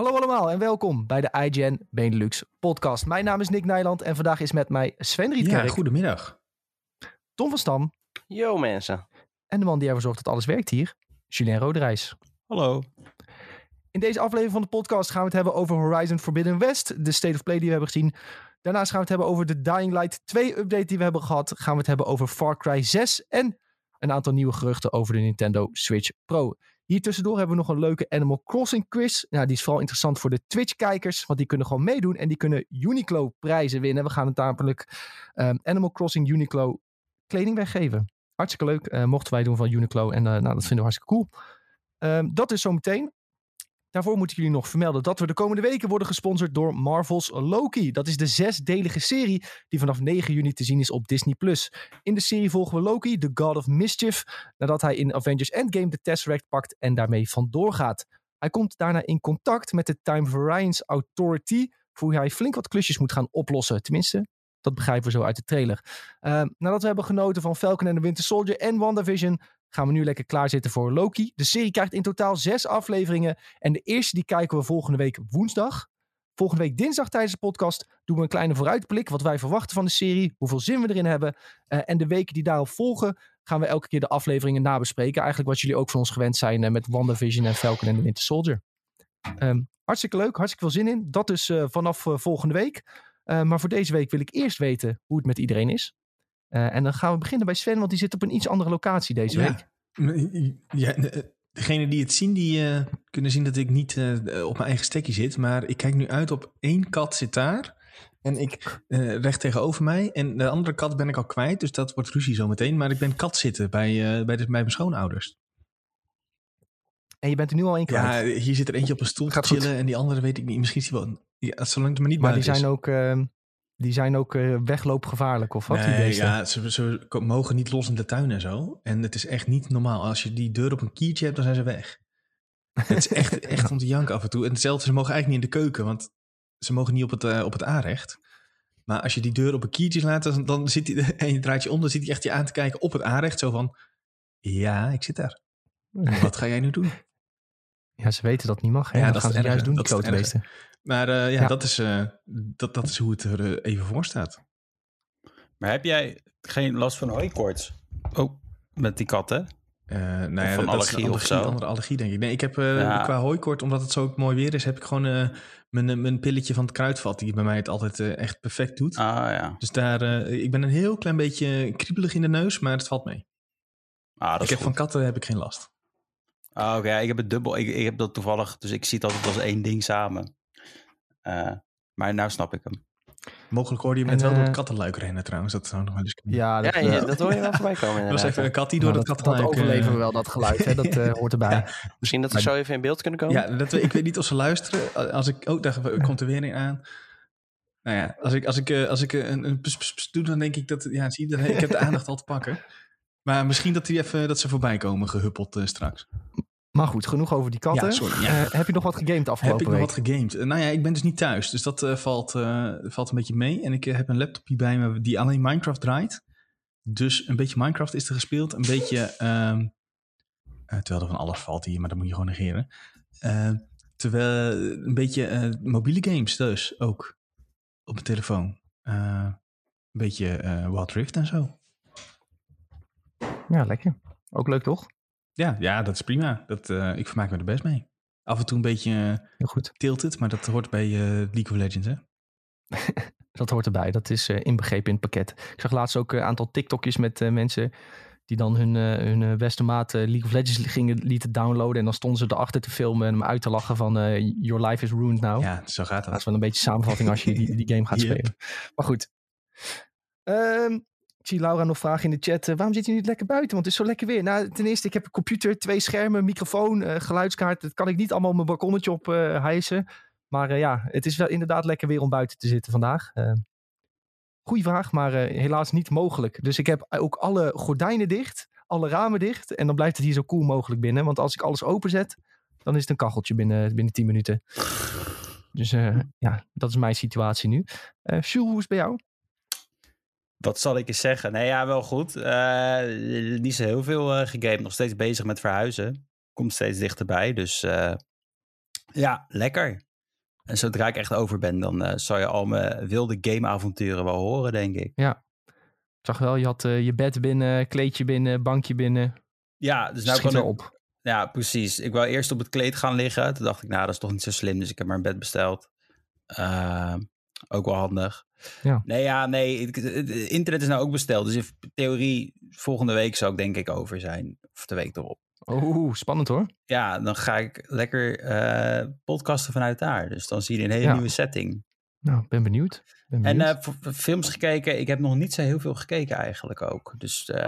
Hallo allemaal en welkom bij de iGen Benelux podcast. Mijn naam is Nick Nijland en vandaag is met mij Sven Rietkerk. Ja, goedemiddag. Tom van Stam. Yo mensen. En de man die ervoor zorgt dat alles werkt hier, Julien Roderijs. Hallo. In deze aflevering van de podcast gaan we het hebben over Horizon Forbidden West, de State of Play die we hebben gezien. Daarnaast gaan we het hebben over de Dying Light 2 update die we hebben gehad. Gaan we het hebben over Far Cry 6 en een aantal nieuwe geruchten over de Nintendo Switch Pro. Hier tussendoor hebben we nog een leuke Animal Crossing quiz. Nou, die is vooral interessant voor de Twitch-kijkers, want die kunnen gewoon meedoen en die kunnen Uniqlo-prijzen winnen. We gaan het namelijk um, Animal Crossing Uniqlo kleding weggeven. Hartstikke leuk, uh, mochten wij doen van Uniqlo en uh, nou, dat vinden we hartstikke cool. Um, dat is zometeen. Daarvoor moeten jullie nog vermelden dat we de komende weken worden gesponsord door Marvel's Loki. Dat is de zesdelige serie die vanaf 9 juni te zien is op Disney+. In de serie volgen we Loki, de God of Mischief, nadat hij in Avengers Endgame de Tesseract pakt en daarmee vandoor gaat. Hij komt daarna in contact met de Time Variance Authority, voor hij flink wat klusjes moet gaan oplossen. Tenminste, dat begrijpen we zo uit de trailer. Uh, nadat we hebben genoten van Falcon en the Winter Soldier en WandaVision, gaan we nu lekker klaarzitten voor Loki. De serie krijgt in totaal zes afleveringen. En de eerste die kijken we volgende week woensdag. Volgende week dinsdag tijdens de podcast doen we een kleine vooruitblik. Wat wij verwachten van de serie. Hoeveel zin we erin hebben. Uh, en de weken die daarop volgen gaan we elke keer de afleveringen nabespreken. Eigenlijk wat jullie ook van ons gewend zijn uh, met WandaVision en Falcon en the Winter Soldier. Um, hartstikke leuk, hartstikke veel zin in. Dat dus uh, vanaf volgende week. maar voor deze week wil ik eerst weten hoe het met iedereen is. Uh, en dan gaan we beginnen bij Sven, want die zit op een iets andere locatie deze ja. week. Ja, degene die het zien, die uh, kunnen zien dat ik niet uh, op mijn eigen stekje zit. Maar ik kijk nu uit op één kat zit daar. En ik recht tegenover mij. En de andere kat ben ik al kwijt, dus dat wordt ruzie zometeen. Maar ik ben kat zitten bij, bij, de, bij mijn schoonouders. En je bent er nu al één kwijt? Ja, hier zit er eentje op een stoel te chillen. Goed. En die andere weet ik niet. Misschien is die wel... Ja, zolang het maar niet maar die is. zijn ook... Die zijn ook uh, wegloopgevaarlijk of wat? Nee, die ja, ze, ze, mogen niet los in de tuin en zo. En het is echt niet normaal. Als je die deur op een kiertje hebt, dan zijn ze weg. het is echt, echt om te janken af en toe. En hetzelfde, ze mogen eigenlijk niet in de keuken, want ze mogen niet op het, uh, op het aanrecht. Maar als je die deur op een kiertje laat, dan, dan zit hij, en je draait je om, dan zit hij echt je aan te kijken op het aanrecht. Zo van, ja, ik zit daar. Wat ga jij nu doen? Ja, ze weten dat het niet mag. Hè? Ja, dat, dat gaan ze juist doen, dat die Maar uh, ja, ja, Dat, is, uh, dat, dat is hoe het er uh, even voor staat. Maar heb jij geen last van hooikoorts? Oh, met die katten? nou ja, van dat allergie, is een of zo? andere allergie, denk ik. Nee, ik heb ja. qua hooikoort, omdat het zo mooi weer is, heb ik gewoon mijn, mijn pilletje van het kruidvat, die bij mij het altijd echt perfect doet. Ah ja. Dus daar, ik ben een heel klein beetje kriebelig in de neus, maar het valt mee. Ah, dat ik is heb goed. van katten heb ik geen last. Ah, Oké, okay. ik heb het dubbel. Ik, ik, heb dat toevallig, dus ik zie het altijd als één ding samen. Uh, maar nou snap ik hem. Mogelijk hoorde je hem net wel door het kattenluik rennen trouwens. Dat zou nog wel eens kunnen. Ja, dat, ja, ja, dat hoor je wel voorbij komen. Dat was even een kat die door nou, het dat, kattenluik... dat overleven we wel, dat geluid. Hè? Dat uh, hoort erbij. Ja. Misschien dat we zo even in beeld kunnen komen? Ja, dat, ik weet niet of ze luisteren. Als ik, oh, daar komt er weer een aan. Nou ja, als ik, als ik, uh, als ik een, een pss, pss, pss doe, dan denk ik dat... Ja, zie je, ik heb de aandacht al te pakken. Maar misschien dat, die even, dat ze voorbij komen gehuppeld uh, straks. Maar goed, genoeg over die katten. Ja, sorry, ja. Uh, heb je nog wat gegamed afgelopen Heb ik nog wat gegamed? Uh, nou ja, ik ben dus niet thuis. Dus dat uh, valt, valt een beetje mee. En ik heb een laptopje bij me die alleen Minecraft draait. Dus een beetje Minecraft is er gespeeld. Een beetje... Um, terwijl er van alles valt hier, maar dat moet je gewoon negeren. terwijl een beetje mobiele games dus ook. Op mijn telefoon. een beetje Wild Rift en zo. Ja, lekker. Ook leuk toch? Ja, ja, dat is prima. Dat, uh, ik vermaak me er best mee. Af en toe een beetje uh, Heel goed. tilted, maar dat hoort bij uh, League of Legends, hè? dat hoort erbij. Dat is inbegrepen in het pakket. Ik zag laatst ook een aantal TikTokjes met mensen die dan hun, hun beste maat League of Legends gingen lieten downloaden. En dan stonden ze erachter te filmen en hem uit te lachen van Your life is ruined now. Ja, zo gaat dat. Dat is wel een beetje samenvatting als je die, die game gaat Yep. spelen. Maar goed. Um, zie Laura nog vragen in de chat. Uh, waarom zit je niet lekker buiten? Want het is zo lekker weer. Nou, ten eerste, ik heb een computer, twee schermen, microfoon, uh, geluidskaart. Dat kan ik niet allemaal mijn balkonnetje op uh, hijsen. Maar ja, het is wel inderdaad lekker weer om buiten te zitten vandaag. goeie vraag, maar helaas niet mogelijk. Dus ik heb ook alle gordijnen dicht, alle ramen dicht. En dan blijft het hier zo koel mogelijk binnen. Want als ik alles openzet, dan is het een kacheltje binnen, binnen 10 minuten. Dus ja, dat is mijn situatie nu. Uh, hoe is het bij jou? Wat zal ik eens zeggen? Nee, ja, wel goed. Uh, niet zo heel veel uh, gegamed. Nog steeds bezig met verhuizen. Komt steeds dichterbij. Dus uh, ja, lekker. En zodra ik echt over ben, dan zal je al mijn wilde gameavonturen wel horen, denk ik. Ja. Ik zag wel, je had je bed binnen, kleedje binnen, bankje binnen. Ja, dus nou gewoon op. Ja, precies. Ik wou eerst op het kleed gaan liggen. Toen dacht ik, nou, dat is toch niet zo slim. Dus ik heb maar een bed besteld. Ook wel handig. Ja. Nee, ja, nee. internet is nou ook besteld. Dus in theorie, volgende week zou ik denk ik over zijn. Of de week erop. Oeh, spannend hoor. Ja, dan ga ik lekker uh, podcasten vanuit daar. Dus dan zie je een hele ja. nieuwe setting. Nou, ben benieuwd. En uh, films gekeken. Ik heb nog niet zo heel veel gekeken eigenlijk ook. Dus uh,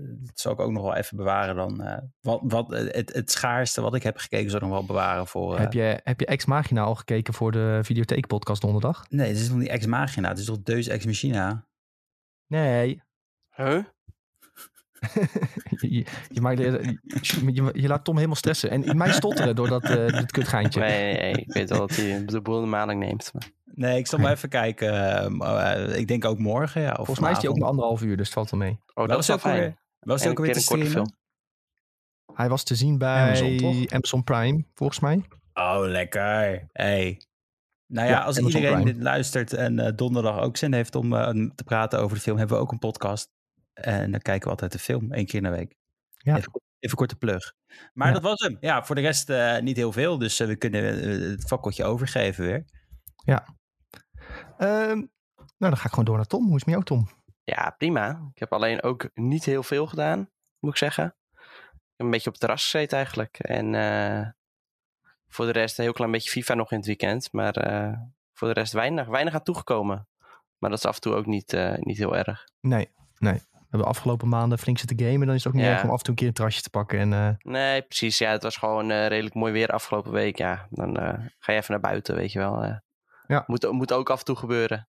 dat zal ik ook nog wel even bewaren dan. Uh, wat, wat, het, het schaarste wat ik heb gekeken zal ik nog wel bewaren voor... heb, je, heb je Ex Machina al gekeken voor de Videotheek podcast donderdag? Nee, het is nog niet Ex Machina. Het is toch Deus Ex Machina? Nee. Huh? je, je, maakt, je, je, je, laat Tom helemaal stressen. En mij stotteren door dat, uh, dit kutgeintje. Nee, nee, ik weet wel dat hij de boel in de maling neemt. Maar... Nee, ik zal maar even kijken. Uh, ik denk ook morgen. Ja, of Volgens mij is hij ook maar anderhalf uur, dus het valt wel mee. Oh, dat is wel fijn. Was hij ook weer te streamen? Hij was te zien bij Amazon, Amazon, Prime, volgens mij. Oh, lekker. Hey. Nou ja, ja als Amazon iedereen Prime. dit luistert en uh, donderdag ook zin heeft om uh, te praten over de film, hebben we ook een podcast. En dan kijken we altijd de film, één keer in de week. Ja. Even, even korte plug. Maar ja. dat was hem. Ja, voor de rest uh, niet heel veel. Dus uh, we kunnen het fakkeltje overgeven weer. Ja. Um, nou, dan ga ik gewoon door naar Tom. Hoe is het met jou, Tom? Ja, prima. Ik heb alleen ook niet heel veel gedaan, moet ik zeggen. Een beetje op het terras gezeten eigenlijk. En uh, voor de rest een heel klein beetje FIFA nog in het weekend. Maar voor de rest weinig, weinig aan toegekomen. Maar dat is af en toe ook niet, niet heel erg. Nee, nee. We hebben afgelopen maanden flink zitten gamen. Dan is het ook niet ja. erg om af en toe een keer een terrasje te pakken. En, uh... Nee, precies. Ja, het was gewoon uh, redelijk mooi weer afgelopen week. Ja, dan uh, ga je even naar buiten, weet je wel. Ja. Moet, moet ook af en toe gebeuren.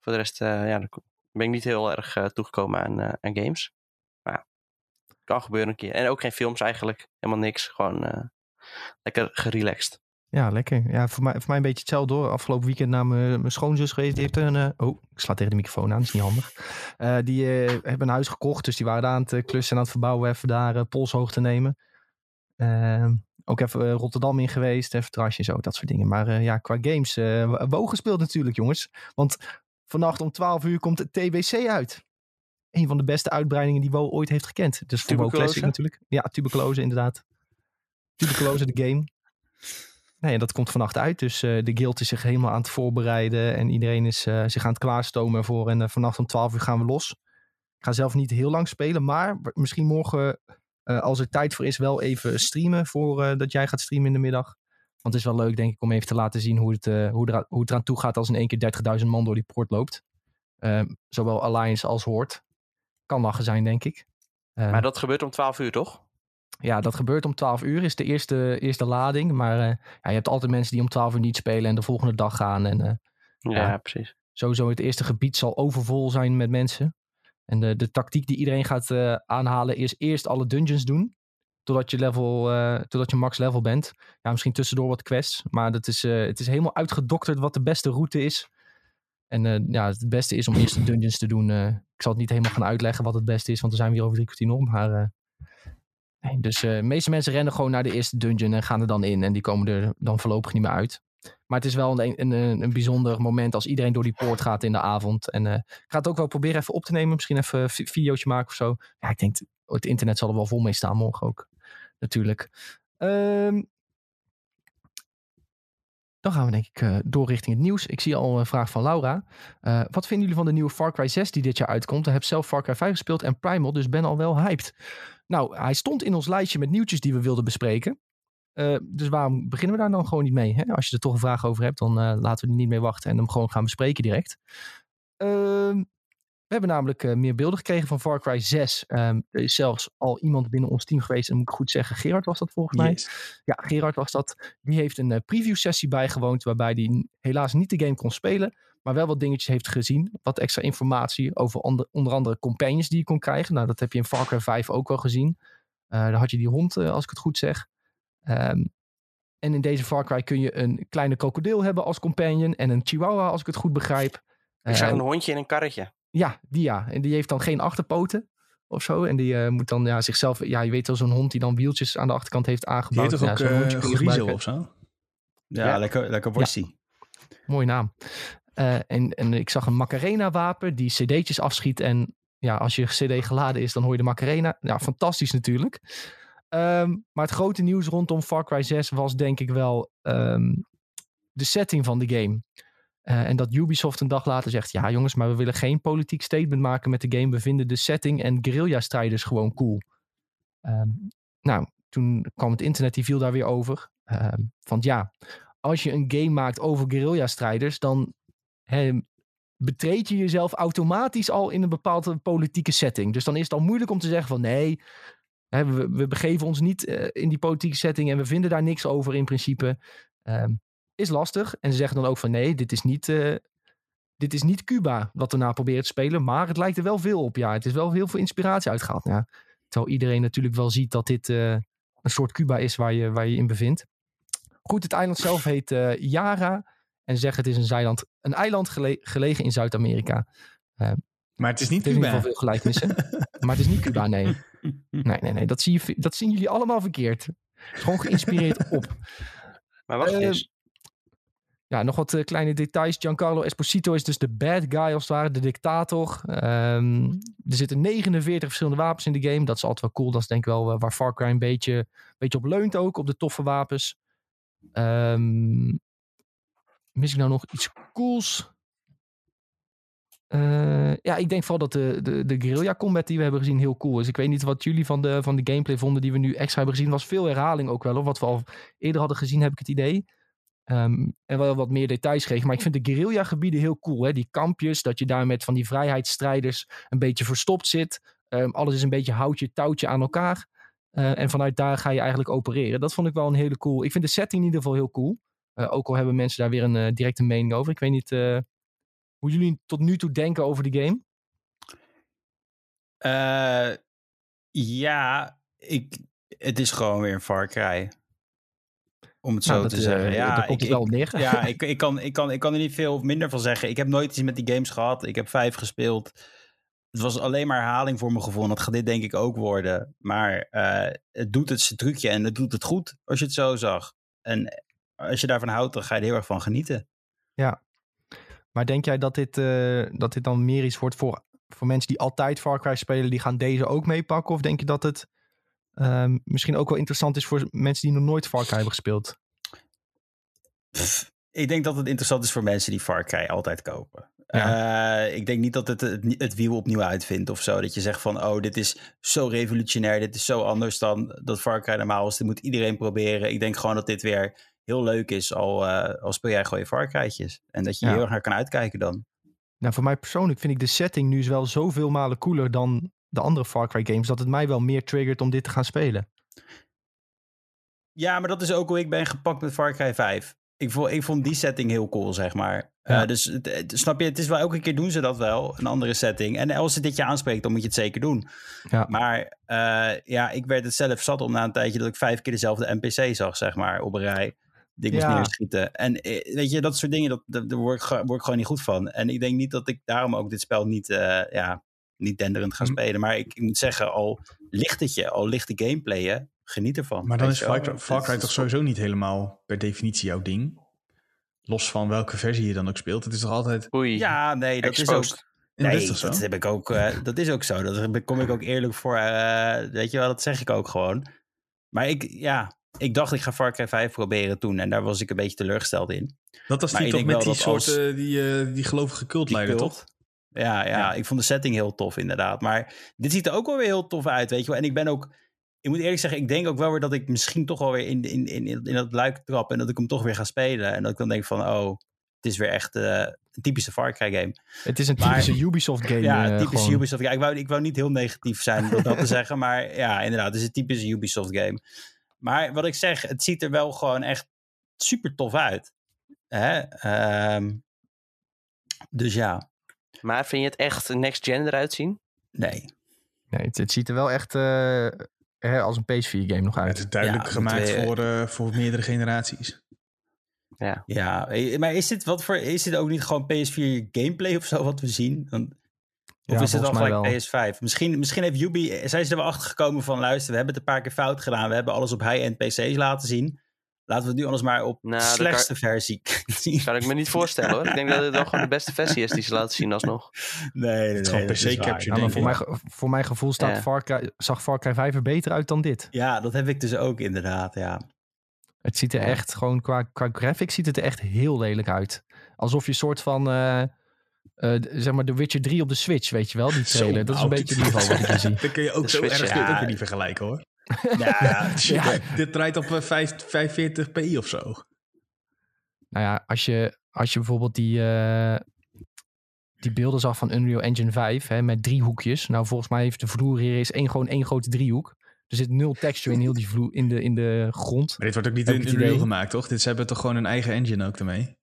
Voor de rest ja, dan ben ik niet heel erg toegekomen aan, aan games. Maar ja, kan gebeuren een keer. En ook geen films eigenlijk. Helemaal niks. Gewoon lekker gerelaxed. Ja, lekker. Ja, voor mij, voor mij een beetje hetzelfde door. Afgelopen weekend naar mijn, mijn schoonzus geweest. Die heeft een... Uh, oh, ik sla tegen de microfoon aan. Dat is niet handig. Uh, die uh, hebben een huis gekocht. Dus die waren daar aan het klussen en aan het verbouwen. Even daar polshoog te nemen. Ook even Rotterdam in geweest. Even terrasje en zo. Dat soort dingen. Maar ja, qua games. WoW gespeeld natuurlijk, jongens. Want vannacht om 12 uur komt het TBC uit. Een van de beste uitbreidingen die WoW ooit heeft gekend. Dus voor WoW Classic natuurlijk. Ja, tuberculose inderdaad. Tuberculose de game. Nee, dat komt vannacht uit. Dus uh, de guild is zich helemaal aan het voorbereiden. En iedereen is uh, zich aan het klaarstomen ervoor. En uh, vannacht om 12 uur gaan we los. Ik ga zelf niet heel lang spelen. Maar misschien morgen, als er tijd voor is, wel even streamen. Voor dat jij gaat streamen in de middag. Want het is wel leuk, denk ik, om even te laten zien hoe het, hoe, er, hoe het eraan toe gaat als in één keer 30.000 man door die poort loopt. zowel Alliance als Horde. Kan lachen zijn, denk ik. maar dat gebeurt om 12 uur, toch? Ja, dat gebeurt om 12 uur, is de eerste, eerste lading. Maar uh, ja, je hebt altijd mensen die om 12 uur niet spelen en de volgende dag gaan. En, uh, ja, ja, precies. Sowieso het eerste gebied zal overvol zijn met mensen. En de, de tactiek die iedereen gaat uh, aanhalen is eerst alle dungeons doen. Totdat je, level, totdat je max level bent. Ja, misschien tussendoor wat quests. Maar dat is, het is helemaal uitgedokterd wat de beste route is. En ja, het beste is om eerst de dungeons te doen. ik zal het niet helemaal gaan uitleggen wat het beste is. Want er zijn we hier over drie kwartier om. Maar dus de meeste mensen rennen gewoon naar de eerste dungeon en gaan er dan in. En die komen er dan voorlopig niet meer uit. Maar het is wel een, een, een bijzonder moment als iedereen door die poort gaat in de avond. En uh, ik ga het ook wel proberen even op te nemen. Misschien even een videootje maken of zo. Ja, ik denk, het internet zal er wel vol mee staan morgen ook. Natuurlijk. Um, dan gaan we denk ik uh, door richting het nieuws. Ik zie al een vraag van Laura. Uh, wat vinden jullie van de nieuwe Far Cry 6 die dit jaar uitkomt? Ik heb zelf Far Cry 5 gespeeld en Primal, dus ben al wel hyped. Nou, hij stond in ons lijstje met nieuwtjes die we wilden bespreken. Uh, dus waarom beginnen we daar dan gewoon niet mee? Hè? Als je er toch een vraag over hebt, dan laten we er niet mee wachten en hem gewoon gaan bespreken direct. Ehm, we hebben namelijk uh, meer beelden gekregen van Far Cry 6. Um, er is zelfs al iemand binnen ons team geweest. En moet ik goed zeggen, Gerard was dat volgens mij. Ja, Gerard was dat. Die heeft een preview sessie bijgewoond. Waarbij hij helaas niet de game kon spelen. Maar wel wat dingetjes heeft gezien. Wat extra informatie over onder, onder andere companions die je kon krijgen. Nou, dat heb je in Far Cry 5 ook wel gezien. Uh, daar had je die hond, als ik het goed zeg. Um, en in deze Far Cry kun je een kleine krokodil hebben als companion. En een chihuahua, als ik het goed begrijp. Ik zag een hondje in een karretje. Ja, die ja. En die heeft dan geen achterpoten of zo. En die uh, moet dan ja, zichzelf... Ja, je weet wel, zo'n hond die dan wieltjes aan de achterkant heeft aangebouwd. Die heet toch ja, ook uh, Griezel of zo? Ja, ja, lekker, lekker worsie. mooie naam. Uh, en, en ik zag een Macarena-wapen die cd'tjes afschiet. En ja, als je cd geladen is, dan hoor je de Macarena. Ja, fantastisch natuurlijk. Um, maar het grote nieuws rondom Far Cry 6 was denk ik wel um, de setting van de game. Uh, en dat Ubisoft een dag later zegt: Ja, jongens, maar we willen geen politiek statement maken met de game. We vinden de setting en guerrilla-strijders gewoon cool. Um, nou, toen kwam het internet, die viel daar weer over. Um, want ja, als je een game maakt over guerrilla-strijders, dan he, betreed je jezelf automatisch al in een bepaalde politieke setting. Dus dan is het al moeilijk om te zeggen van nee, we, we, begeven ons niet uh, in die politieke setting en we vinden daar niks over in principe. Um, is lastig. En ze zeggen dan ook van nee, dit is niet, uh, dit is niet Cuba wat we nou proberen te spelen. Maar het lijkt er wel veel op. Ja, het is wel heel veel inspiratie uitgehaald. Ja, terwijl iedereen natuurlijk wel ziet dat dit uh, een soort Cuba is waar je, waar je in bevindt. Goed, het eiland zelf heet uh, Yara. En zeggen het is een, zeiland, een eiland gele gelegen in Zuid-Amerika. maar het is niet het Cuba. in ieder geval veel gelijkenissen. maar het is niet Cuba, nee. Nee, nee, nee. Dat, zie je, dat zien jullie allemaal verkeerd. Gewoon geïnspireerd op. Maar wacht eens. Ja, nog wat uh, kleine details. Giancarlo Esposito is dus de bad guy als het ware, de dictator. Um, er zitten 49 verschillende wapens in de game. Dat is altijd wel cool. Dat is denk ik wel uh, waar Far Cry een beetje, beetje op leunt ook, op de toffe wapens. Um, mis ik nou nog iets cools? Uh, ja, ik denk vooral dat de, de, de guerrilla combat die we hebben gezien heel cool is. Ik weet niet wat jullie van de, van de gameplay vonden die we nu extra hebben gezien. was veel herhaling ook wel. Of wat we al eerder hadden gezien, heb ik het idee. Um, en wel wat meer details geven. Maar ik vind de guerrilla gebieden heel cool. Hè? Die kampjes, dat je daar met van die vrijheidsstrijders een beetje verstopt zit. Um, alles is een beetje houtje, touwtje aan elkaar. Uh, en vanuit daar ga je eigenlijk opereren. Dat vond ik wel een hele cool. Ik vind de setting in ieder geval heel cool. Uh, ook al hebben mensen daar weer een directe mening over. Ik weet niet hoe jullie tot nu toe denken over de game. ja, ik, het is gewoon weer een Far Cry. Om het zo nou, dat, te zeggen. Uh, ja, daar komt ik, wel neer. ja ik, ik, kan, ik, kan, ik kan er niet veel of minder van zeggen. Ik heb nooit iets met die games gehad. Ik heb vijf gespeeld. Het was alleen maar herhaling voor mijn gevoel. Dat gaat dit denk ik ook worden. Maar uh, het doet het zijn trucje en het doet het goed als je het zo zag. En als je daarvan houdt, dan ga je er heel erg van genieten. Ja. Maar denk jij dat dit, uh, dat dit dan meer iets wordt voor, voor mensen die altijd Far Cry spelen? Die gaan deze ook meepakken? Of denk je dat het um, misschien ook wel interessant is voor mensen die nog nooit Far Cry hebben gespeeld? Pff, ik denk dat het interessant is voor mensen die Far Cry altijd kopen. Ja. Uh, ik denk niet dat het, het het wiel opnieuw uitvindt of zo. Dat je zegt van, oh, dit is zo revolutionair. Dit is zo anders dan dat Far Cry normaal is. Dit moet iedereen proberen. Ik denk gewoon dat dit weer heel leuk is. Al, uh, al speel jij gewoon je Far Cry'tjes. En dat je ja. heel erg naar kan uitkijken dan. Nou, voor mij persoonlijk vind ik de setting nu wel zoveel malen cooler dan de andere Far Cry games. Dat het mij wel meer triggert om dit te gaan spelen. Ja, maar dat is ook hoe ik ben gepakt met Far Cry 5 ik vond, ik vond die setting heel cool, zeg maar. Ja. Uh, dus het, het, snap je, het is wel elke keer doen ze dat wel, een andere setting. En als het dit je aanspreekt, dan moet je het zeker doen. Ja. Maar uh, ja, ik werd het zelf zat om na een tijdje dat ik vijf keer dezelfde NPC zag, zeg maar, op een rij. Moest Ja. neerschieten. En eh, weet je, dat soort dingen, dat, dat, daar word ik, word ik gewoon niet goed van. En ik denk niet dat ik daarom ook dit spel niet, eh, ja, niet denderend ga spelen. Maar ik, ik moet zeggen, al ligt het je, al ligt de gameplay je, geniet ervan. Maar dan is. Far Cry, Far toch sowieso niet helemaal per definitie jouw ding? Los van welke versie je dan ook speelt. Het is toch altijd... Oei. Ja, nee, dat is ook... Dat Nee, is toch zo? dat heb ik ook. eh, dat is ook zo. Daar kom ik ook eerlijk voor. eh, weet je wel, dat zeg ik ook gewoon. Maar ik, ja, ik dacht ik ga Far Cry 5 proberen toen. En daar was ik een beetje teleurgesteld in. Dat was die toch denk met die soort, als- eh, die, eh, die gelovige cultleider, cult. toch? Ja, ja, Ja. ik vond de setting heel tof inderdaad. Maar dit ziet er ook wel weer heel tof uit, weet je wel. En ik ben ook... Ik moet eerlijk zeggen, ik denk ook wel weer dat ik misschien toch wel weer in, in, in, in dat luik trap. En dat ik hem toch weer ga spelen. En dat ik dan denk van, oh, het is weer echt eh, een typische Far Cry game. Het is een Maar- typische Ubisoft game. Ja, eh, typische gewoon. Ubisoft. Ja, ik, wou, ik wou niet heel negatief zijn door dat te zeggen, maar ja, inderdaad, het is een typische Ubisoft game. Maar wat ik zeg, het ziet er wel gewoon echt super tof uit. Hè? Ehm, dus ja, Maar vind je het echt next gen eruit zien? nee. Nee, het, het ziet er wel echt eh, hè, als een PS4-game nog Het uit. is duidelijk Ja, gemaakt twee- voor, eh, voor meerdere generaties. Ja. Ja, eh, maar is dit, wat voor, is dit ook niet gewoon PS4 gameplay of zo wat we zien? Dan, of Ja, is het mij gelijk wel. PS5? Misschien, misschien heeft Ubi, zijn ze er wel achter gekomen van luister, we hebben het een paar keer fout gedaan. We hebben alles op high-end PC's laten zien. Laten we het nu anders maar op Nou, de slechtste versie zien. Kan ik me niet voorstellen hoor. Ik denk dat het wel gewoon de beste versie is die ze laten zien alsnog. Nee, nee, nee. is gewoon dat PC is waar. capture, Ja, maar denk voor, voor mijn gevoel staat Ja. Far Cry, zag Far Cry 5 er beter uit dan dit. Ja, dat heb ik dus ook inderdaad, ja. Het ziet er Ja. echt gewoon qua, qua graphics ziet het er echt heel lelijk uit. Alsof je een soort van, eh, eh, zeg maar, The Witcher 3 op de Switch, weet je wel, die Zo, trailer. dat is een nou, beetje het niveau wat ik hier zie. Dan kun je ook De zo Switch, erg ja. ook niet vergelijken hoor. Ja, ja. Ja. Dit draait op eh, 5 45 pi of zo. Nou ja, als je, als je bijvoorbeeld die, eh, die beelden zag van Unreal Engine 5 hè, met drie hoekjes. Nou, volgens mij heeft de vloer hier is één, gewoon één grote driehoek. Er zit nul texture in heel die vloer in de, in de grond. Maar dit wordt ook niet in Unreal gemaakt, toch? Dit, ze hebben toch gewoon een eigen engine ook ermee?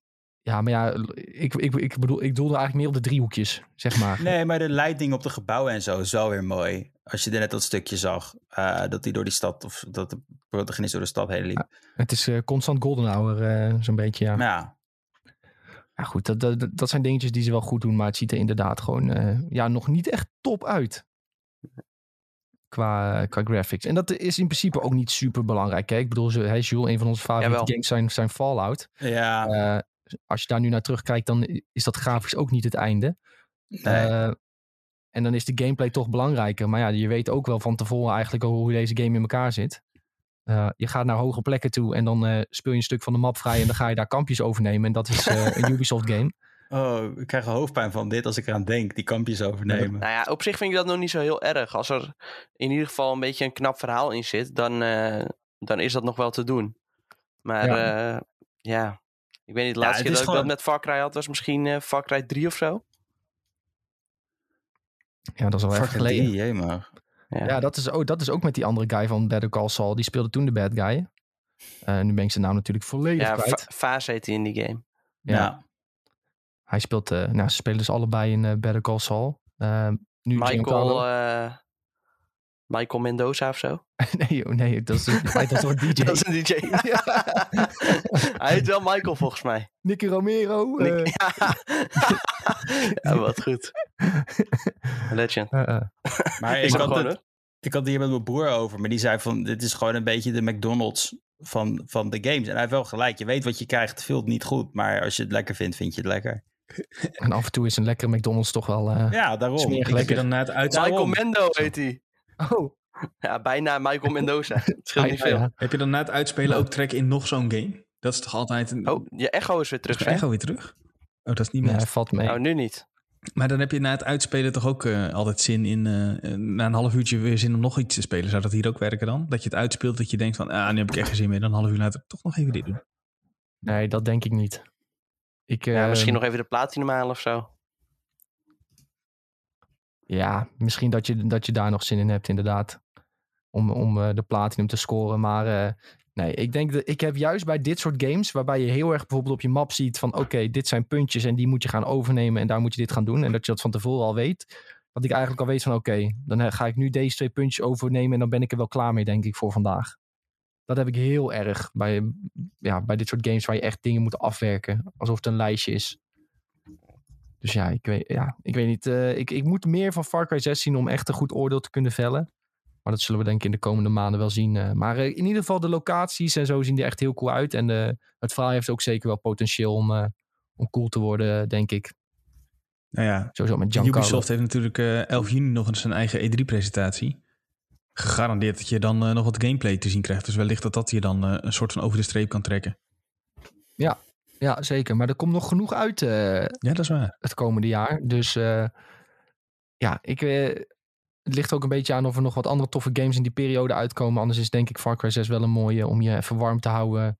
Ja, maar ja, ik, ik, ik bedoel, ik doelde eigenlijk meer op de driehoekjes, zeg maar. Nee, maar de leiding op de gebouwen en zo is wel weer mooi. Als je er net dat stukje zag, eh, dat hij door die stad, of dat de protagonist door de stad heen liep. Het is eh, constant golden hour, eh, zo'n beetje, ja. Ja, Ja, goed, dat, dat, dat zijn dingetjes die ze wel goed doen, maar het ziet er inderdaad gewoon eh, ja, nog niet echt top uit. Qua, qua graphics. En dat is in principe ook niet super belangrijk. Hè? Ik bedoel, ze- hè, Jules, een van onze favoriete Jawel. games zijn, zijn Fallout. ja, Eh, als je daar nu naar terugkijkt, dan is dat grafisch ook niet het einde. nee. Eh, en dan is de gameplay toch belangrijker. Maar ja, je weet ook wel van tevoren eigenlijk hoe deze game in elkaar zit. Eh, je gaat naar hoge plekken toe en dan eh, speel je een stuk van de map vrij en dan ga je daar kampjes overnemen. En dat is eh, een Ubisoft game. Oh, ik krijg er hoofdpijn van dit als ik eraan denk, die kampjes overnemen. Nou ja, op zich vind ik dat nog niet zo heel erg. Als er in ieder geval een beetje een knap verhaal in zit, dan, eh, dan is dat nog wel te doen. Maar ja. Ik weet niet, de laatste keer dat ik dat met Far Cry had, was misschien eh Far Cry 3 of zo. Ja, dat is al even geleden. die, jemig. Ja. Ja, dat is, ook, dat is ook met die andere guy van Better Call Saul. Die speelde toen de bad guy. Eh, nu ben ik zijn naam natuurlijk volledig Ja, kwijt. Fa- Fase heet hij in die game. Ja. Ja. Hij speelt, eh, nou, ze spelen dus allebei in eh, Better Call Saul. Eh, nu Michael, eh, Michael Mendoza of zo. nee, joh, nee, dat is, dat is een DJ. Dat is een DJ. Hij heet wel Michael volgens mij. Nicky Romero. eh, ja. ja, wat goed. Legend. eh, eh. Maar ik had, gewoon, het, ik had het hier met mijn broer over, maar die zei van, dit is gewoon een beetje de McDonald's van, van de games. En hij heeft wel gelijk, je weet wat je krijgt, vult niet goed, maar als je het lekker vindt, vind je het lekker. En af en toe is een lekkere McDonald's toch wel... eh, Ja, daarom. Smerig Ik- Heb je lekker. dan na het uit... Michael Mendo heet hij. Oh, Ja, bijna Michael Mendoza. Het scheelt ah, niet ja, veel. ja. Heb je dan na het uitspelen ook trek in nog zo'n game? Dat is toch altijd een... Oh, je echo is weer terug. is echo weer terug? Oh, dat is niet Nee, meer. valt mee. Oh, nu niet. Maar dan heb je na het uitspelen toch ook eh, altijd zin in... eh, eh, na een half uurtje weer zin om nog iets te spelen. Zou dat hier ook werken dan? Dat je het uitspeelt, dat je denkt van... Ah, nu heb ik echt geen zin meer. Dan een half uur later toch nog even dit doen. Nee, dat denk ik niet. Ik, Ja, misschien nog even de platinum halen of zo. Ja, misschien dat je, dat je daar nog zin in hebt, inderdaad. Om, om eh, de platinum te scoren. Maar eh, nee, ik denk dat ik heb juist bij dit soort games, waarbij je heel erg bijvoorbeeld op je map ziet van oké, dit zijn puntjes en die moet je gaan overnemen en daar moet je dit gaan doen. En dat je dat van tevoren al weet. Dat ik eigenlijk al weet van oké, dan eh, ga ik nu deze twee puntjes overnemen en dan ben ik er wel klaar mee, denk ik, voor vandaag. Dat heb ik heel erg bij, ja, bij dit soort games waar je echt dingen moet afwerken. Alsof het een lijstje is. Dus ja, ik weet, ja, ik weet niet. eh, ik, ik moet meer van Far Cry 6 zien om echt een goed oordeel te kunnen vellen. Maar dat zullen we denk ik in de komende maanden wel zien. eh. maar eh, in ieder geval de locaties en zo zien er echt heel cool uit. En het verhaal heeft ook zeker wel potentieel om, om cool te worden, denk ik. Nou ja, Sowieso met Giancarlo. Ubisoft heeft natuurlijk eh 11 juni nog eens zijn eigen E3-presentatie. Gegarandeerd dat je dan nog wat gameplay te zien krijgt. Dus wellicht dat dat je dan een soort van over de streep kan trekken. Ja, zeker. Maar er komt nog genoeg uit eh, Ja, dat is waar. het komende jaar. Dus eh, ja, ik, eh, het ligt ook een beetje aan of er nog wat andere toffe games in die periode uitkomen. Anders is denk ik Far Cry 6 wel een mooie om je even warm te houden.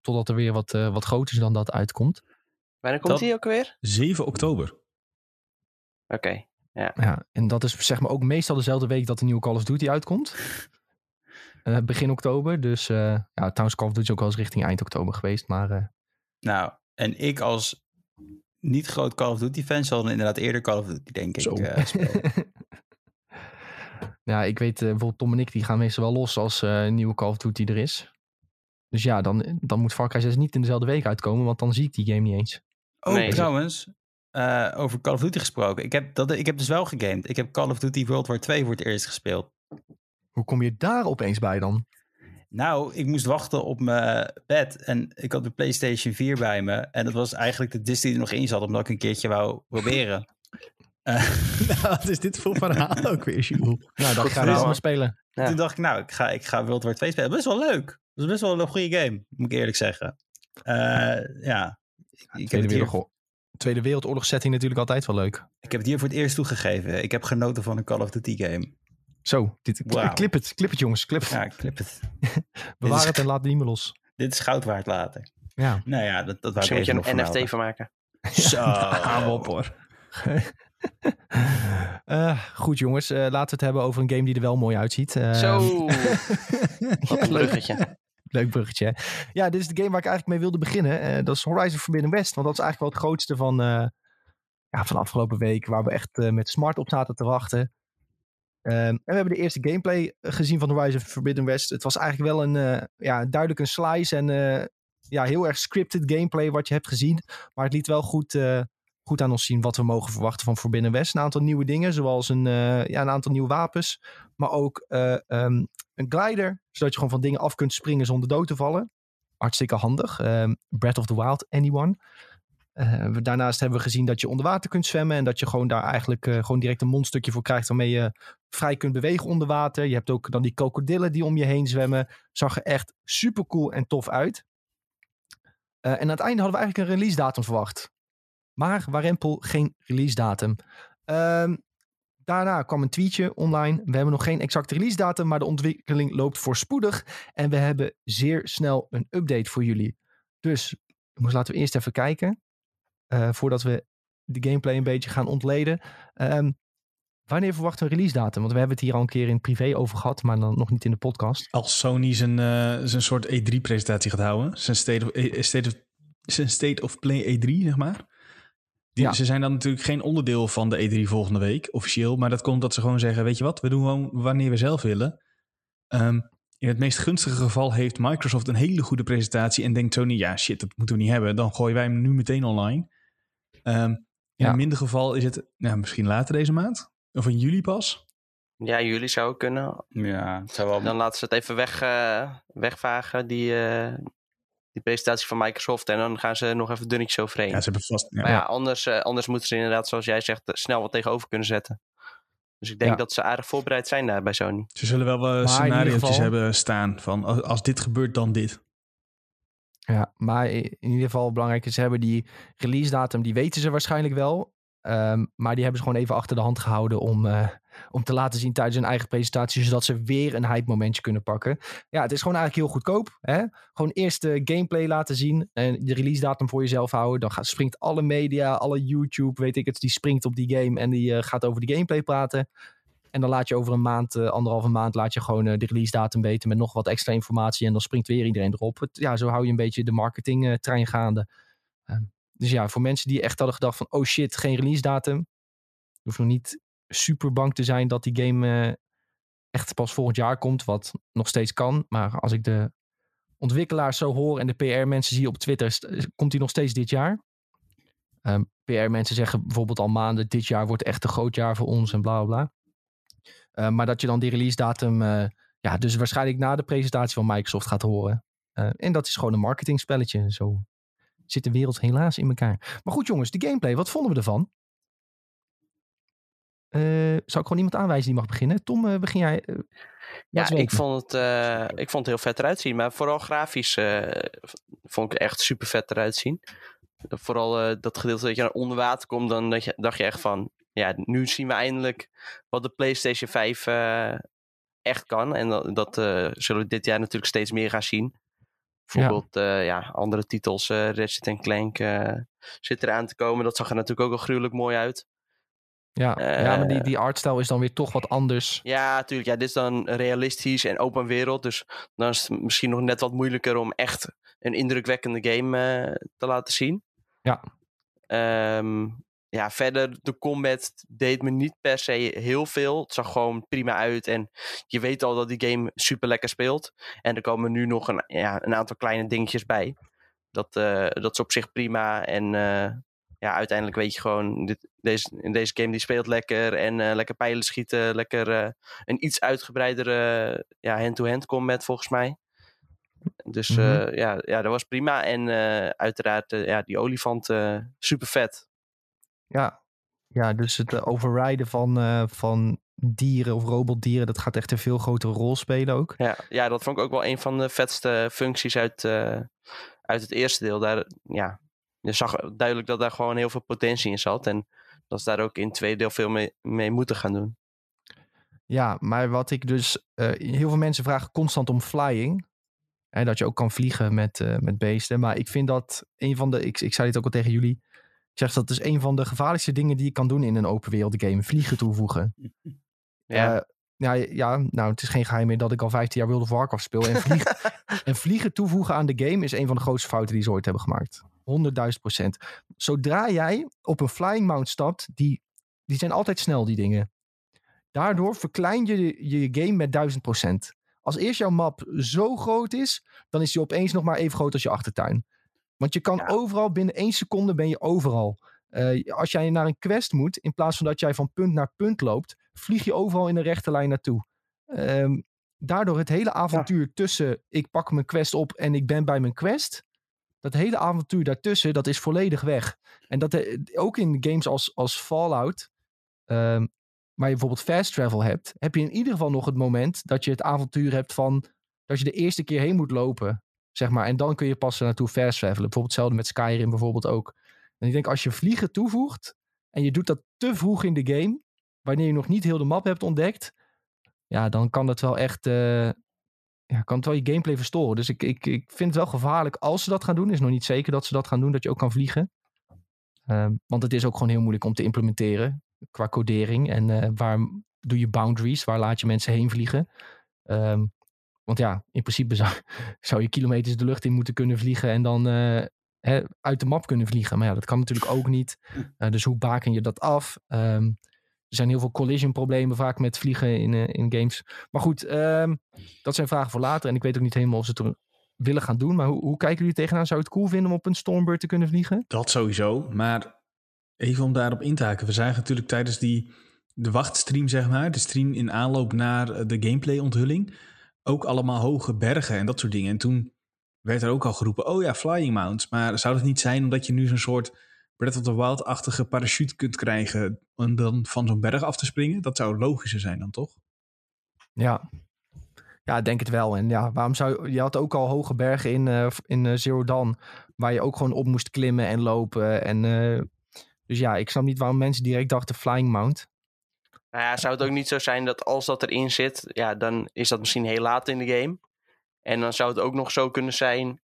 Totdat er weer wat, eh wat groters dan dat uitkomt. Wanneer komt Dat- die ook weer? 7 oktober. Oké. Ja, en dat is zeg maar ook meestal dezelfde week dat de nieuwe Call of Duty uitkomt. Begin oktober. Dus eh, ja, trouwens Call of Duty is ook wel eens richting eind oktober geweest. Maar eh, Nou, en ik als niet groot Call of Duty fan zal dan inderdaad eerder Call of Duty, denk ik. Zo. eh, spelen. ja, ik weet eh, bijvoorbeeld Tom en ik die gaan meestal wel los als eh, een nieuwe Call of Duty er is. Dus ja, dan, dan moet Far Cry 6 niet in dezelfde week uitkomen, want dan zie ik die game niet eens. Oh, Nee. trouwens, eh, over Call of Duty gesproken. Ik heb, dat, ik heb dus wel gegamed. Ik heb Call of Duty World War 2 voor het eerst gespeeld. Hoe kom je daar opeens bij dan? Nou, ik moest wachten op mijn bed en ik had de PlayStation 4 bij me. En dat was eigenlijk de disc die er nog in zat, omdat ik een keertje wou proberen. Eh, Wat is dit voor verhaal ook weer, Jules? Nou, dan Goed ga maar spelen. Ja. Toen dacht ik, nou, ik ga, ik ga World War 2 spelen. Best wel leuk. Dat is best wel een goede game, moet ik eerlijk zeggen. Eh, ja, ik, heb het hier, Tweede Wereldoorlog setting natuurlijk altijd wel leuk. ik heb het hier voor het eerst toegegeven. Ik heb genoten van een Call of Duty game. Zo, dit, Wauw. clip het, clip het jongens, clip het. Ja, clip het. Bewaar is- het en laat het niet meer los. Dit is goud waard later. Ja. Nou ja, dat, dat wou Misschien ik moet je even een NFT van maken. Zo. Hou op hoor. Eh, goed jongens, eh, laten we het hebben over een game die er wel mooi uitziet. Eh, Zo, wat een bruggetje. Leuk bruggetje. hè? Ja, dit is de game waar ik eigenlijk mee wilde beginnen. Eh, dat is Horizon Forbidden West. Want dat is eigenlijk wel het grootste van, eh, ja, van afgelopen week. Waar we echt eh, met smart op zaten te wachten. Ehm, en we hebben de eerste gameplay eh, gezien van Horizon Forbidden West. Het was eigenlijk wel een, eh, ja, duidelijk een slice. En eh, ja, heel erg scripted gameplay wat je hebt gezien. Maar het liet wel goed, goed aan ons zien wat we mogen verwachten van Forbidden West. Een aantal nieuwe dingen, zoals een, ja, een aantal nieuwe wapens. Maar ook eh, ehm, een glider, zodat je gewoon van dingen af kunt springen zonder dood te vallen. Hartstikke handig. Ehm, Breath of the Wild, anyone. Eh, daarnaast hebben we gezien dat je onder water kunt zwemmen. En dat je gewoon daar eigenlijk eh, gewoon direct een mondstukje voor krijgt. Waarmee je vrij kunt bewegen onder water. Je hebt ook dan die krokodillen die om je heen zwemmen. Zag er echt super cool en tof uit. Eh, en aan het einde hadden we eigenlijk een release datum verwacht. Maar Warempel geen release datum. Ehm, daarna kwam een tweetje online. We hebben nog geen exacte release datum, maar de ontwikkeling loopt voorspoedig. En we hebben zeer snel een update voor jullie. Dus jongens, laten we eerst even kijken. Eh, voordat we de gameplay een beetje gaan ontleden. Ehm, wanneer verwachten we een release datum? Want we hebben het hier al een keer in privé over gehad, maar dan nog niet in de podcast. Als Sony zijn, eh, zijn soort E3-presentatie gaat houden, zijn State of, eh, state of, zijn state of Play E3, zeg maar. Die, Ja. Ze zijn dan natuurlijk geen onderdeel van de E3 volgende week, officieel. Maar dat komt dat ze gewoon zeggen, weet je wat, we doen gewoon wanneer we zelf willen. Ehm, in het meest gunstige geval heeft Microsoft een hele goede presentatie en denkt Sony, ja shit, dat moeten we niet hebben. Dan gooien wij hem nu meteen online. Ehm, in Ja. een minder geval is het nou, misschien later deze maand. Of in juli pas. Ja, jullie zouden kunnen. Ja, het zou wel... Dan laten ze het even weg, eh, wegvagen, die, eh, die presentatie van Microsoft. En dan gaan ze nog even dunnetjes overheen. Ja, ze hebben vast... Ja. Maar ja, anders, eh, anders moeten ze inderdaad, zoals jij zegt, snel wat tegenover kunnen zetten. Dus ik denk Ja. dat ze aardig voorbereid zijn daar bij Sony. Ze zullen wel wel scenario's geval- hebben staan van als, als dit gebeurt, dan dit. Ja, maar in ieder geval belangrijk is, ze hebben die release datum, die weten ze waarschijnlijk wel. Ehm, maar die hebben ze gewoon even achter de hand gehouden om, eh, om te laten zien tijdens hun eigen presentatie, zodat ze weer een hype momentje kunnen pakken. Ja, het is gewoon eigenlijk heel goedkoop. Hè? Gewoon eerst de gameplay laten zien en de release datum voor jezelf houden. Dan gaat, springt alle media, alle YouTube, weet ik het, die springt op die game en die eh, gaat over die gameplay praten. En dan laat je over een maand, eh, anderhalve maand, laat je gewoon eh, de release datum weten met nog wat extra informatie. En dan springt weer iedereen erop. Ja, zo hou je een beetje de marketingtrein gaande. Ehm, dus ja, voor mensen die echt hadden gedacht van, oh shit, geen release datum. Je hoeft nog niet super bang te zijn dat die game eh, echt pas volgend jaar komt. Wat nog steeds kan. Maar als ik de ontwikkelaars zo hoor en de PR-mensen zie op Twitter, komt die nog steeds dit jaar. Ehm, PR-mensen zeggen bijvoorbeeld al maanden, dit jaar wordt echt een groot jaar voor ons en bla bla bla. Eh, maar dat je dan die release datum, eh, ja, dus waarschijnlijk na de presentatie van Microsoft gaat horen. Eh, en dat is gewoon een marketingspelletje. Zo zit de wereld helaas in elkaar. Maar goed jongens, de gameplay, wat vonden we ervan? Zou ik gewoon iemand aanwijzen die mag beginnen? Tom, begin jij. Ja, ik vond, het, ik vond het heel vet eruit zien. Maar vooral grafisch vond ik het echt super vet eruit zien. Vooral dat gedeelte dat je naar onder water komt, dan dat je, dacht je echt van... Ja, nu zien we eindelijk wat de PlayStation 5 eh, echt kan. En dat, dat eh, zullen we dit jaar natuurlijk steeds meer gaan zien. Bijvoorbeeld eh, ja, andere titels, Ratchet Clank zit eraan te komen. Dat zag er natuurlijk ook al gruwelijk mooi uit. Ja, ja maar die, die artstijl is dan weer toch wat anders. Ja, natuurlijk. Ja, dit is dan realistisch en open wereld. Dus dan is het misschien nog net wat moeilijker om echt een indrukwekkende game te laten zien. Ja. Ehm, ja, verder, de combat deed me niet per se heel veel. Het zag gewoon prima uit. En je weet al dat die game super lekker speelt. En er komen nu nog een, ja, een aantal kleine dingetjes bij. Dat, eh, dat is op zich prima. En eh, ja, uiteindelijk weet je gewoon, dit, deze, deze game die speelt lekker. En eh, lekker pijlen schieten. Lekker een iets uitgebreidere ja, hand-to-hand combat volgens mij. Dus Mhm. ja, ja, dat was prima. En uiteraard, ja, die olifant, super vet. Ja, ja dus het eh, overrijden van, eh, van dieren of robotdieren, dat gaat echt een veel grotere rol spelen ook. Ja, ja, dat vond ik ook wel een van de vetste functies uit, eh, uit het eerste deel. Daar, ja, je zag duidelijk dat daar gewoon heel veel potentie in zat. En dat ze daar ook in het tweede deel veel mee, mee moeten gaan doen. Ja, maar wat ik dus. heel veel mensen vragen constant om flying. Hè, dat je ook kan vliegen met, met beesten. Maar ik vind dat een van de. Ik, ik zei dit ook al tegen jullie. Ik zeg dat is een van de gevaarlijkste dingen die je kan doen in een open wereld game. Vliegen toevoegen. Ja, Eh, ja, ja, nou, het is geen geheim meer dat ik al 15 jaar World of Warcraft speel. En vliegen, en vliegen toevoegen aan de game is een van de grootste fouten die ze ooit hebben gemaakt. 100.000 procent. Zodra jij op een flying mount stapt, die, die zijn altijd snel, die dingen. Daardoor verklein je je, je game met 1000 procent. Als eerst jouw map zo groot is, dan is die opeens nog maar even groot als je achtertuin. Want je kan Ja. overal, binnen één seconde ben je overal. Eh, als jij naar een quest moet, in plaats van dat jij van punt naar punt loopt, vlieg je overal in een rechte lijn naartoe. Ehm, daardoor het hele avontuur tussen ik pak mijn quest op en ik ben bij mijn quest, dat hele avontuur daartussen, dat is volledig weg. En dat eh, ook in games als, als Fallout, ehm, waar je bijvoorbeeld fast travel hebt, heb je in ieder geval nog het moment dat je het avontuur hebt van dat je de eerste keer heen moet lopen, zeg maar. En dan kun je pas naartoe fast travelen. Bijvoorbeeld hetzelfde met Skyrim bijvoorbeeld ook. En ik denk als je vliegen toevoegt en je doet dat te vroeg in de game, wanneer je nog niet heel de map hebt ontdekt, ja, dan kan dat wel echt, eh, ja, kan het wel je gameplay verstoren. Dus ik, ik, ik vind het wel gevaarlijk als ze dat gaan doen. Is nog niet zeker dat ze dat gaan doen, dat je ook kan vliegen. Ehm, want het is ook gewoon heel moeilijk om te implementeren qua codering. En eh, waar doe je boundaries? Waar laat je mensen heen vliegen? Ehm, want ja, in principe zou, zou je kilometers de lucht in moeten kunnen vliegen en dan eh, hè, uit de map kunnen vliegen. Maar ja, dat kan natuurlijk ook niet. Eh, dus hoe baken je dat af? Ehm, er zijn heel veel collision problemen vaak met vliegen in, eh, in games. Maar goed, ehm, dat zijn vragen voor later. En ik weet ook niet helemaal of ze het er willen gaan doen. Maar hoe, hoe kijken jullie tegenaan? Zou je het cool vinden om op een Stormbird te kunnen vliegen? Dat sowieso, maar even om daarop in te haken. We zagen natuurlijk tijdens die, de wachtstream, zeg maar, de stream in aanloop naar de gameplay onthulling, ook allemaal hoge bergen en dat soort dingen. En toen werd er ook al geroepen, oh ja, flying mounts. Maar zou het niet zijn omdat je nu zo'n soort Breath of the Wild-achtige parachute kunt krijgen om dan van zo'n berg af te springen? Dat zou logischer zijn dan toch? Ja. Ja, denk het wel. En ja, waarom zou je had ook al hoge bergen in, eh, in eh, Zero waar je ook gewoon op moest klimmen en lopen. En, eh, dus ja, ik snap niet waarom mensen direct dachten Flying Mount. Nou ja, zou het ook niet zo zijn dat als dat erin zit, ja, dan is dat misschien heel laat in de game. En dan zou het ook nog zo kunnen zijn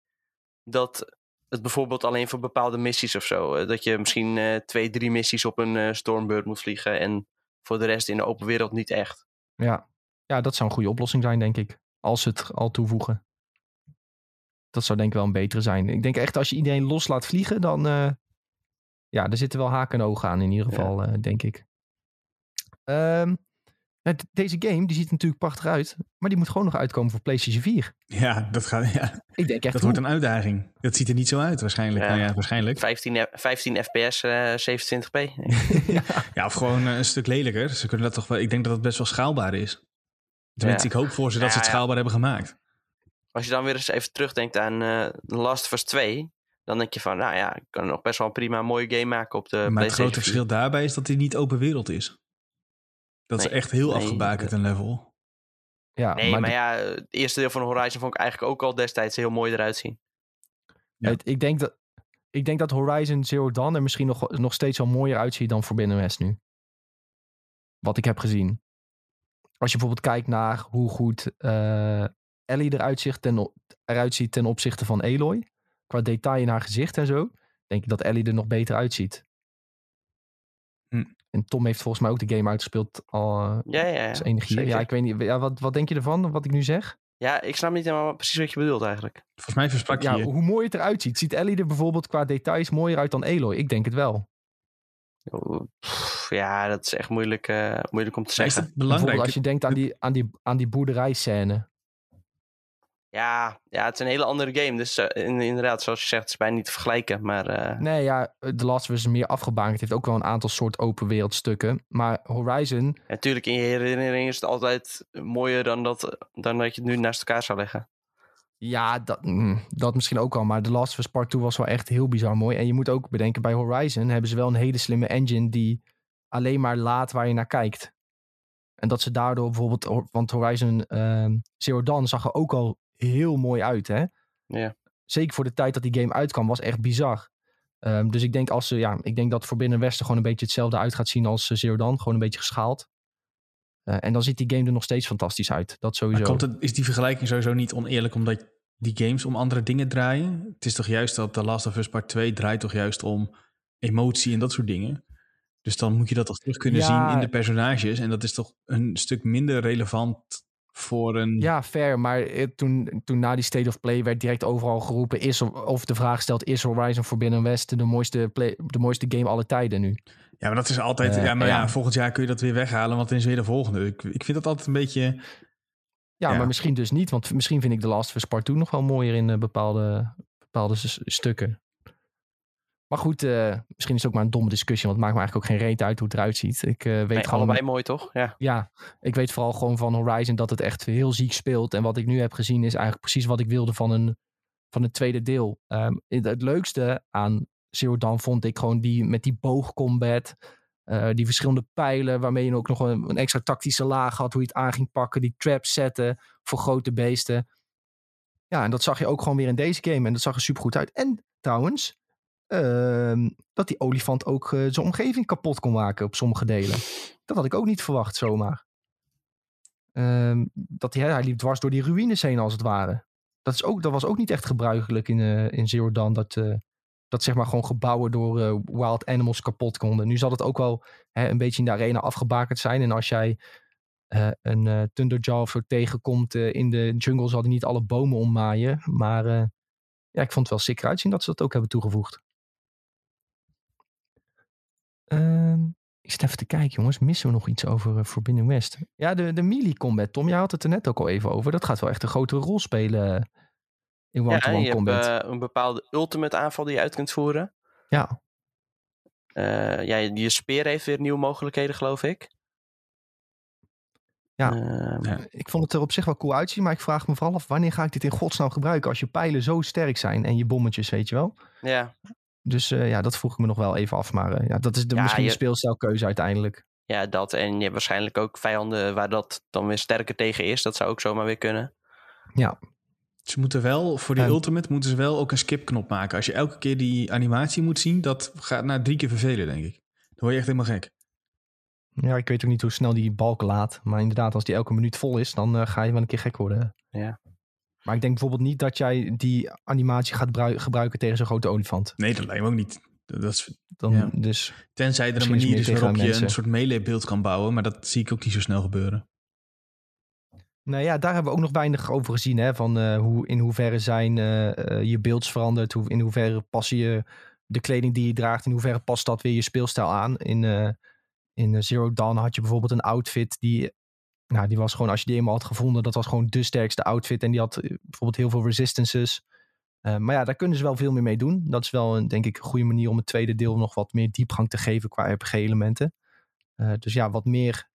dat het bijvoorbeeld alleen voor bepaalde missies of zo. eh, Dat je misschien eh, twee, drie missies op een eh, Stormbird moet vliegen en voor de rest in de open wereld niet echt. Ja. ja, dat zou een goede oplossing zijn, denk ik. Als ze het al toevoegen. Dat zou denk ik wel een betere zijn. Ik denk echt als je iedereen los laat vliegen, dan... ja, er zitten wel haken en ogen aan in ieder geval, denk ik. Ehm, het- deze game, die ziet er natuurlijk prachtig uit. Maar die moet gewoon nog uitkomen voor PlayStation 4. Ja, dat, gaat, ja, Ik denk echt, dat hoe- wordt een uitdaging. Dat ziet er niet zo uit waarschijnlijk. Ja. Nou ja, waarschijnlijk. 15, F- 15 fps, eh 27p. Ja, of gewoon eh, een stuk lelijker. Ze kunnen dat toch wel, ik denk dat het best wel schaalbaar is. Tenminste, Ja. ik hoop voor ze dat Ja, ze het ja. schaalbaar hebben gemaakt. Als je dan weer eens even terugdenkt aan eh Last of Us 2, dan denk je van, nou ja, ik kan nog best wel een prima mooie game maken op de maar het PlayStation grote 4. verschil daarbij is dat hij niet open wereld is. Dat is echt heel nee, afgebakend een level. ja, Nee, maar, ja, het eerste deel van Horizon vond ik eigenlijk ook al destijds heel mooi eruit zien. Ja. het- ik, denk dat, ik denk dat Horizon Zero Dawn er misschien nog, nog steeds wel mooier uitziet dan Forbidden West nu. Wat ik heb gezien. Als je bijvoorbeeld kijkt naar hoe goed eh, Ellie eruit, ziet ten, eruit ziet ten opzichte van Aloy. Qua detail in haar gezicht en zo. Denk ik dat Ellie er nog beter uitziet. En Tom heeft volgens mij ook de game uitgespeeld al eh, Ja, ja, ja. als enige hier. zeker. Ja, ik weet niet. Ja, wat, wat denk je ervan, wat ik nu zeg? Ja, ik snap niet helemaal precies wat je bedoelt eigenlijk. Volgens mij versprak je Ja, je. hoe mooi het eruit ziet. Ziet Ellie er bijvoorbeeld qua details mooier uit dan Aloy? Ik denk het wel. Ja, dat is echt moeilijk, eh, moeilijk om te is zeggen. het belangrijk? Bijvoorbeeld als je denkt aan die, aan die, aan die boerderijscène. Ja, ja, het is een hele andere game. Dus eh, in- inderdaad, zoals je zegt, het is bijna niet te vergelijken. Maar eh, Nee, ja, The Last of Us is meer afgebaand. Het heeft ook wel een aantal soort open wereldstukken. Maar Horizon, natuurlijk, in je herinnering is het altijd mooier dan dat, dan dat je het nu naast elkaar zou leggen. Ja, dat, mm, dat misschien ook al. Maar The Last of Us Part 2 was wel echt heel bizar mooi. En je moet ook bedenken, bij Horizon hebben ze wel een hele slimme engine die alleen maar laat waar je naar kijkt. En dat ze daardoor bijvoorbeeld, want Horizon ehm, Zero Dawn zag er ook al heel mooi uit, hè? Ja. Zeker voor de tijd dat die game uitkwam, was echt bizar. Ehm, dus ik denk, als ze, ja, ik denk dat Forbidden West er gewoon een beetje hetzelfde uit gaat zien als uh, Zero Dawn. Gewoon een beetje geschaald. Uh, en dan ziet die game er nog steeds fantastisch uit. Dat sowieso. Maar komt het, is die vergelijking sowieso niet oneerlijk omdat die games om andere dingen draaien? Het is toch juist dat The Last of Us Part 2 draait toch juist om emotie en dat soort dingen? Dus dan moet je dat toch terug kunnen Ja. zien in de personages. En dat is toch een stuk minder relevant voor een... Ja, fair. Maar eh, toen, toen na die State of Play werd direct overal geroepen... Is, of de vraag gesteld, is Horizon Forbidden West de mooiste, play, de mooiste game aller tijden nu? Ja, maar dat is altijd... Eh, ja, maar ja. ja. volgend jaar kun je dat weer weghalen, want dan is weer de volgende. Ik, ik vind dat altijd een beetje... Ja, Ja. maar misschien dus niet. Want misschien vind ik The Last of Us Part 2 nog wel mooier in eh, bepaalde, bepaalde stukken. Maar goed, eh, misschien is het ook maar een domme discussie. Want het maakt me eigenlijk ook geen reet uit hoe het eruit ziet. Ik eh, weet Nee, gewoon... allebei mooi, toch? Ja. Ja, ik weet vooral gewoon van Horizon dat het echt heel ziek speelt. En wat ik nu heb gezien is eigenlijk precies wat ik wilde van een, van een tweede deel. Ehm, het, het leukste aan Zero Dawn vond ik gewoon die met die boogcombat. eh, die verschillende pijlen waarmee je ook nog een, een extra tactische laag had. Hoe je het aan ging pakken. Die traps zetten voor grote beesten. Ja, en dat zag je ook gewoon weer in deze game. En dat zag er super goed uit. En trouwens, dat die olifant ook eh, zijn omgeving kapot kon maken op sommige delen. Dat had ik ook niet verwacht zomaar. Ehm, dat hij, hij liep dwars door die ruïnes heen als het ware. Dat, is ook, dat was ook niet echt gebruikelijk in, eh, in Zero. Dat, eh, dat zeg maar gewoon gebouwen door wild animals kapot konden. Nu zal het ook wel hè, een beetje in de arena afgebakerd zijn. En als jij een Thunderjaw of zo tegenkomt in de jungle... zal die niet alle bomen ommaaien. Maar ja, ik vond het wel sick eruit zien dat ze dat ook hebben toegevoegd. Ehm, ik zit even te kijken, jongens. Missen we nog iets over eh, Forbidden West? Ja, de, de melee combat, Tom. Jij had het er net ook al even over. Dat gaat wel echt een grotere rol spelen eh, in Ja, one-to-one je hebt combat. eh, een bepaalde ultimate aanval die je uit kunt voeren. ja, Eh, ja, je je speer heeft weer nieuwe mogelijkheden, geloof ik. Ja. Ehm, Ja. ik vond het er op zich wel cool uitzien. Maar ik vraag me vooral af, wanneer ga ik dit in godsnaam gebruiken? Als je pijlen zo sterk zijn en je bommetjes, weet je wel. ja. Dus eh, ja, dat vroeg ik me nog wel even af. Maar eh, ja, dat is de, Ja, misschien je- de speelstijlkeuze uiteindelijk. ja, dat. En je hebt waarschijnlijk ook vijanden waar dat dan weer sterker tegen is. Dat zou ook zomaar weer kunnen. Ze moeten wel, voor die En- ultimate, moeten ze wel ook een skipknop maken. Als je elke keer die animatie moet zien, dat gaat na drie keer vervelen, denk ik. Dan word je echt helemaal gek. Ja, ik weet ook niet hoe snel die balk laat. Maar inderdaad, als die elke minuut vol is, dan eh, ga je wel een keer gek worden. Ja. Maar ik denk bijvoorbeeld niet dat jij die animatie gaat brui- gebruiken tegen zo'n grote olifant. Nee, dat lijkt me ook niet. Dat is, Dan, Ja. Dus tenzij er een manier is waarop je mensen. een soort melee beeld kan bouwen. Maar dat zie ik ook niet zo snel gebeuren. Nou ja, daar hebben we ook nog weinig over gezien. Hè? Van eh, hoe, in hoeverre zijn eh, eh, je beelds veranderd. Hoe, in hoeverre pas je de kleding die je draagt. In hoeverre past dat weer je speelstijl aan. In, eh, in Zero Dawn had je bijvoorbeeld een outfit die... Nou, die was gewoon, als je die eenmaal had gevonden, dat was gewoon de sterkste outfit. En die had eh, bijvoorbeeld heel veel resistances. Eh, maar ja, daar kunnen ze wel veel meer mee doen. Dat is wel, een, denk ik, een goede manier om het tweede deel nog wat meer diepgang te geven qua RPG-elementen. Eh, dus ja, wat meer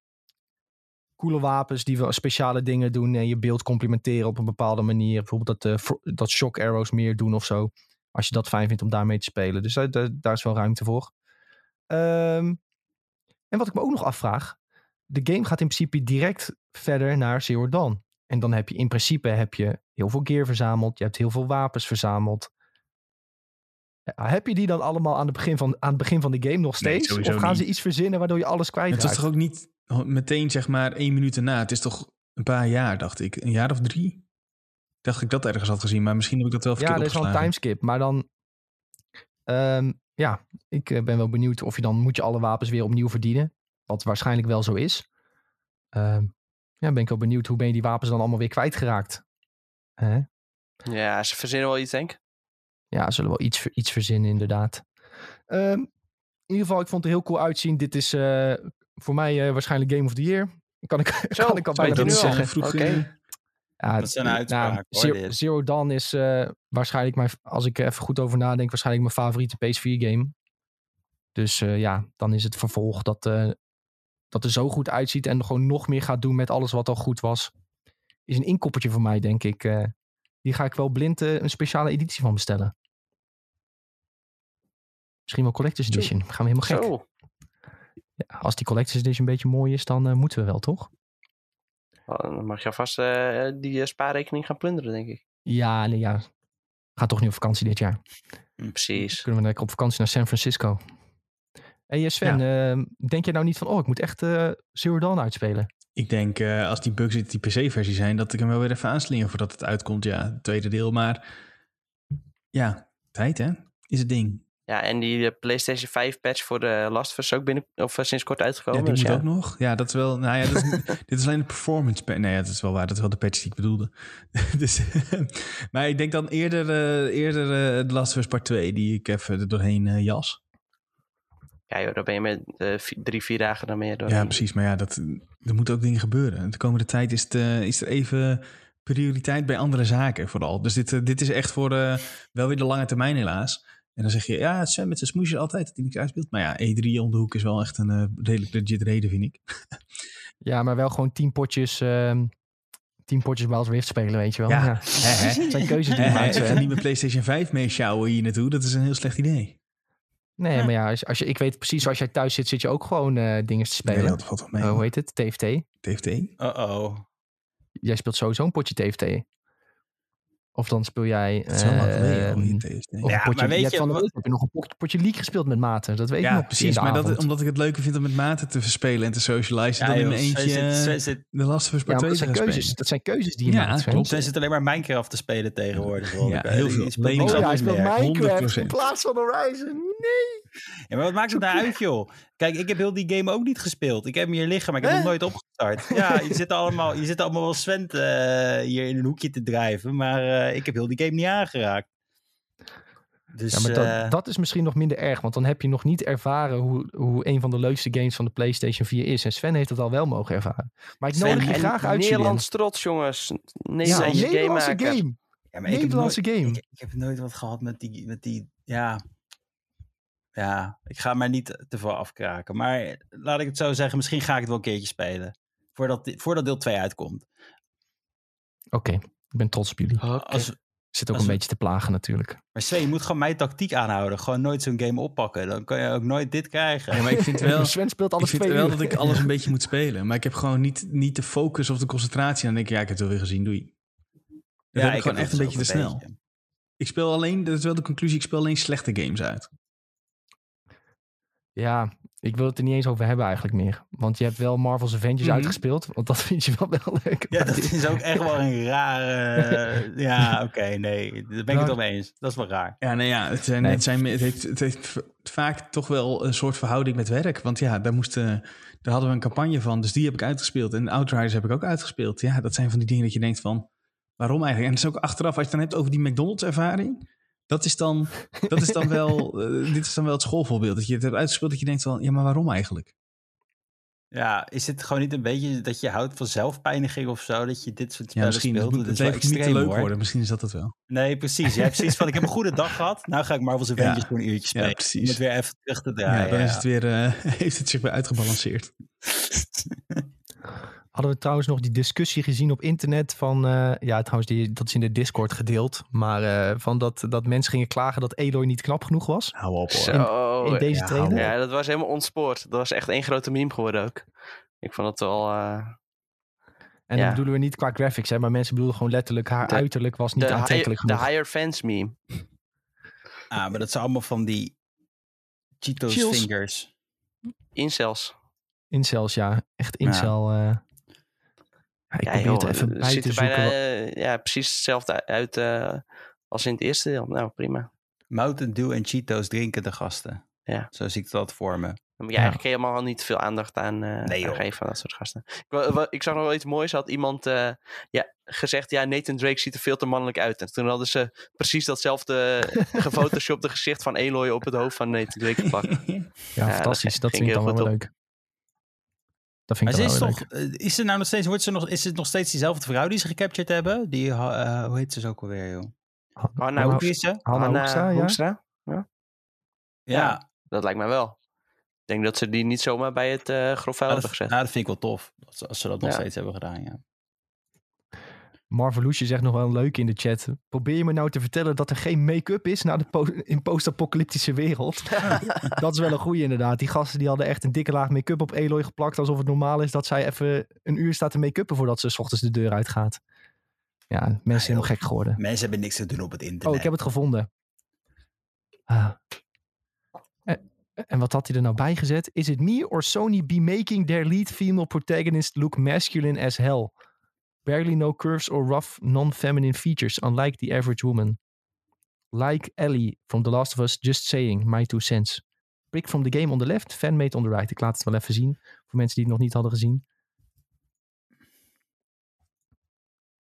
coole wapens die speciale dingen doen en je beeld complementeren op een bepaalde manier. Bijvoorbeeld dat, dat shock arrows meer doen of zo. Als je dat fijn vindt om daarmee te spelen. Dus daar, daar, daar is wel ruimte voor. Ehm, en wat ik me ook nog afvraag. De game gaat in principe direct verder naar Zero Dawn. En dan heb je in principe heb je heel veel gear verzameld. Je hebt heel veel wapens verzameld. Ja, heb je die dan allemaal aan het begin van, aan het begin van de game nog steeds? of gaan ze iets verzinnen waardoor je alles Het kwijtraakt? was toch ook niet meteen zeg maar één minuut erna. Het is toch een paar jaar, dacht ik. Een jaar of drie? Dacht ik dat ergens had gezien, maar misschien heb ik dat wel Ja, verkeerd er is wel een timeskip. Maar dan... ehm, ja, ik eh, ben wel benieuwd of je dan... Moet je alle wapens weer opnieuw verdienen? Wat waarschijnlijk wel zo is. Ehm, ja, ben ik wel benieuwd hoe ben je die wapens dan allemaal weer kwijtgeraakt? Hè? Ja, ze verzinnen wel iets, denk ik. Ja, zullen wel iets, iets verzinnen inderdaad. Ehm, in ieder geval, ik vond het heel cool uitzien. Dit is eh, voor mij eh, waarschijnlijk Game of the Year. Kan ik, Zo, kan ik al bijna niet nu al. zeggen. vroeg, Oké. Ja, Dat is een nou, uitspraak, hoor, Zero, dit. Zero Dawn is eh, waarschijnlijk mijn, als ik er even goed over nadenk, waarschijnlijk mijn favoriete PS4 game. Dus eh, ja, dan is het vervolg dat, eh, dat er zo goed uitziet en gewoon nog meer gaat doen met alles wat al goed was. Is een inkoppertje voor mij, denk ik. eh, die ga ik wel blind eh, een speciale editie van bestellen. Misschien wel Collector's Edition. Gaan we helemaal gek. Zo. Ja, als die Collector's Edition een beetje mooi is, dan eh, moeten we wel, toch? Oh, Dan mag je alvast die spaarrekening gaan plunderen, denk ik. Ja, nee, ja. We gaan toch niet op vakantie dit jaar. Precies. Kunnen we lekker op vakantie naar San Francisco. Hey eh, Sven, eh, denk je nou niet van, oh, ik moet echt eh Zero Dawn uitspelen? Ik denk, eh, als die bugs in die PC-versie zijn, dat ik hem wel weer even aanslingen voordat het uitkomt. Ja, het tweede deel. Maar ja, tijd hè, is het ding. Ja, en die PlayStation 5 patch voor de Last of Us ook binnen, of sinds kort Ja, uitgekomen. die dus moet ja. ook nog. Ja, dat is wel. Nou ja, dat is, dit is alleen de performance patch. Nee, ja, dat is wel waar. Dat is wel de patch die ik bedoelde. dus, maar ik denk dan eerder, eh eerder de Last of Us Part 2, die ik even er doorheen jas. Ja, joh, daar ben je met eh, drie, vier dagen dan meer door. Ja, precies. Maar ja, dat, er moeten ook dingen gebeuren. De komende tijd is, het, eh, is er even prioriteit bij andere zaken vooral. Dus dit, eh, dit is echt voor eh, wel weer de lange termijn helaas. En dan zeg je, ja, Sam met zijn smoesje altijd dat hij niks uitspeelt. Maar ja, E3 om de hoek is wel echt een redelijk legit reden, vind ik. Ja, maar wel gewoon tien potjes, ehm tien potjes Wild Rift spelen, weet je wel. Ja. Ja. Zijn keuzes die je maakt. ik ga Sven. niet met PlayStation 5 mee sjouwen hier naartoe. Dat is een heel slecht idee. Nee, Ja. maar ja, als, als je, ik weet precies, als jij thuis zit, zit je ook gewoon eh dingen te spelen. Nee, dat valt wel mee. Eh, hoe heet het? TFT. TFT. Uh-oh. Jij speelt sowieso een potje TFT. Of dan speel jij... Dat is wel ehm, of Ja, potje, maar weet je hebt je, van de wat- week heb je nog een potje, potje League gespeeld met maten. Dat weet ik Ja, nog. precies. in Maar dat, omdat ik het leuker vind om met maten te verspelen en te socializen... dan in mijn joh, Sven eentje zit- zit- de Last Us Ja, Part maar 2 dat zijn keuzes. Dat zijn keuzes die je Ja, maakt. Klopt. Zit alleen maar Minecraft te spelen tegenwoordig. Ja, ik. heel veel. speelt Oh ja, hij speelt. Minecraft 100%. in plaats van Horizon. Nee. Ja, maar wat maakt het nou uit, joh? Kijk, ik heb heel die game ook niet gespeeld. Ik heb hem hier liggen, maar ik heb hem nooit opgestart. Ja, je zit allemaal, je zit allemaal wel Sven eh, hier in een hoekje te drijven, maar eh, ik heb heel die game niet aangeraakt. Dus, Ja, maar dat, eh, dat is misschien nog minder erg. Want dan heb je nog niet ervaren hoe, hoe een van de leukste games van de PlayStation 4 is. En Sven heeft het al wel mogen ervaren. Maar ik nodig je graag uit. Nederlands trots, jongens. Ja, Nederlandse een Nederlandse game. ja, maar ik heb, nooit, Nederlandse game. ik, ik heb nooit wat gehad met die, met die, ja... Ja, ik ga maar niet te veel afkraken. Maar laat ik het zo zeggen, misschien ga ik het wel een keertje spelen. Voordat, voordat deel 2 uitkomt. Oké, ik ben trots op jullie. Als, Zit ook Als een we- beetje te plagen natuurlijk. maar Sven, je moet gewoon mijn tactiek aanhouden. Gewoon nooit zo'n game oppakken. Dan kan je ook nooit dit krijgen. Ja, maar ik vind wel... Sven speelt Ik alles vind twee wel dat ik alles een beetje moet spelen. Maar ik heb gewoon niet, niet de focus of de concentratie. Dan denk ik, ja, ik heb het wel weer gezien, doei. Dat heb ik gewoon echt een beetje te snel. Ik speel alleen, dat is wel de conclusie, ik speel alleen slechte games uit. Ja, ik wil het er niet eens over hebben eigenlijk meer. Want je hebt wel Marvel's Avengers Mhm. uitgespeeld. Want dat vind je wel wel leuk. Ja, dat is ook echt wel een rare... ja, oké, nee. Daar ben ik het Nou, wel mee eens. Dat is wel raar. Ja, nee, ja, het, zijn, Nee. het, zijn, het, heeft, het heeft vaak toch wel een soort verhouding met werk. Want ja, daar, moesten, daar hadden we een campagne van. Dus die heb ik uitgespeeld. En Outriders heb ik ook uitgespeeld. Ja, dat zijn van die dingen dat je denkt van... Waarom eigenlijk? En dat is ook achteraf, als je het dan hebt over die McDonald's ervaring... Dat is dan, dat is dan wel, eh, dit is dan wel het schoolvoorbeeld. Dat je het hebt uitgespeeld dat je denkt van, ja, maar waarom eigenlijk? Ja, is het gewoon niet een beetje dat je houdt van zelfpijniging of zo? Dat je dit soort Ja, spellen misschien speelt? het, Dat het leven niet te leuk hoor. worden. Misschien is dat het wel. Nee, precies. Jij hebt precies van, ik heb een goede dag gehad. Nou ga ik Marvel's Avengers Ja. voor een uurtje spelen. Ja, precies. Om het weer even terug te Ja, draaien. dan is ja. het weer, eh, heeft het zich weer uitgebalanceerd. Hadden we trouwens nog die discussie gezien op internet van... eh, ja, trouwens, die, dat is in de Discord gedeeld. Maar eh, van dat, dat mensen gingen klagen dat Eloy niet knap genoeg was. Hou op hoor. Zo. In deze ja, trailer. Ja, dat was helemaal ontspoord. Dat was echt één grote meme geworden ook. Ik vond het wel... eh, En Ja. dan bedoelen we niet qua graphics, hè, maar mensen bedoelen gewoon letterlijk haar De- uiterlijk was niet de, aantrekkelijk de genoeg. higher fans meme. Ah, maar dat zijn allemaal van die Cheetos Chills. fingers. Incels. Incels, ja. Echt incel. eh. Ja, ik Ja, probeer het joh, even bij ziet te er zoeken. bijna, wat- eh, ja, precies hetzelfde uit eh, als in het eerste deel. Nou, prima. Mountain Dew en Cheetos drinken de gasten. Ja. Zo zie ik dat voor me. Dan moet je Ja. eigenlijk helemaal niet veel aandacht aan, eh, Nee, aan joh. geven aan dat soort gasten. Ik, ik zag nog wel iets moois. Had iemand eh, ja, gezegd, ja, Nathan Drake ziet er veel te mannelijk uit. En toen hadden ze precies datzelfde gefotoshopte gezicht van Eloy op het hoofd van Nathan Drake geplakt. Ja, fantastisch. Dat vind ik dan wel leuk. Dat vind Maar ik is wel leuk. eh, is er nou nog steeds, wordt ze nog, is het nog steeds diezelfde vrouw die ze gecaptured hebben? Die, eh, hoe heet ze zo ook alweer, joh? Hanna- Hoe is ze? Hanna Hoekstra, ja? Hoekstra? Ja, Ja. Dat lijkt mij wel. Ik denk dat ze die niet zomaar bij het eh grof Ah, hebben gezet. nou, dat vind ik wel tof. Als, ze- als ze dat nog Ja. steeds hebben gedaan, ja. Marveloesje zegt nog wel een leuk in de chat. Probeer je me nou te vertellen dat er geen make-up is na de po in post-apocalyptische wereld? dat is wel een goeie inderdaad. Die gasten die hadden echt een dikke laag make-up op Eloy geplakt. Alsof het normaal is dat zij even een uur staat te make-uppen voordat ze s ochtends de deur uitgaat. Ja, mensen zijn helemaal gek geworden. Mensen hebben niks te doen op het internet. Oh, ik heb het gevonden. Ah. En, en wat had hij er nou bij gezet? Is it me or Sony be making their lead female protagonist look masculine as hell? Barely no curves or rough non-feminine features, unlike the average woman. Like Ellie from The Last of Us, just saying, my two cents. Pick from the game on the left, fanmade on the right. Ik laat het wel even zien, voor mensen die het nog niet hadden gezien.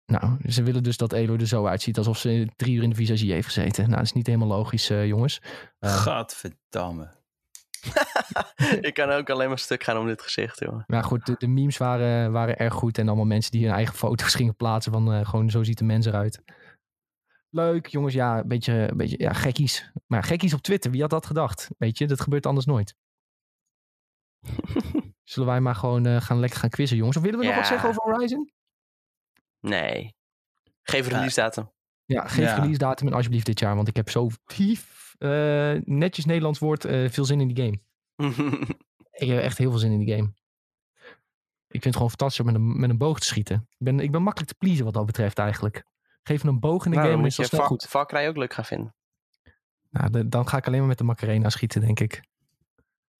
Nou, ze willen dus dat Eloy er zo uitziet alsof ze drie uur in de visagie heeft gezeten. Nou, dat is niet helemaal logisch, eh, jongens. Uh, Gadverdamme. ik kan ook alleen maar stuk gaan om dit gezicht, jongen. Maar goed, de, de, memes waren, waren erg goed. En allemaal mensen die hun eigen foto's gingen plaatsen van uh, gewoon zo ziet de mens eruit. Leuk, jongens. Ja, een beetje, een beetje ja, gekkies. Maar gekkies op Twitter, wie had dat gedacht? Weet je, dat gebeurt anders nooit. Zullen wij maar gewoon uh, gaan lekker gaan quizzen, jongens? Of willen we ja. nog wat zeggen over Horizon? Nee. Geef release datum. Ja, geef ja. release datum en alsjeblieft dit jaar. Want ik heb zo netjes Nederlands woord, uh, veel zin in die game. ik heb echt heel veel zin in die game. Ik vind het gewoon fantastisch om met een, met een boog te schieten. Ik ben, ik ben makkelijk te pleasen wat dat betreft eigenlijk. Geef me een boog in de nou, game en is dat snel goed. Cry ook leuk gaan vinden. Nou, de, dan ga ik alleen maar met de Macarena schieten, denk ik.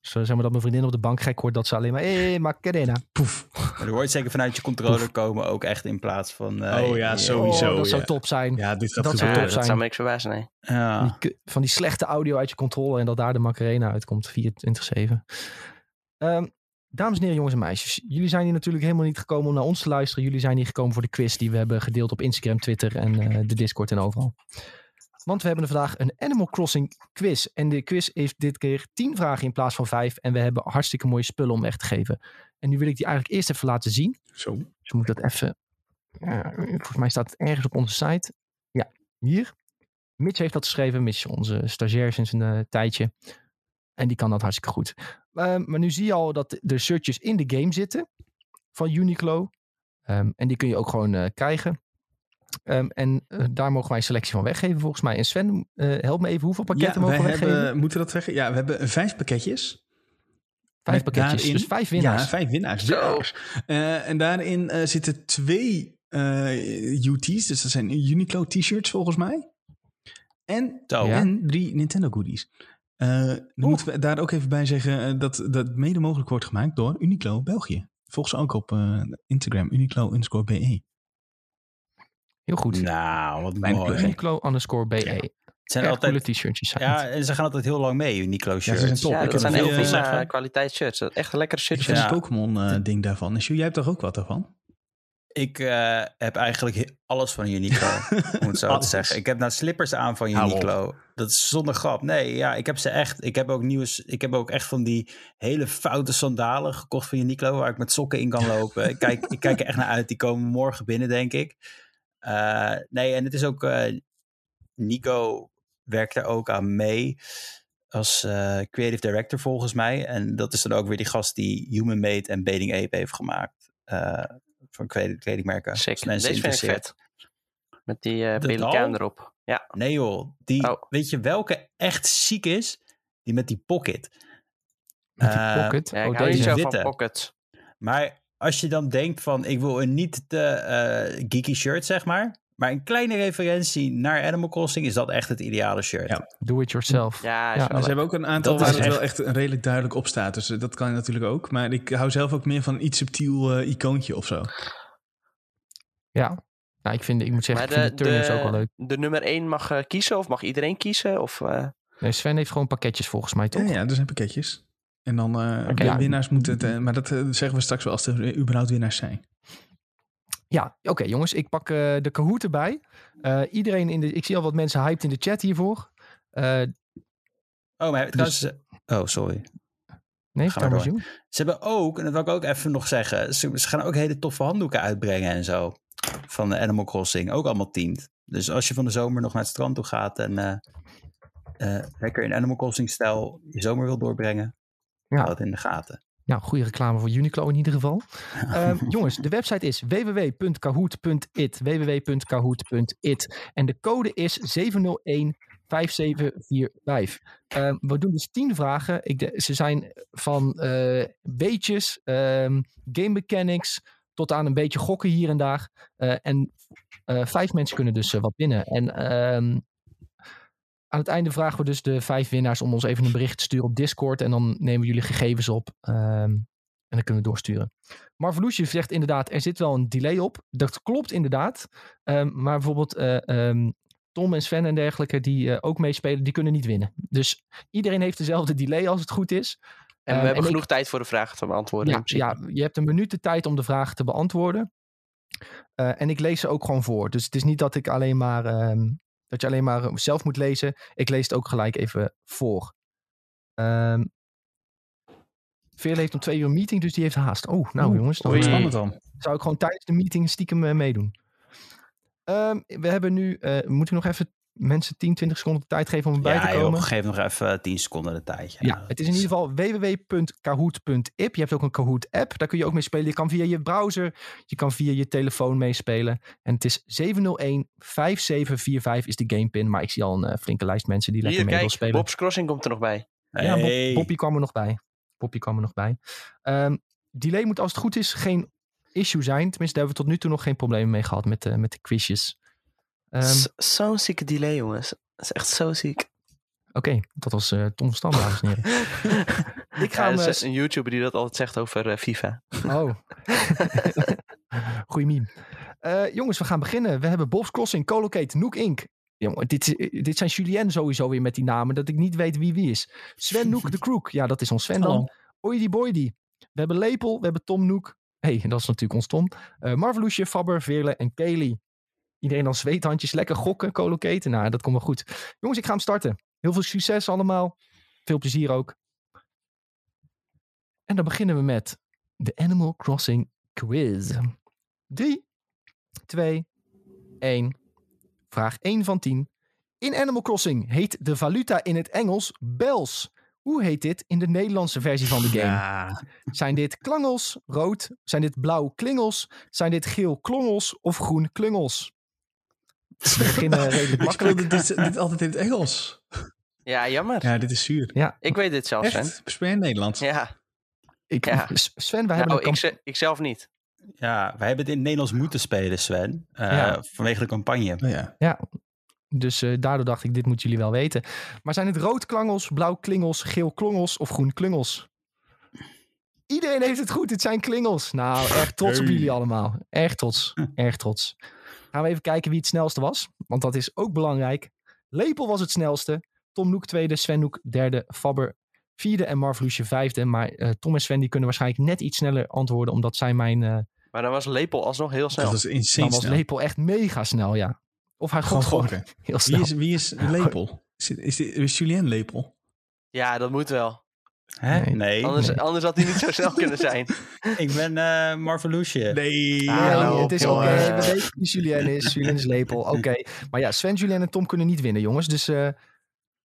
Zo zeg maar dat mijn vriendin op de bank gek wordt dat ze alleen maar... Hé, hey, Macarena. Poef. Maar er hoort zeker vanuit je controller Poef. komen ook echt in plaats van... Uh, oh ja, sowieso. Oh, dat ja. zou top zijn. Ja, dit dat zou Ja, top dat zijn. zou me niks verbazen, nee. Ja. Die, van die slechte audio uit je controller en dat daar de Macarena uitkomt 24-7. Um, dames en heren, jongens en meisjes. Jullie zijn hier natuurlijk helemaal niet gekomen om naar ons te luisteren. Jullie zijn hier gekomen voor de quiz die we hebben gedeeld op Instagram, Twitter en uh, de Discord en overal. Want we hebben vandaag een Animal Crossing quiz. En de quiz heeft dit keer 10 vragen in plaats van 5. En we hebben hartstikke mooie spullen om weg te geven. En nu wil ik die eigenlijk eerst even laten zien. Zo. Dus moet ik dat even... Ja, volgens mij staat het ergens op onze site. Ja, hier. Mitch heeft dat geschreven. Mitch, onze stagiair sinds een uh, tijdje. En die kan dat hartstikke goed. Uh, maar nu zie je al dat de shirtjes in de game zitten. Van Uniqlo. Um, en die kun je ook gewoon uh, krijgen. Um, en uh, daar mogen wij een selectie van weggeven volgens mij. En Sven, uh, help me even, hoeveel pakketten ja, mogen we hebben, weggeven? Moeten we dat zeggen? Ja, we hebben vijf pakketjes. Vijf pakketjes, daarin, dus vijf winnaars. Ja, vijf winnaars. Uh, en daarin zitten twee UT's, dus dat zijn Uniqlo t-shirts volgens mij. En, ja. en drie Nintendo goodies. dan moeten we daar ook even bij zeggen dat dat mede mogelijk wordt gemaakt door Uniqlo België. Volg ze ook op Instagram, Uniqlo underscore BE. Heel goed. Nou, wat Mijn mooi. Uniqlo underscore BE. Het zijn altijd coole t-shirtjes. Ja, en ze gaan altijd heel lang mee, Uniqlo Ja, shirts. ze zijn top. Ja, ik dat heb zijn een echt veel, uh, kwaliteit shirts. Echt een lekkere vind Ja. het Pokémon uh, ding daarvan. En Sjoe, jij hebt toch ook wat daarvan? Ik uh, heb eigenlijk alles van Uniqlo, om het zo te zeggen. Ik heb nou slippers aan van Uniqlo. Dat is zonder grap. Nee, ja, ik heb ze echt. Ik heb ook nieuws. Ik heb ook echt van die hele foute sandalen gekocht van Uniqlo, waar ik met sokken in kan lopen. ik, kijk, ik kijk er echt naar uit. Die komen morgen binnen, denk ik. Uh, nee, en het is ook. Uh, Nico werkt er ook aan mee als uh, creative director volgens mij. En dat is dan ook weer die gast die Human Made en Bathing Ape heeft gemaakt. Uh, van kledingmerken. Zeker. Deze vind ik vet. Met die uh, pelikaan erop. Ja. Nee joh. Die, Oh. Weet je welke echt ziek is? Die met die pocket. Met die Eh, pocket. Ja, ik oh, deze. witte. van pockets. Maar als je dan denkt van... Ik wil een niet te eh, geeky shirt, zeg maar. Maar een kleine referentie naar Animal Crossing... is dat echt het ideale shirt. Ja. Do it yourself. Ja, ze hebben ook een aantal Dat waar het wel echt- echt redelijk duidelijk op staat. Dus eh, dat kan natuurlijk ook. Maar ik hou zelf ook meer van een iets subtiel eh, icoontje of zo. Ja. Nou, ik, vind, ik moet zeggen, Maar ik vind de, turners ook wel leuk. de nummer 1 mag eh, kiezen of mag iedereen kiezen? Of, eh, Nee, Sven heeft gewoon pakketjes volgens mij, toch? Ja, ja, er zijn pakketjes. En dan eh de winnaars moeten het... eh, maar dat eh, zeggen we straks wel als er überhaupt winnaars zijn. Ja, oké jongens, ik pak eh, de Kahoot erbij. Eh, iedereen in de, ik zie al wat mensen hyped in de chat hiervoor. Eh, Oh, maar trouwens... Oh, sorry. nee, Ga maar door. Jung. Ze hebben ook, en dat wil ik ook even nog zeggen... Ze, ze gaan ook hele toffe handdoeken uitbrengen en zo. Van de Animal Crossing. Ook allemaal teamed. Dus als je van de zomer nog naar het strand toe gaat... en eh, eh, lekker in Animal Crossing stijl je zomer wil doorbrengen... Ja. hou het in de gaten. Nou, goede reclame voor Uniqlo in ieder geval. Ehm, jongens, de website is www.kahoot.it. www.kahoot.it. En de code is 701 5745. Ehm, we doen dus 10 vragen. Ik de- ze zijn van eh beetjes, ehm, game mechanics, tot aan een beetje gokken hier en daar. Eh, en eh, vijf mensen kunnen dus eh, wat winnen. En aan het einde vragen we dus de vijf winnaars om ons even een bericht te sturen op Discord. En dan nemen we jullie gegevens op. ehm, en dan kunnen we doorsturen. Marveloesje zegt inderdaad, er zit wel een delay op. Dat klopt inderdaad. Ehm, maar bijvoorbeeld eh, ehm, Tom en Sven en dergelijke die eh, ook meespelen, die kunnen niet winnen. Dus iedereen heeft dezelfde delay als het goed is. En we hebben en ik- genoeg tijd voor de vragen te beantwoorden. Ja, ja, je hebt een minuut de tijd om de vragen te beantwoorden. Eh, en ik lees ze ook gewoon voor. Dus het is niet dat ik alleen maar dat je alleen maar eh, zelf moet lezen. Ik lees het ook gelijk even voor. Ehm Veerle heeft om twee uur een meeting, dus die heeft haast. Oh, nou Oeh, jongens, dan Oei. eh, Spannend dan. zou ik gewoon tijdens de meeting stiekem eh, meedoen. Ehm, we hebben nu, moeten we nog even mensen 10, 20 seconden de tijd geven om erbij Ja, te joh, komen? geef nog even 10 seconden de tijd. Ja, het is in ieder geval www.kahoot.ip. Je hebt ook een Kahoot app, daar kun je ook mee spelen. Je kan via je browser, je kan via je telefoon meespelen. En het is 701-5745 is de gamepin. Maar ik zie al een eh, flinke lijst mensen die lekker mee wil spelen. Bob's Crossing komt er nog bij. Ja, Bob, Hey. Boppie kwam er nog bij. Boppie kwam er nog bij. Ehm, delay moet als het goed is geen issue zijn. Tenminste, daar hebben we tot nu toe nog geen problemen mee gehad met, de met de quizjes. Z- Zo'n zieke delay, jongens. Dat is echt zo ziek. Oké, dat was eh, Tom Stam, dames en heren. Ik ga Ja, hem, eh, is een YouTuber die dat altijd zegt over eh, FIFA. Oh. Goeie meme. Eh, jongens, we gaan beginnen. We hebben Bob's Crossing, Colocate, Nook Inc. Jongen, dit, dit zijn Julien sowieso weer met die namen, dat ik niet weet wie wie is. Sven Nook de Crook. Ja, dat is ons Sven dan. Oidy Boydy. We hebben Lepel, we hebben Tom Nook. hey, dat is natuurlijk ons Tom. Eh Marveloesje, Fabber, Veerle en Kelly. Iedereen dan zweethandjes, lekker gokken, Colocate. Nou, dat komt wel goed. Jongens, ik ga hem starten. Heel veel succes allemaal. Veel plezier ook. En dan beginnen we met de Animal Crossing quiz. 3, 2, 1. Vraag 1 van 10. In Animal Crossing heet de valuta in het Engels bells. Hoe heet dit in de Nederlandse versie van de game? Ja, Zijn dit klangels, rood? Zijn dit blauw klingels? Zijn dit geel klongels of groen klungels? We beginnen redelijk ik makkelijk. speelde dit, dit altijd in het Engels. Ja, jammer. Ja, dit is zuur. Ik weet dit zelf, Sven. Echt? Je in Nederlands? Ja, Ik, Ja. Sven, wij hebben nou, ik, ze- ik zelf niet. Ja, wij hebben het in het Nederlands moeten spelen, Sven. eh, Ja. Vanwege de campagne. Oh, ja. Ja, dus eh, daardoor dacht ik, dit moeten jullie wel weten. Maar zijn het rood klangels, blauw klingels, geel klongels of groen klungels? Iedereen heeft het goed, het zijn klingels. Nou, erg trots op jullie allemaal. Erg trots, erg trots. Gaan we even kijken wie het snelste was, want dat is ook belangrijk. Lepel was het snelste, Tom Noek tweede, Sven Noek derde, Fabber vierde en Marvloesje vijfde. Maar eh, Tom en Sven die kunnen waarschijnlijk net iets sneller antwoorden, omdat zij mijn... eh, Maar dan was Lepel alsnog heel snel. Dat is insane dan was snel. Lepel echt mega snel, ja. Of hij Gewoon god gewoon gokken. heel snel. Wie is, wie is Lepel? Is, is, dit, is Julien Lepel? Ja, dat moet wel. Hè? Nee. Nee, Anders, nee. anders had hij niet zo snel kunnen zijn. ik ben eh Marveloesje. Nee. Nee, nou, het is oké. eh. We weten wie Julien is. Julien is lepel. Oké. Maar ja, Sven, Julien en Tom kunnen niet winnen, jongens. Dus eh,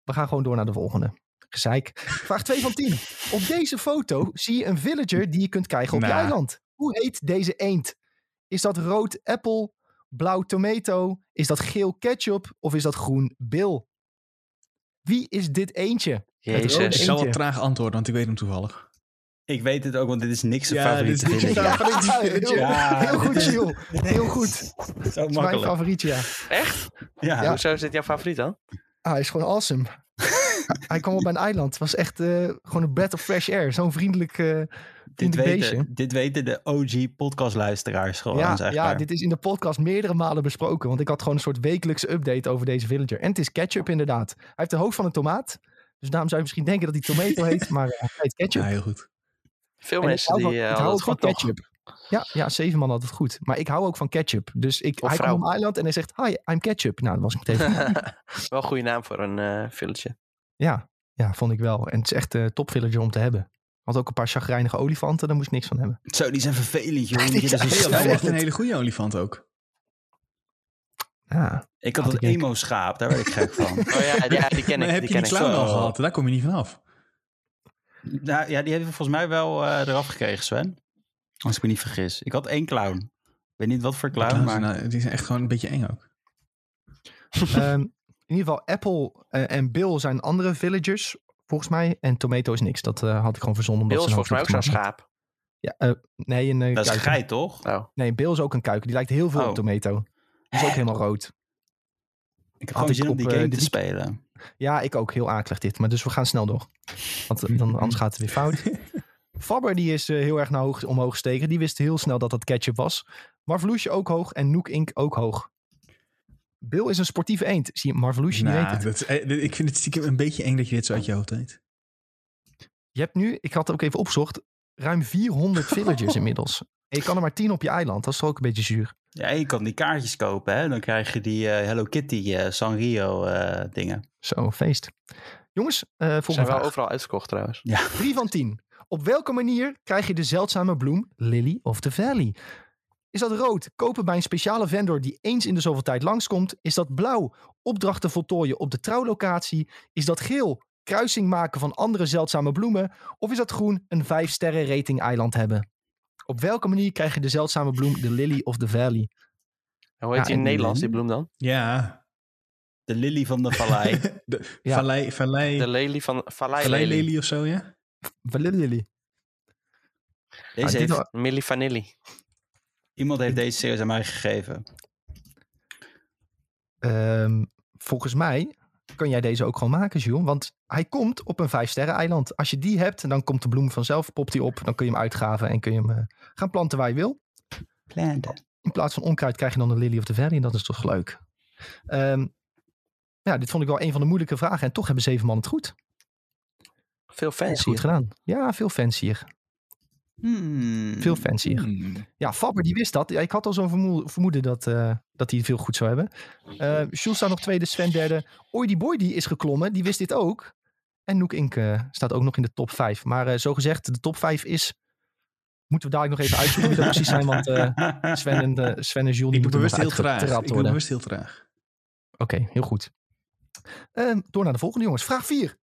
we gaan gewoon door naar de volgende. Gezeik. Vraag 2 van 10. Op deze foto zie je een villager die je kunt krijgen op je Nou. eiland. Hoe heet deze eend? Is dat rood apple, blauw tomato? Is dat geel ketchup? Of is dat groen bil? Wie is dit eentje? Ik Jezus. zal eentje. wat traag antwoorden, want ik weet hem toevallig. Ik weet het ook, want dit is niks Ja, favoriete dit is niks heel, villager. Ja, heel goed, Jules. Heel goed. Zo Dat is mijn makkelijk. favoriet, ja. Echt? Ja. Hoezo is dit jouw favoriet dan? Ah, hij is gewoon awesome. hij kwam op mijn eiland. Het was echt eh, gewoon een breath of fresh air. Zo'n vriendelijk, eh dit, vriendelijk beestje. weten, dit weten de OG podcastluisteraars gewoon, Ja, zeg ja, dit is in de podcast meerdere malen besproken. Want ik had gewoon een soort wekelijkse update over deze villager. En het is ketchup inderdaad. Hij heeft de hoofd van een tomaat. Dus daarom zou je misschien denken dat hij tomato heet. Maar eh, hij heet ketchup. Ja, heel goed. Veel En mensen van- die uh, hadden het van goed toch? ketchup. Ja, ja, zeven man had het goed. Maar ik hou ook van ketchup. Dus ik, Of hij vrouw. op eiland en hij zegt, hi, I'm ketchup. Nou, dat was ik meteen Wel een goede naam voor een eh village. Ja, ja, vond ik wel. En het is echt een top villager om te hebben. Had ook een paar chagrijnige olifanten, daar moest ik niks van hebben. Zo, die zijn vervelend, joh. Is een heeft een hele goede olifant ook. Ja, Ik had ook. emo-schaap, daar werd ik gek van. Oh ja, ja die ken Maar ik. heb Die je ken die clown al gehad? Daar kom je niet vanaf. Nou, ja, die hebben we volgens mij wel eh, eraf gekregen, Sven. Als ik me niet vergis. Ik had één clown. Ik weet niet wat voor clown, maar... nou, die zijn echt gewoon een beetje eng ook. Ehm, in ieder geval, Apple eh, en Bill zijn andere villagers, volgens mij. En Tomato is niks. Dat eh, had ik gewoon verzonnen. omdat Bill is ze een volgens mij ook zo'n schaap. Ja, eh, nee, een Dat is een geit, toch? Oh. Nee, Bill is ook een kuiken. Die lijkt heel veel Oh. op Tomato. Is ook helemaal rood. Ik heb Had gewoon zin om die eh, game te spelen. Ja, ik ook. Heel akelig dit. Maar dus we gaan snel door. Want eh, dan, anders gaat het weer fout. Fabber die is eh, heel erg naar hoog, omhoog steken. Die wist heel snel dat dat ketchup was. Marveloesje ook hoog en Nook Inc. ook hoog. Bill is een sportieve eend. Zie je, Marveloesje die weet Nou, het. dat ik vind het stiekem een beetje eng dat je dit zo uit je hoofd weet. Je hebt nu, ik had het ook even opgezocht, ruim 400 villagers inmiddels. En je kan er maar 10 op je eiland. Dat is toch ook een beetje zuur. Ja, je kan die kaartjes kopen, hè? Dan krijg je die eh, Hello Kitty eh, Sanrio eh, dingen. Zo, feest. Jongens, eh Ze zijn wel vraag. overal uitverkocht trouwens. 3 van 10. Op welke manier krijg je de zeldzame bloem Lily of the Valley? Is dat rood, kopen bij een speciale vendor die eens in de zoveel tijd langskomt? Is dat blauw, opdrachten voltooien op de trouwlocatie? Is dat geel, kruising maken van andere zeldzame bloemen? Of is dat groen, een 5 sterren rating eiland hebben? Op welke manier krijg je de zeldzame bloem de Lily of the Valley? En Hoe heet Ja, die in Nederlands, die bloem dan? Ja. De Lily van de Vallei. De Ja. Vallei, vallei, De lelie van Vallei vallei Lelie. Lely of zo, ja? Lily. Deze dit heeft, wel- Milli Vanilli. iemand heeft deze series aan mij gegeven. Ehm, volgens mij kan jij deze ook gewoon maken, Jules. Want hij komt op een vijf sterren eiland. Als je die hebt, dan komt de bloem vanzelf, popt hij op. Dan kun je hem uitgraven en kun je hem eh, gaan planten waar je wil. Planten. In plaats van onkruid krijg je dan de Lily of the Valley. En dat is toch leuk. Ehm, ja, dit vond ik wel een van de moeilijke vragen. En toch hebben zeven man het goed. Veel fancy. goed gedaan. Ja, veel fancier. Hmm. Veel fancier. Hmm. Ja, Fabber die wist dat. Ja, ik had al zo'n vermoe- vermoeden dat, eh, dat hij veel goed zou hebben. Eh Jules staat nog tweede, Sven derde. Oidi Boy die is geklommen, die wist dit ook. En Noek Inc. eh, staat ook nog in de top 5. Maar zo gezegd, de top 5 is... Moeten we dadelijk nog even uitzoeken wie dat precies zijn. Want Sven, en, Sven en Jules Ik doe moeten bewust heel traag. Ik doe worden. bewust heel traag. Oké, heel goed. Ehm, door naar de volgende jongens. Vraag 4.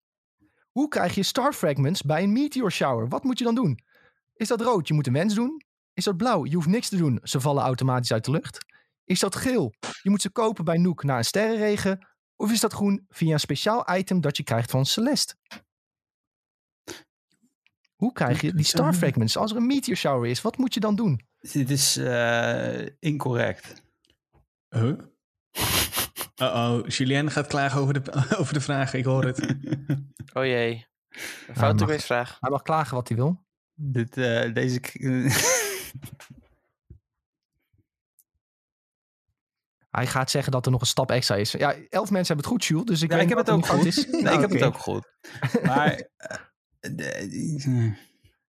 Hoe krijg je star fragments bij een meteor shower? Wat moet je dan doen? Is dat rood? Je moet een wens doen. Is dat blauw? Je hoeft niks te doen. Ze vallen automatisch uit de lucht. Is dat geel? Je moet ze kopen bij Nook na een sterrenregen. Of is dat groen via een speciaal item dat je krijgt van Celeste? Hoe krijg je die star fragments? Als er een meteor shower is, wat moet je dan doen? Dit is eh, incorrect. Huh? Uh-oh, Julien gaat klagen over de, over de vragen. Ik hoor het. Oh jee. Een foute quizvraag. Hij mag klagen wat hij wil. Dit, eh, deze... Hij gaat zeggen dat er nog een stap extra is. Ja, elf mensen hebben het goed, Jules. Dus ik, Ja, weet ik heb het ook goed. is. Nee, ik heb het ook goed. Maar... eh, de-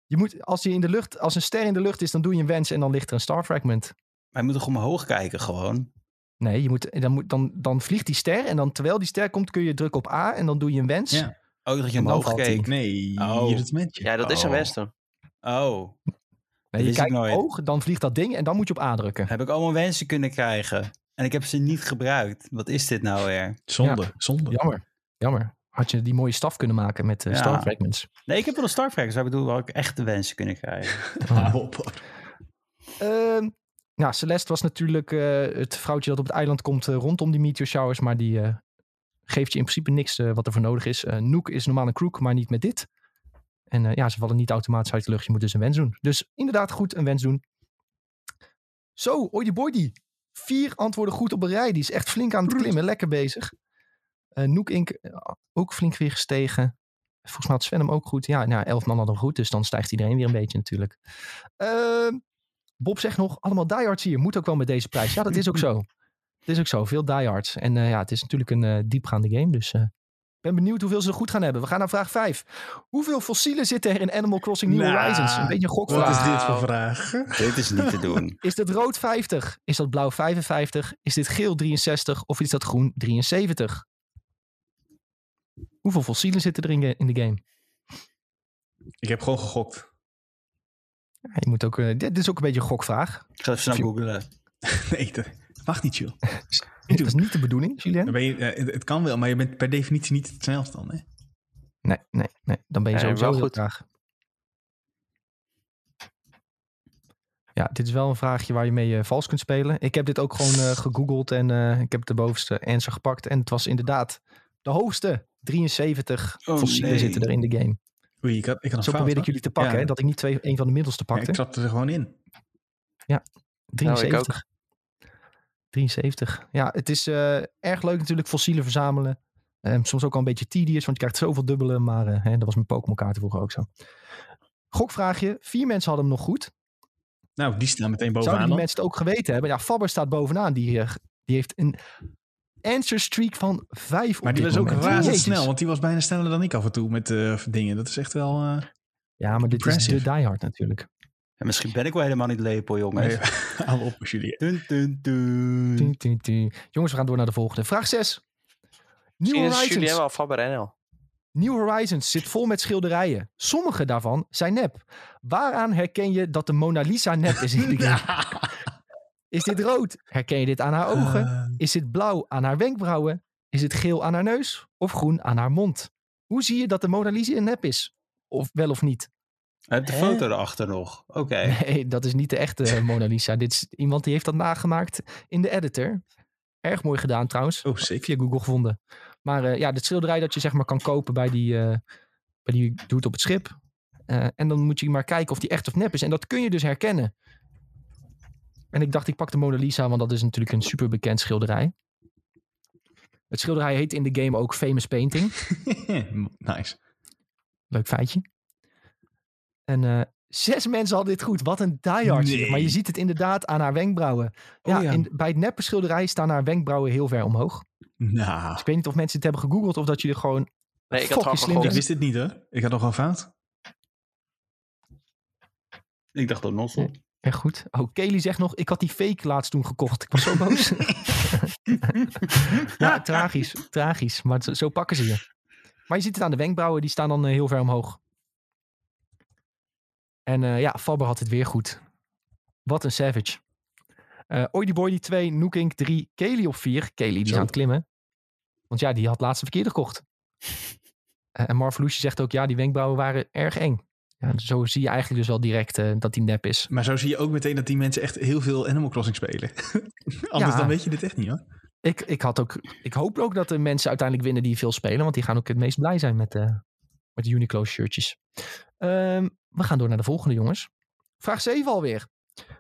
Je moet, als, hij in de lucht, als een ster in de lucht is, dan doe je een wens en dan ligt er een star fragment. Wij moeten toch omhoog kijken gewoon. Nee, je moet, dan, moet, dan, dan vliegt die ster en dan terwijl die ster komt kun je drukken op A en dan doe je een wens. Ja. Oh, dat je Omhoog keek. Nee, Oh. hier het mentje. Ja, dat is een Oh. wens toen. Oh, Nee, je kijkt omhoog, dan vliegt dat ding en dan moet je op A drukken. heb ik allemaal wensen kunnen krijgen. En ik heb ze niet gebruikt. Wat is dit nou weer? Zonde, zonde. Jammer, jammer. Had je die mooie staf kunnen maken met eh, Ja. star fragments. Nee, ik heb wel een Starfragments. Maar ik bedoel, wel ik echte wensen kunnen krijgen. Hou op. hoor. Ehm, nou, Celeste was natuurlijk eh, het vrouwtje dat op het eiland komt eh, rondom die meteor showers. Maar die eh, geeft je in principe niks eh, wat er voor nodig is. Eh Nook is normaal een crook, maar niet met dit. En eh, ja, ze vallen niet automatisch uit de lucht. Je moet dus een wens doen. Dus inderdaad goed een wens doen. Zo, oidi boidi. Vier antwoorden goed op een rij. Die is echt flink aan het klimmen. Lekker bezig. Nook Inc. eh, ook flink weer gestegen. Volgens mij had Sven hem ook goed. Ja, nou, elf man hadden hem goed. Dus dan stijgt iedereen weer een beetje natuurlijk. Ehm Bob zegt nog, allemaal diehards hier. Moet ook wel met deze prijs. Ja, dat is ook zo. Het is ook zo, veel diehards. En ja, het is natuurlijk een diepgaande game. Dus ben benieuwd hoeveel ze er goed gaan hebben. We gaan naar vraag 5. Hoeveel fossielen zitten er in Animal Crossing New Nou, Horizons? Een beetje een Wat gokvraag. is dit voor vraag? Dit is niet te doen. Is dit rood 50? Is dat blauw 55? Is dit geel 63? Of is dat groen 73? Hoeveel fossielen zitten er in, de game? Ik heb gewoon gegokt. Ja, je moet ook, eh, dit, is ook een beetje een gokvraag. Ik ga even snel googlen. Nee, dat mag niet, joh. Dat is niet de bedoeling, Julien. Dan ben je, eh, het, kan wel, maar je bent per definitie niet het snelst dan. Hè? Nee, nee, nee. Dan ben je sowieso wel heel goed. traag. Ja, dit is wel een vraagje waar je mee eh, vals kunt spelen. Ik heb dit ook gewoon eh, gegoogeld en eh, ik heb de bovenste answer gepakt. En het was inderdaad de hoogste. 73 Oh, fossielen nee. zitten er in de game. Oei, ik had, ik had een Zo fout, probeerde ik jullie te pakken, Ja. hè, dat ik niet twee, een van de middelste Ja, pakte. ik trapte er gewoon in. 73. ook. 73. Ja, het is eh, erg leuk natuurlijk fossielen verzamelen. Ehm, soms ook al een beetje tedious, want je krijgt zoveel dubbele. Maar eh, hè, dat was met Pokémon kaarten vroeger ook zo. Gokvraagje. Vier mensen hadden hem nog goed. Nou, die staan meteen Zouden bovenaan die dan. mensen het ook geweten hebben? Ja, Fabber staat bovenaan. Die, eh, die heeft een answer streak van vijf Maar die was ook moment. razendsnel, Jezus. want die was bijna sneller dan ik af en toe met dingen. Dat is echt wel... Ja, maar dit is de diehard natuurlijk. En misschien ben ik wel helemaal niet lepel, jongens. nee, hou op, Jullie. Dun, dun, dun. Jongens, we gaan door naar de volgende. Vraag 6. New Horizons. Wel Faber. New Horizons zit vol met schilderijen. Sommige daarvan zijn nep. Waaraan herken je dat de Mona Lisa nep is in de game? Is dit rood? Herken je dit aan haar ogen? Eh, Is dit blauw aan haar wenkbrauwen? Is het geel aan haar neus? Of groen aan haar mond? Hoe zie je dat de Mona Lisa een nep is? Of wel of niet? Heeft de Hè? foto erachter nog. Oké. Nee, dat is niet de echte Mona Lisa. Dit is iemand die heeft dat nagemaakt in de editor. Erg mooi gedaan trouwens. oh, sick. Via Google gevonden. Maar eh, ja, dit schilderij dat je zeg maar kan kopen bij die, eh bij die doet op het schip. Eh, en dan moet je maar kijken of die echt of nep is. En dat kun je dus herkennen. En ik dacht, ik pak de Mona Lisa, want dat is natuurlijk een super bekend schilderij. Het schilderij heet in de game ook Famous Painting. nice. Leuk feitje. En eh, zes mensen hadden dit goed. Wat een diehard. Nee. Maar je ziet het inderdaad aan haar wenkbrauwen. Ja, Oh ja. In, bij het neppe schilderij staan haar wenkbrauwen heel ver omhoog. Nou, Dus ik weet niet of mensen het hebben gegoogeld of dat jullie gewoon... Nee, ik had gewoon slim. ik wist dit niet hoor. Ik had nog wel fout. Ik dacht dat Nossel. Echt goed. Oh, Kelly zegt nog, ik had die fake laatst toen gekocht. Ik was zo boos. ja, tragisch. Tragisch. Maar zo, zo pakken ze je. Maar je ziet het aan de wenkbrauwen. Die staan dan eh, heel ver omhoog. En eh, ja, Faber had het weer goed. Wat een savage. Eh Oidy Boydy 2, Nookink 3, Kelly op 4. Kelly die is aan het klimmen. Want ja, die had laatst een verkeerde gekocht. Eh, en Marveloesje zegt ook, ja, die wenkbrauwen waren erg eng. Ja, zo zie je eigenlijk dus wel direct dat die nep is. Maar zo zie je ook meteen dat die mensen echt heel veel Animal Crossing spelen. Anders Ja. dan weet je dit echt niet hoor. Ik, ik, had ook, ik hoop ook dat de mensen uiteindelijk winnen die veel spelen. Want die gaan ook het meest blij zijn met, eh met de Uniqlo shirtjes. Ehm, we gaan door naar de volgende jongens. Vraag 7 alweer.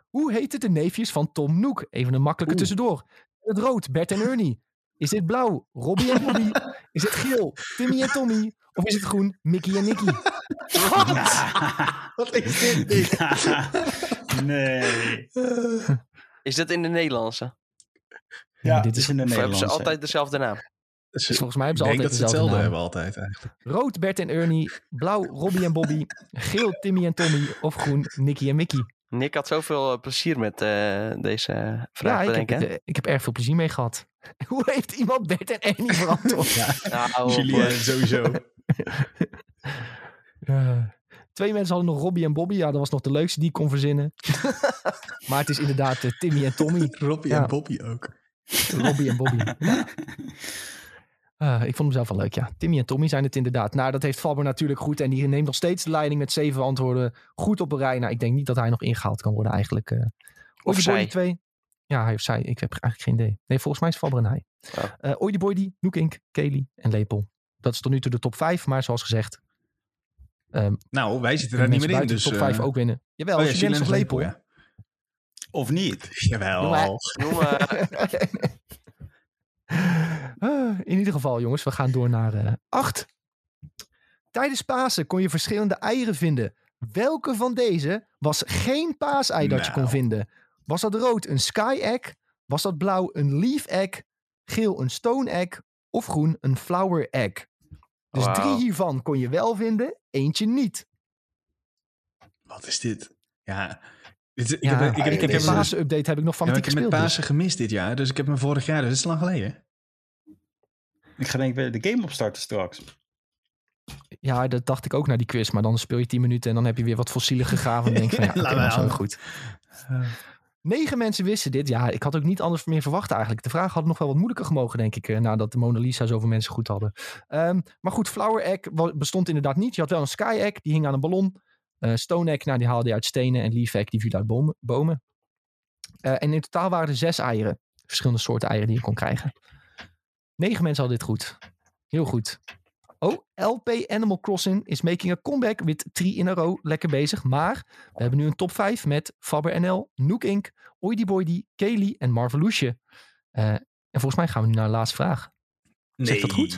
Hoe heten de neefjes van Tom Nook? Even een makkelijke Oeh. tussendoor. Het rood, Bert en Ernie. Is dit blauw, Robbie en Bobby? Is het geel, Timmy en Tommy? Of is het groen, Mickey en Nicky? Wat is dit? nee. Is dat in de Nederlandse? Ja, dit dit is- is in de Of hebben ze Nederlandse. altijd dezelfde naam? Dus volgens mij hebben Ik ze denk altijd dat hetzelfde naam. hebben altijd eigenlijk. Rood, Bert en Ernie. Blauw, Robbie en Bobby. Geel, Timmy en Tommy. Of groen, Nicky en Mickey. Nick had zoveel eh, plezier met eh, deze vraag Ja, ik heb, eh, ik heb erg veel plezier mee gehad. Hoe heeft iemand Bert en Ernie verantwoord? Nou, Julien eh, sowieso. Twee mensen hadden nog Robbie en Bobby. Ja, dat was nog de leukste die ik kon verzinnen. maar het is inderdaad Timmy en Tommy. Robbie Ja. en Bobby ook. Robbie en Bobby. Ja. Eh, ik vond hem zelf wel leuk, ja. Timmy en Tommy zijn het inderdaad. Nou, dat heeft Faber natuurlijk goed. En die neemt nog steeds de leiding met zeven antwoorden goed op een rij. Nou, ik denk niet dat hij nog ingehaald kan worden eigenlijk. eh Of zij. 2. Ja, hij of zij. Ik heb eigenlijk geen idee. Nee, volgens mij is Faber en hij. Oh. Eh Oidy Boydy, Nookink, Kelly en Lepel. Dat is tot nu toe de top 5. Maar zoals gezegd, ehm Nou, wij zitten daar niet meer in. Dus, de top 5 eh, ook winnen. Jawel, Oh ja, nog Lepel. Ja. Of niet? Jawel. Maar. noem, eh, In ieder geval, jongens, we gaan door naar eh 8. Tijdens Pasen kon je verschillende eieren vinden. Welke van deze was geen paasei dat je kon Nou. vinden? Was dat rood een sky egg? Was dat blauw een leaf egg? Geel een stone egg? Of groen een flower egg? Dus drie hiervan kon je wel vinden, eentje niet. Wat is dit? Ja. Dit- Ik Ja, heb, ik heb, ik ik heb Pasen-update ik nog ja, maar fanatiek ik heb met gespeeld. dus. Pasen gemist dit jaar. Dus ik heb hem vorig jaar. Dus dat is lang geleden. Ik ga denk ik weer de game opstarten straks. Ja, dat dacht ik ook naar die quiz. Maar dan speel je 10 minuten en dan heb je weer wat fossielen gegraven. En denk van ja, dat maar is wel aan. goed. Negen mensen wisten dit. Ja, ik had ook niet anders meer verwacht eigenlijk. De vraag had nog wel wat moeilijker gemogen, denk ik. eh, nadat de Mona Lisa zoveel mensen goed hadden. Ehm, maar goed, Flower Egg bestond inderdaad niet. Je had wel een Sky Egg, die hing aan een ballon. Eh, Stone Egg, nou, die haalde je uit stenen. En Leaf Egg, die viel uit bomen. bomen. Eh, en in totaal waren er zes eieren. Verschillende soorten eieren die je kon krijgen. Negen mensen hadden dit goed. Heel goed. Oh, LP Animal Crossing is making a comeback with three in a row. Lekker bezig. Maar we hebben nu een top 5 met Faber NL, Nook Inc., Boydy, Kaylee en Marveloesje. Eh, en volgens mij gaan we nu naar de laatste vraag. Ik dat goed?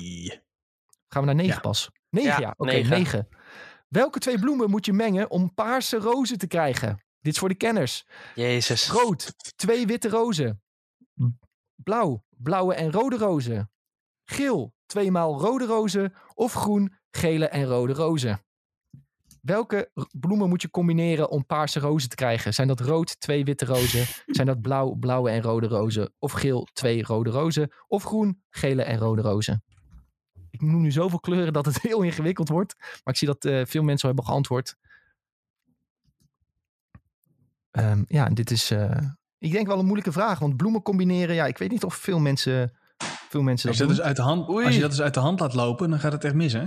Gaan we naar 9 Ja. pas? 9 ja, Ja, oké, negen. 9. Welke twee bloemen moet je mengen om paarse rozen te krijgen? Dit is voor de kenners. Jezus. Rood, twee witte rozen. Blauw, blauwe en rode rozen. Geel, tweemaal rode rozen. Of groen, gele en rode rozen. Welke bloemen moet je combineren om paarse rozen te krijgen? Zijn dat rood, twee witte rozen? Zijn dat blauw, blauwe en rode rozen? Of geel, twee rode rozen? Of groen, gele en rode rozen? Ik noem nu zoveel kleuren dat het heel ingewikkeld wordt. Maar ik zie dat eh, veel mensen al hebben geantwoord. Ehm, ja, en dit is, eh, ik denk wel een moeilijke vraag. Want bloemen combineren, ja, ik weet niet of veel mensen, veel mensen Als dat je, dat dus uit de hand, Oei. als je dat dus uit de hand laat lopen, dan gaat het echt mis, hè?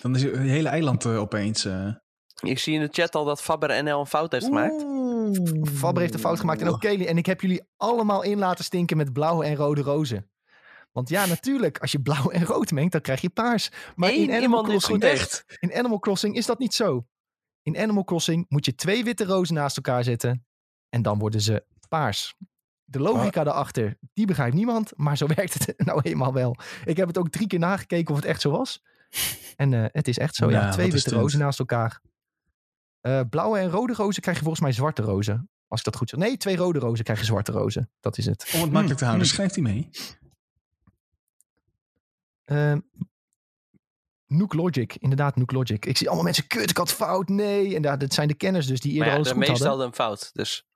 Dan is het hele eiland eh, opeens... eh, Ik zie in de chat al dat Faber NL een fout heeft gemaakt. Oeh, Faber heeft een fout gemaakt en ook Kelly. En ik heb jullie allemaal in laten stinken met blauwe en rode rozen. Want ja, natuurlijk, als je blauw en rood mengt, dan krijg je paars. Maar in Animal, Crossing, echt, in Animal Crossing is dat niet zo. In Animal Crossing moet je twee witte rozen naast elkaar zetten en dan worden ze paars. De logica daarachter, die begrijpt niemand, maar zo werkt het nou eenmaal wel. Ik heb het ook drie keer nagekeken of het echt zo was. En eh, het is echt zo, ja. Twee witte rozen naast elkaar. Eh, blauwe en rode rozen krijg je volgens mij zwarte rozen. Als ik dat goed zeg. Nee, twee rode rozen krijg je zwarte rozen. Dat is het. om het makkelijk te houden, schrijft hij mee. Ehm Nook Logic, inderdaad Nook Logic. Ik zie allemaal mensen, kut, ik had fout, nee. En ja, dat zijn de kenners dus die eerder ja, alles de goed meeste hadden. hadden een fout. Dus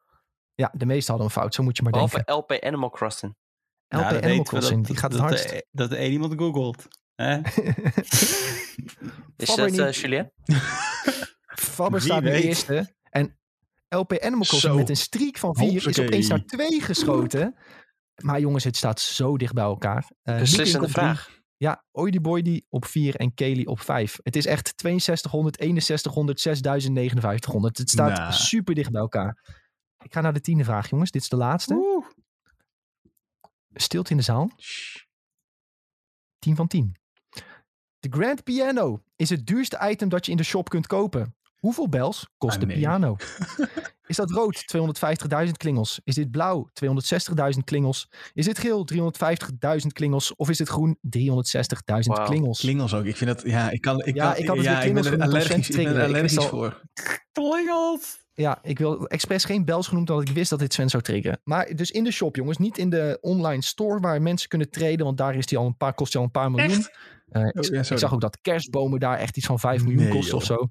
Ja, de meeste hadden een fout, zo moet je maar behalve denken. LP Animal Crossing. LP Nou, dat Animal weten we Crossing, dat- die gaat het dat, hardst. er- Dat één iemand googelt. Hè? Is dat eh. Julien? Faber Wie staat weet. eerste. En LP Animal Crossing Zo. met een streak van vier is Hoppakee. opeens naar twee geschoten. Maar jongens, het staat zo dicht bij elkaar. Eh, Beslissende drie. vraag. Ja, Oidy Boydy op 4 en Kelly op 5. Het is echt 6200, 6100, 6000, 5900. Het staat Nou. super dicht bij elkaar. Ik ga naar de tiende vraag, jongens. Dit is de laatste. Stilte in de zaal. 10 van 10. De Grand Piano is het duurste item dat je in de shop kunt kopen. Hoeveel bels kost Ah, de nee. piano? Is dat rood 250.000 klingels? Is dit blauw 260.000 klingels? Is dit geel 350.000 klingels? Of is dit groen 360.000 Wauw. klingels? Klingels ook. Ik vind dat, ja, ik kan, ik Ja, kan, ik had het ja, ik klingels ben er allergisch, ik ben er allergisch al- voor. Klingels! Ja, ik wil expres geen bels genoemd, omdat ik wist dat dit Sven zou triggeren. Maar dus in de shop, jongens. Niet in de online store waar mensen kunnen traden. Want daar is die al een paar, kost die al een paar miljoen. Eh, ik, Oh, ja, ik sorry. zag ook dat kerstbomen daar echt iets van 5 miljoen Nee, kosten of zo.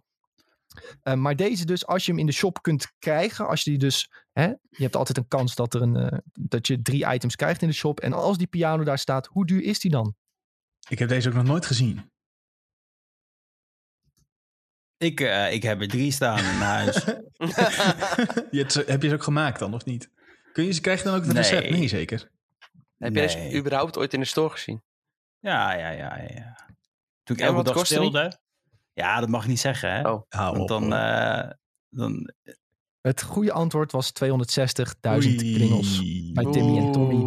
Eh, maar deze dus, als je hem in de shop kunt krijgen. Als je die dus, hè, je hebt altijd een kans dat, er een, eh, dat je drie items krijgt in de shop. En als die piano daar staat, hoe duur is die dan? Ik heb deze ook nog nooit gezien. Ik, eh, ik heb er drie staan in huis. Je hebt heb je ze ook gemaakt dan, of niet? Kun je ze krijgen dan ook het Nee. recept? Nee, zeker. Heb je deze Nee. überhaupt ooit in de store gezien? Ja, ja, ja, ja. Toen ik En elke wat dag speelde. Ja, dat mag ik niet zeggen, hè? Oh. Want dan, eh, dan Het goede antwoord was 260.000 klingels. Bij Timmy en Tommy.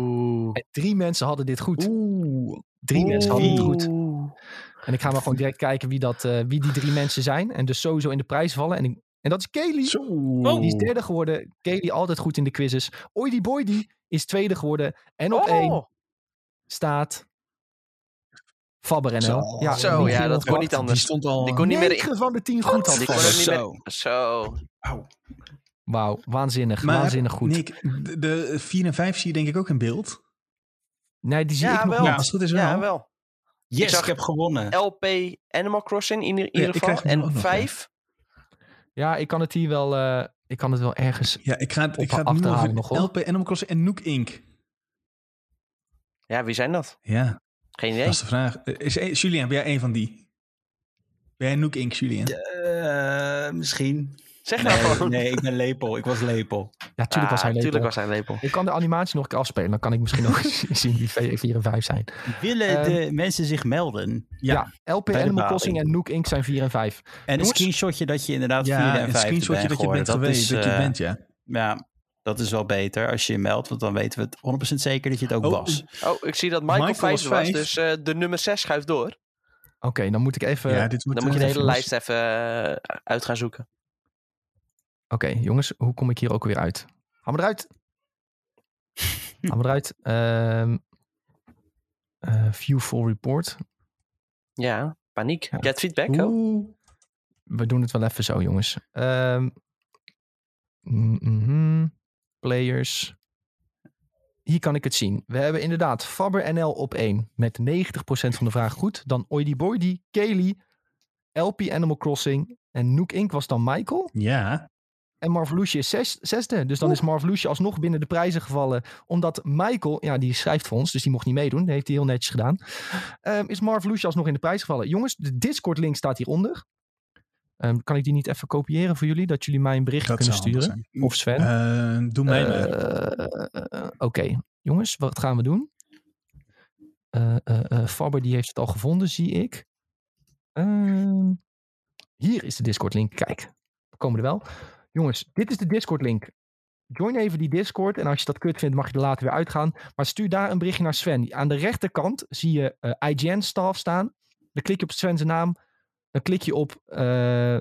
En drie mensen hadden dit goed. Oeh. Drie mensen hadden het goed. En ik ga maar gewoon direct kijken wie, dat, eh, wie die drie mensen zijn. En dus sowieso in de prijs vallen. En, ik- en dat is Kelly. Zo. Die is derde geworden. Kelly altijd goed in de quizzes. Oidy Boydy is tweede geworden. En op één Oh, staat Faber NL. Zo. Ja, Zo, ja, dat kon niet Die anders. stond al... Die kon niet meer in- van de tien goed had Die kon er niet Zo. meer... Zo. Wauw, waanzinnig. Maar, waanzinnig goed. Nick, de, de 4 en 5 zie je denk ik ook in beeld. nee, die zie Ja, ik nog wel. niet. Ja, als het goed is wel. Ja, wel. Yes, ik, zag heb gewonnen. LP Animal Crossing in ieder ik geval. En nog, vijf. Ja, ik kan het hier wel... eh, ik kan het wel ergens... Ja, ik ga het, ik ga het nu nog, hoor. LP Animal Crossing en Nook Inc. Ja, wie zijn dat? Ja, Geen idee. dat is de vraag. Eh, Is, eh, Julien, ben jij een van die? Ben jij Nook Inc, Julien? Eh, misschien. Zeg nou Nee, gewoon. nee, ik ben lepel. Ik was lepel. Ja, tuurlijk was hij Ah, lepel. Tuurlijk was hij lepel. Ik kan de animatie nog een keer afspelen. Dan kan ik misschien nog eens zien wie 4 en 5 zijn. Willen Ehm, de mensen zich melden? Ja, LP bij de Animal. Crossing en Nook Inc. zijn 4 en 5. En een screenshotje dat je inderdaad Ja, vierde en een vijfde screenshotje dat je bent geweest, dat je eh, bent, ja. Ja, dat is wel beter als je je meldt, want dan weten we het 100% zeker dat je het ook Oh, was. Oh, ik zie dat Michael, Michael was dus eh, de nummer 6 schuift door. Oké, dan moet ik even... ja, dit Dan moet je de hele lijst even eh, uit gaan zoeken. Oké, jongens, hoe kom ik hier ook weer uit? Me eruit. Me eruit. Ehm eh, view full report. Ja, paniek. Ja. Get feedback. Oh. We doen het wel even zo, jongens. Ehm, mm, mhm. Players. Hier kan ik het zien. We hebben inderdaad Fabber NL op 1 met 90% van de vraag goed. Dan Boydy, Kaylee, LP Animal Crossing en Nook Inc. was dan Michael. Ja, En Marvelousje is zes, zesde. Dus dan is Marvelousje alsnog binnen de prijzen gevallen. Omdat Michael, ja, die schrijft voor ons, dus die mocht niet meedoen. Dat heeft hij heel netjes gedaan. Ehm, is Marvelousje alsnog in de prijs gevallen. Jongens, de Discord-link staat hieronder. Ehm, kan ik die niet even kopiëren voor jullie? Dat jullie mij een berichtje dat kunnen sturen? Of Sven? Eh, doe mij. Eh, Oké, jongens, wat gaan we doen? Eh Fabber die heeft het al gevonden, zie ik. Ehm, hier is de Discord-link. Kijk, we komen er wel. Jongens, dit is de Discord-link. Join even die Discord. En als je dat kut vindt, mag je er later weer uitgaan. Maar stuur daar een berichtje naar Sven. Aan de rechterkant zie je IGN-staff staan. Dan klik je op Sven's naam. Dan klik je op eh,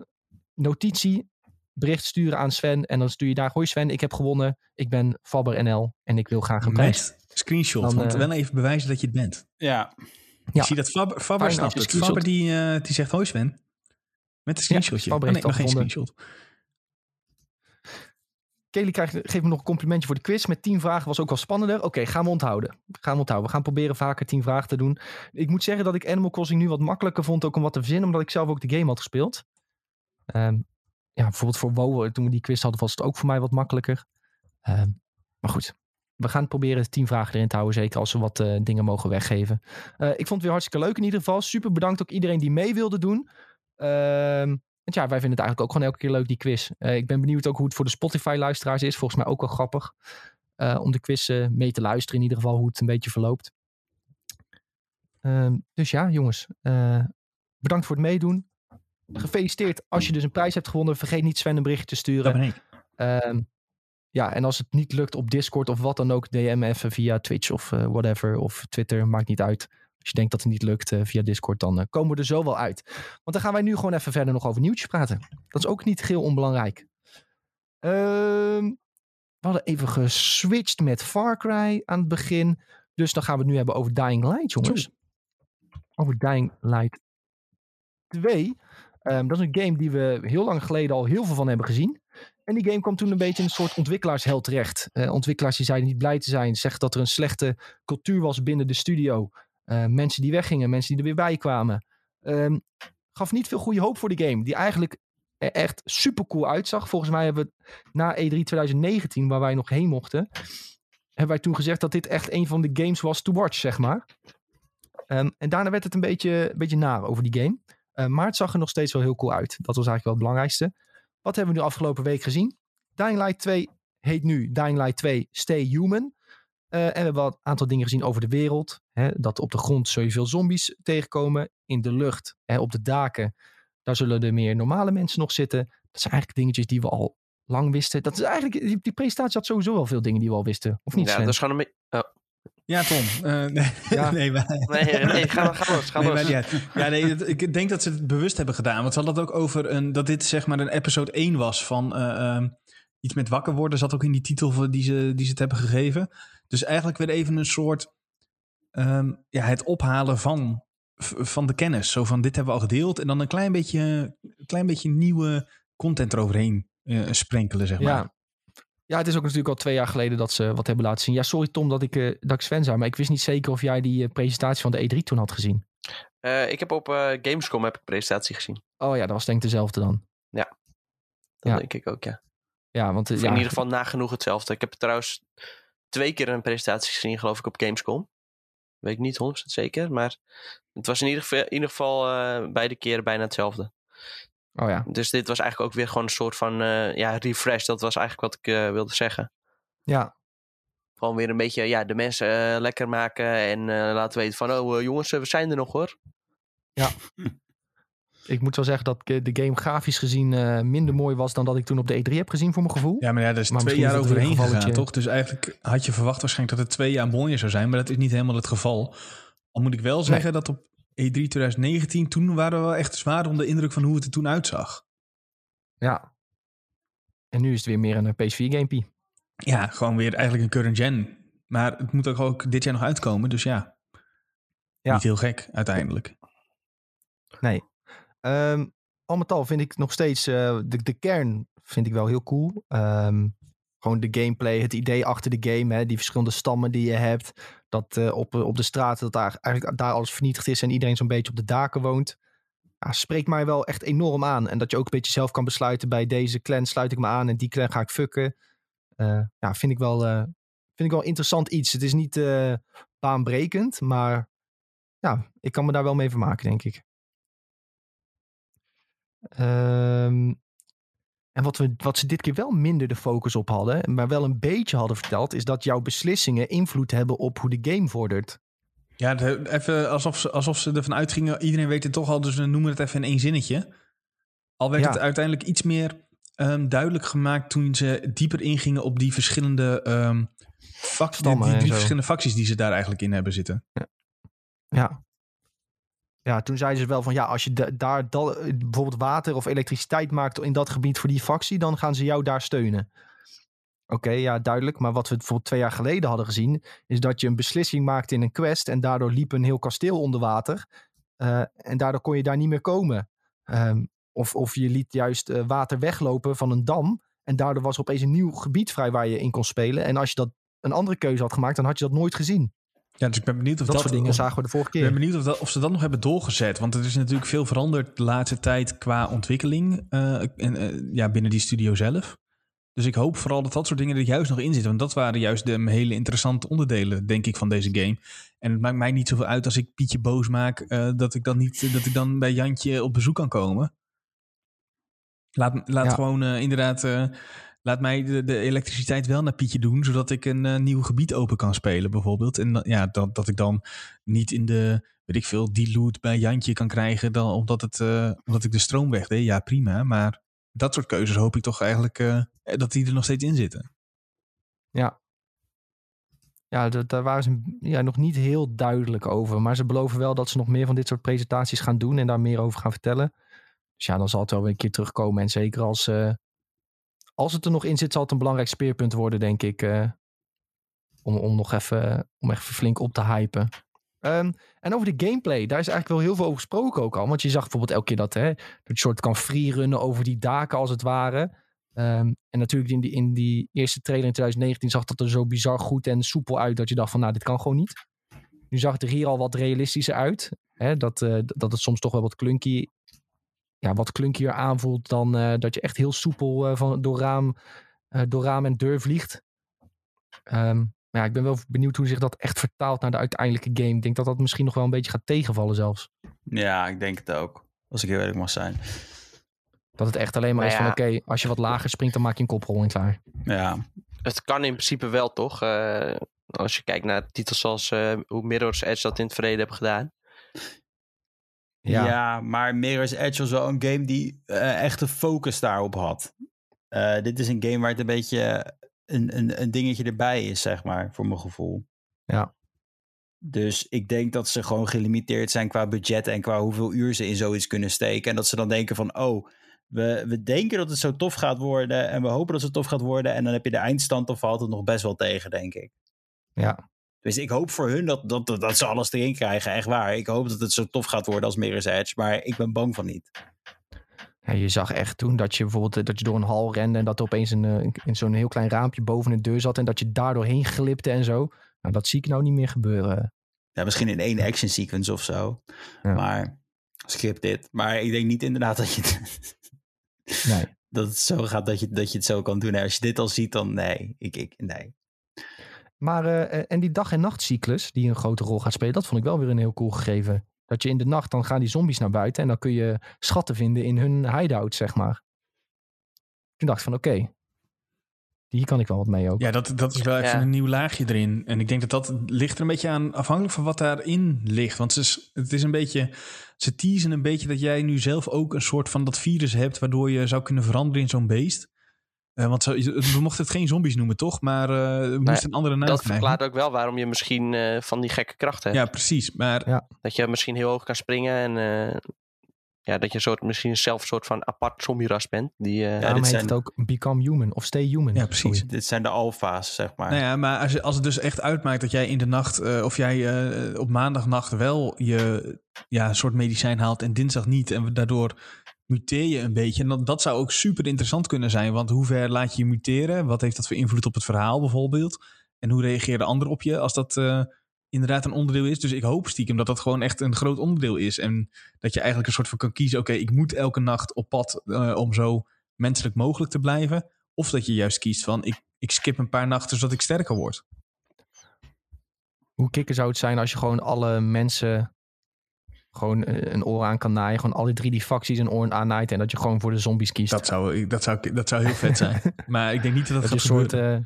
notitie. Bericht sturen aan Sven. En dan stuur je daar. Hoi Sven, ik heb gewonnen. Ik ben Fabber NL. En ik wil graag een prijs. Met screenshot, Dan, want eh, wel even bewijzen dat je het bent. Ja, Ja. Ik zie dat Fabber, Fabber snapt het. Fabber die, eh, die zegt hoi Sven. Met een screenshotje. Fabber oh, nee, heeft nog al geen screenshot. Kelly krijgt, geeft me nog een complimentje voor de quiz. Met 10 vragen was ook wel spannender. Oké, gaan we onthouden. Gaan we onthouden. We gaan proberen vaker 10 vragen te doen. Ik moet zeggen dat ik Animal Crossing nu wat makkelijker vond. Ook om wat te verzinnen, omdat ik zelf ook de game had gespeeld. Ehm, ja, bijvoorbeeld voor WoW, toen we die quiz hadden, was het ook voor mij wat makkelijker. Ehm, maar goed, we gaan proberen 10 vragen erin te houden. Zeker als we wat eh, dingen mogen weggeven. Eh, ik vond het weer hartstikke leuk in ieder geval. Super bedankt ook iedereen die mee wilde doen. Ehm, want ja, wij vinden het eigenlijk ook gewoon elke keer leuk, die quiz. Eh, ik ben benieuwd ook hoe het voor de Spotify-luisteraars is. Volgens mij ook wel grappig. eh, om de quiz eh, mee te luisteren, in ieder geval hoe het een beetje verloopt. Ehm, dus ja, jongens. bedankt voor het meedoen. Gefeliciteerd als je dus een prijs hebt gewonnen. Vergeet niet Sven een berichtje te sturen. Dat ben ik. Ehm, ja, en als het niet lukt op Discord of wat dan ook, DM even via Twitch of whatever. Of Twitter, maakt niet uit. Als je denkt dat het niet lukt eh, via Discord, dan eh, komen we er zo wel uit. Want dan gaan wij nu gewoon even verder nog over nieuwtjes praten. Dat is ook niet heel onbelangrijk. Ehm, we hadden even geswitcht met Far Cry aan het begin. Dus dan gaan we het nu hebben over Dying Light, jongens. Over Dying Light 2. Ehm, dat is een game die we heel lang geleden al heel veel van hebben gezien. En die game kwam toen een beetje in een soort ontwikkelaarshel terecht. Eh, ontwikkelaars die zeiden niet blij te zijn. Zeggen dat er een slechte cultuur was binnen de studio. Eh, mensen die weggingen, mensen die er weer bij kwamen. Ehm, gaf niet veel goede hoop voor de game. Die eigenlijk er echt super cool uitzag. Volgens mij hebben we na E3 2019, waar wij nog heen mochten. Hebben wij toen gezegd dat dit echt een van de games was to watch, zeg maar. Ehm, en daarna werd het een beetje, een beetje naar over die game. Eh, maar het zag er nog steeds wel heel cool uit. Dat was eigenlijk wel het belangrijkste. Wat hebben we nu afgelopen week gezien? Dying Light 2 heet nu Dying Light 2 Stay Human. Eh, en we hebben wel een aantal dingen gezien over de wereld. Hè, dat op de grond zul je veel zombies tegenkomen. In de lucht, hè, op de daken, daar zullen er meer normale mensen nog zitten. Dat zijn eigenlijk dingetjes die we al lang wisten. Dat is eigenlijk, die, die presentatie had sowieso wel veel dingen die we al wisten. Of niet, ja, Sven? dat is gewoon een beetje... Ja, Tom. eh, nee, Ja. nee, wij- Nee, nee, ga, ga los, ga Nee, los. maar niet uit. Ja, nee, het- ik denk dat ze het bewust hebben gedaan. Want ze hadden het ook over een, dat dit zeg maar een episode 1 was van eh, ehm, iets met wakker worden. Zat ook in die titel van- die ze, die ze het hebben gegeven. Dus eigenlijk weer even een soort ehm, ja, het ophalen van, van de kennis. Zo van dit hebben we al gedeeld. En dan een klein beetje, een klein beetje nieuwe content eroverheen eh, sprenkelen, zeg maar. Ja. ja, het is ook natuurlijk al twee jaar geleden dat ze wat hebben laten zien. Ja, sorry Tom dat ik, eh, dat ik Sven zei, maar ik wist niet zeker of jij die eh, presentatie van de E3 toen had gezien. Eh, ik heb op eh, Gamescom heb ik een presentatie gezien. Oh ja, dat was denk ik dezelfde dan. Dat Ja. denk ik ook, ja. Ja, want ja, in ieder geval nagenoeg hetzelfde. Ik heb trouwens twee keer een presentatie gezien, geloof ik, op Gamescom. Weet ik niet 100% zeker, maar het was in ieder geval, in ieder geval eh, beide keren bijna hetzelfde. Oh ja. Dus dit was eigenlijk ook weer gewoon een soort van eh, ja, refresh. Dat was eigenlijk wat ik eh, wilde zeggen. Ja, Gewoon weer een beetje ja, de mensen lekker maken en eh, laten weten van... Oh jongens, we zijn er nog hoor. ik moet wel zeggen dat eh, de game grafisch gezien eh, minder mooi was dan dat ik toen op de E3 heb gezien voor mijn gevoel. Ja, maar ja, daar is Maar twee jaar overheen een gegaan, toch? Dus eigenlijk had je verwacht waarschijnlijk dat het twee jaar mooier zou zijn. Maar dat is niet helemaal het geval. Al moet ik wel zeggen dat op E3 2019... toen waren we wel echt zwaar onder de indruk van hoe het er toen uitzag. Ja. En nu is het weer meer een eh, PS4 gamepie. Ja, gewoon weer eigenlijk een current gen. Maar het moet ook, ook dit jaar nog uitkomen. Dus ja, Ja. niet heel gek uiteindelijk. Nee. Ehm, al met al vind ik nog steeds eh, de, de kern vind ik wel heel cool. Ehm, gewoon de gameplay, het idee achter de game, hè, die verschillende stammen die je hebt. Dat eh, op, op de straten dat daar, eigenlijk daar alles vernietigd is en iedereen zo'n beetje op de daken woont. Ja, spreekt mij wel echt enorm aan. En dat je ook een beetje zelf kan besluiten bij deze clan sluit ik me aan en die clan ga ik fucken. Eh, ja, vind ik wel, vind ik wel interessant iets. Het is niet baanbrekend, maar ja, ik kan me daar wel mee vermaken, denk ik. Ehm, en wat, we, wat ze dit keer wel minder de focus op hadden, maar wel een beetje hadden verteld, is dat jouw beslissingen invloed hebben op hoe de game vordert. Ja, even alsof ze, alsof ze ervan uitgingen... iedereen weet het toch al, dus we noemen het even in één zinnetje. Al werd Ja. het uiteindelijk iets meer ehm, duidelijk gemaakt... toen ze dieper ingingen op die verschillende... ehm die, verschillende facties die ze daar eigenlijk in hebben zitten. Ja. Ja, toen zeiden ze wel van ja, als je da- daar da- bijvoorbeeld water of elektriciteit maakt in dat gebied voor die factie, dan gaan ze jou daar steunen. Oké, ja, duidelijk. Maar wat we bijvoorbeeld twee jaar geleden hadden gezien, is dat je een beslissing maakte in een quest en daardoor liep een heel kasteel onder water. Eh, en daardoor kon je daar niet meer komen. Ehm, of, of je liet juist eh, water weglopen van een dam. En daardoor was er opeens een nieuw gebied vrij waar je in kon spelen. En als je dat een andere keuze had gemaakt, dan had je dat nooit gezien. Ja, dus ik ben benieuwd of Dat, dat... soort dingen of- zagen we de vorige Ik ben keer. benieuwd of, dat, of ze dat nog hebben doorgezet. Want er is natuurlijk veel veranderd de laatste tijd qua ontwikkeling eh, en, eh, ja, binnen die studio zelf. Dus ik hoop vooral dat dat soort dingen er juist nog in zitten. Want dat waren juist de hele interessante onderdelen, denk ik, van deze game. En het maakt mij niet zoveel uit als ik Pietje boos maak, eh, dat, ik dan niet, dat ik dan bij Jantje op bezoek kan komen. Laat, laat Ja. gewoon inderdaad, laat mij de, de elektriciteit wel naar Pietje doen, zodat ik een eh, nieuw gebied open kan spelen, bijvoorbeeld. En ja, dat, dat ik dan niet in de, weet ik veel, die loot bij Jantje kan krijgen, dan omdat, het, eh, omdat ik de stroom wegdeed. Ja, prima. Maar dat soort keuzes hoop ik toch eigenlijk eh, dat die er nog steeds in zitten. Ja. Ja, daar waren ze ja, nog niet heel duidelijk over. Maar ze beloven wel dat ze nog meer van dit soort presentaties gaan doen en daar meer over gaan vertellen. Dus ja, dan zal het wel weer een keer terugkomen. En zeker als, als het er nog in zit, zal het een belangrijk speerpunt worden, denk ik. eh, om, om nog even, om even flink op te hypen. Ehm, en over de gameplay, daar is eigenlijk wel heel veel over gesproken ook al. Want je zag bijvoorbeeld elke keer dat, hè, dat soort kan freerunnen over die daken als het ware. Ehm, en natuurlijk in die, in die eerste trailer in 2019 zag dat er zo bizar goed en soepel uit dat je dacht van nou, dit kan gewoon niet. Nu zag het er hier al wat realistischer uit. Hè? Dat, eh, dat het soms toch wel wat klunky, ja, wat klunkier aanvoelt dan eh, dat je echt heel soepel eh, van, door, raam, eh, door raam en deur vliegt. Ehm, maar ja, ik ben wel benieuwd hoe zich dat echt vertaalt naar de uiteindelijke game. Ik denk dat dat misschien nog wel een beetje gaat tegenvallen zelfs. Ja, ik denk het ook. Als ik heel eerlijk mag zijn. Dat het echt alleen maar Maar is van oké, als je wat lager springt, dan maak je een koprol en klaar. Ja, Het kan in principe wel, toch? Eh, als je kijkt naar titels zoals eh, hoe Mirror's Edge dat in het verleden hebben gedaan. Ja. Ja. maar Mirror's Edge was wel een game die eh, echt de focus daarop had. Eh, dit is een game waar het een beetje een, een, een dingetje erbij is, zeg maar, voor mijn gevoel. Ja. Dus ik denk dat ze gewoon gelimiteerd zijn qua budget en qua hoeveel uur ze in zoiets kunnen steken. En dat ze dan denken van, oh, we, we denken dat het zo tof gaat worden en we hopen dat het tof gaat worden. En dan heb je de eindstand, of valt het nog best wel tegen, denk ik. Ja, Dus ik hoop voor hun dat, dat, dat, dat ze alles erin krijgen, echt waar. Ik hoop dat het zo tof gaat worden als Mirror's Edge, maar ik ben bang van niet. Ja, je zag echt toen dat je bijvoorbeeld eh, dat je door een hal rende en dat er opeens een, eh, in zo'n heel klein raampje boven een deur zat en dat je daar doorheen glipte en zo. Nou, dat zie ik nou niet meer gebeuren. Ja, misschien in één action sequence of zo. Ja. Maar skip dit. Maar ik denk niet inderdaad dat je het, Nee. dat het zo gaat dat je, dat je het zo kan doen. En als je dit al ziet, dan nee. Ik, ik, nee. Maar eh, eh, en die dag- en nachtcyclus die een grote rol gaat spelen, dat vond ik wel weer een heel cool gegeven. Dat je in de nacht, dan gaan die zombies naar buiten en dan kun je schatten vinden in hun hideout, zeg maar. Toen dacht ik van oké, hier kan ik wel wat mee ook. Ja, dat, dat is wel even Ja. een nieuw laagje erin. En ik denk dat dat ligt er een beetje aan, afhankelijk van wat daarin ligt. Want het is, het is een beetje, ze teasen een beetje dat jij nu zelf ook een soort van dat virus hebt, waardoor je zou kunnen veranderen in zo'n beest. Eh, want zo, we mochten het geen zombies noemen, toch? Maar eh we moesten een andere naam Dat krijgen. verklaart ook wel waarom je misschien eh, van die gekke krachten hebt. Ja, precies. Maar Ja. Dat je misschien heel hoog kan springen en eh, ja, dat je soort, misschien zelf een soort van apart zombie-ras bent. Die, eh, Ja, Daarom dit heet zijn- het ook Become Human of Stay Human. Ja, precies. Sorry. Dit zijn de alfa's, zeg maar. Nou ja, maar als, als het dus echt uitmaakt dat jij in de nacht, eh, of jij eh, op maandagnacht wel je ja, een soort medicijn haalt en dinsdag niet, en daardoor muteer je een beetje. En dat, dat zou ook super interessant kunnen zijn, want hoe ver laat je je muteren? Wat heeft dat voor invloed op het verhaal bijvoorbeeld? En hoe reageren anderen op je als dat eh, inderdaad een onderdeel is? Dus ik hoop stiekem dat dat gewoon echt een groot onderdeel is. En dat je eigenlijk een soort van kan kiezen, oké, ik moet elke nacht op pad eh, om zo menselijk mogelijk te blijven. Of dat je juist kiest van, ik, ik skip een paar nachten zodat ik sterker word. Hoe kikker zou het zijn als je gewoon alle mensen gewoon eh, een oor aan kan naaien. Gewoon alle drie die facties een oor aannaait. En dat je gewoon voor de zombies kiest. Dat zou, dat zou, dat zou heel vet zijn. maar ik denk niet dat dat, dat, soort, gebeuren. eh,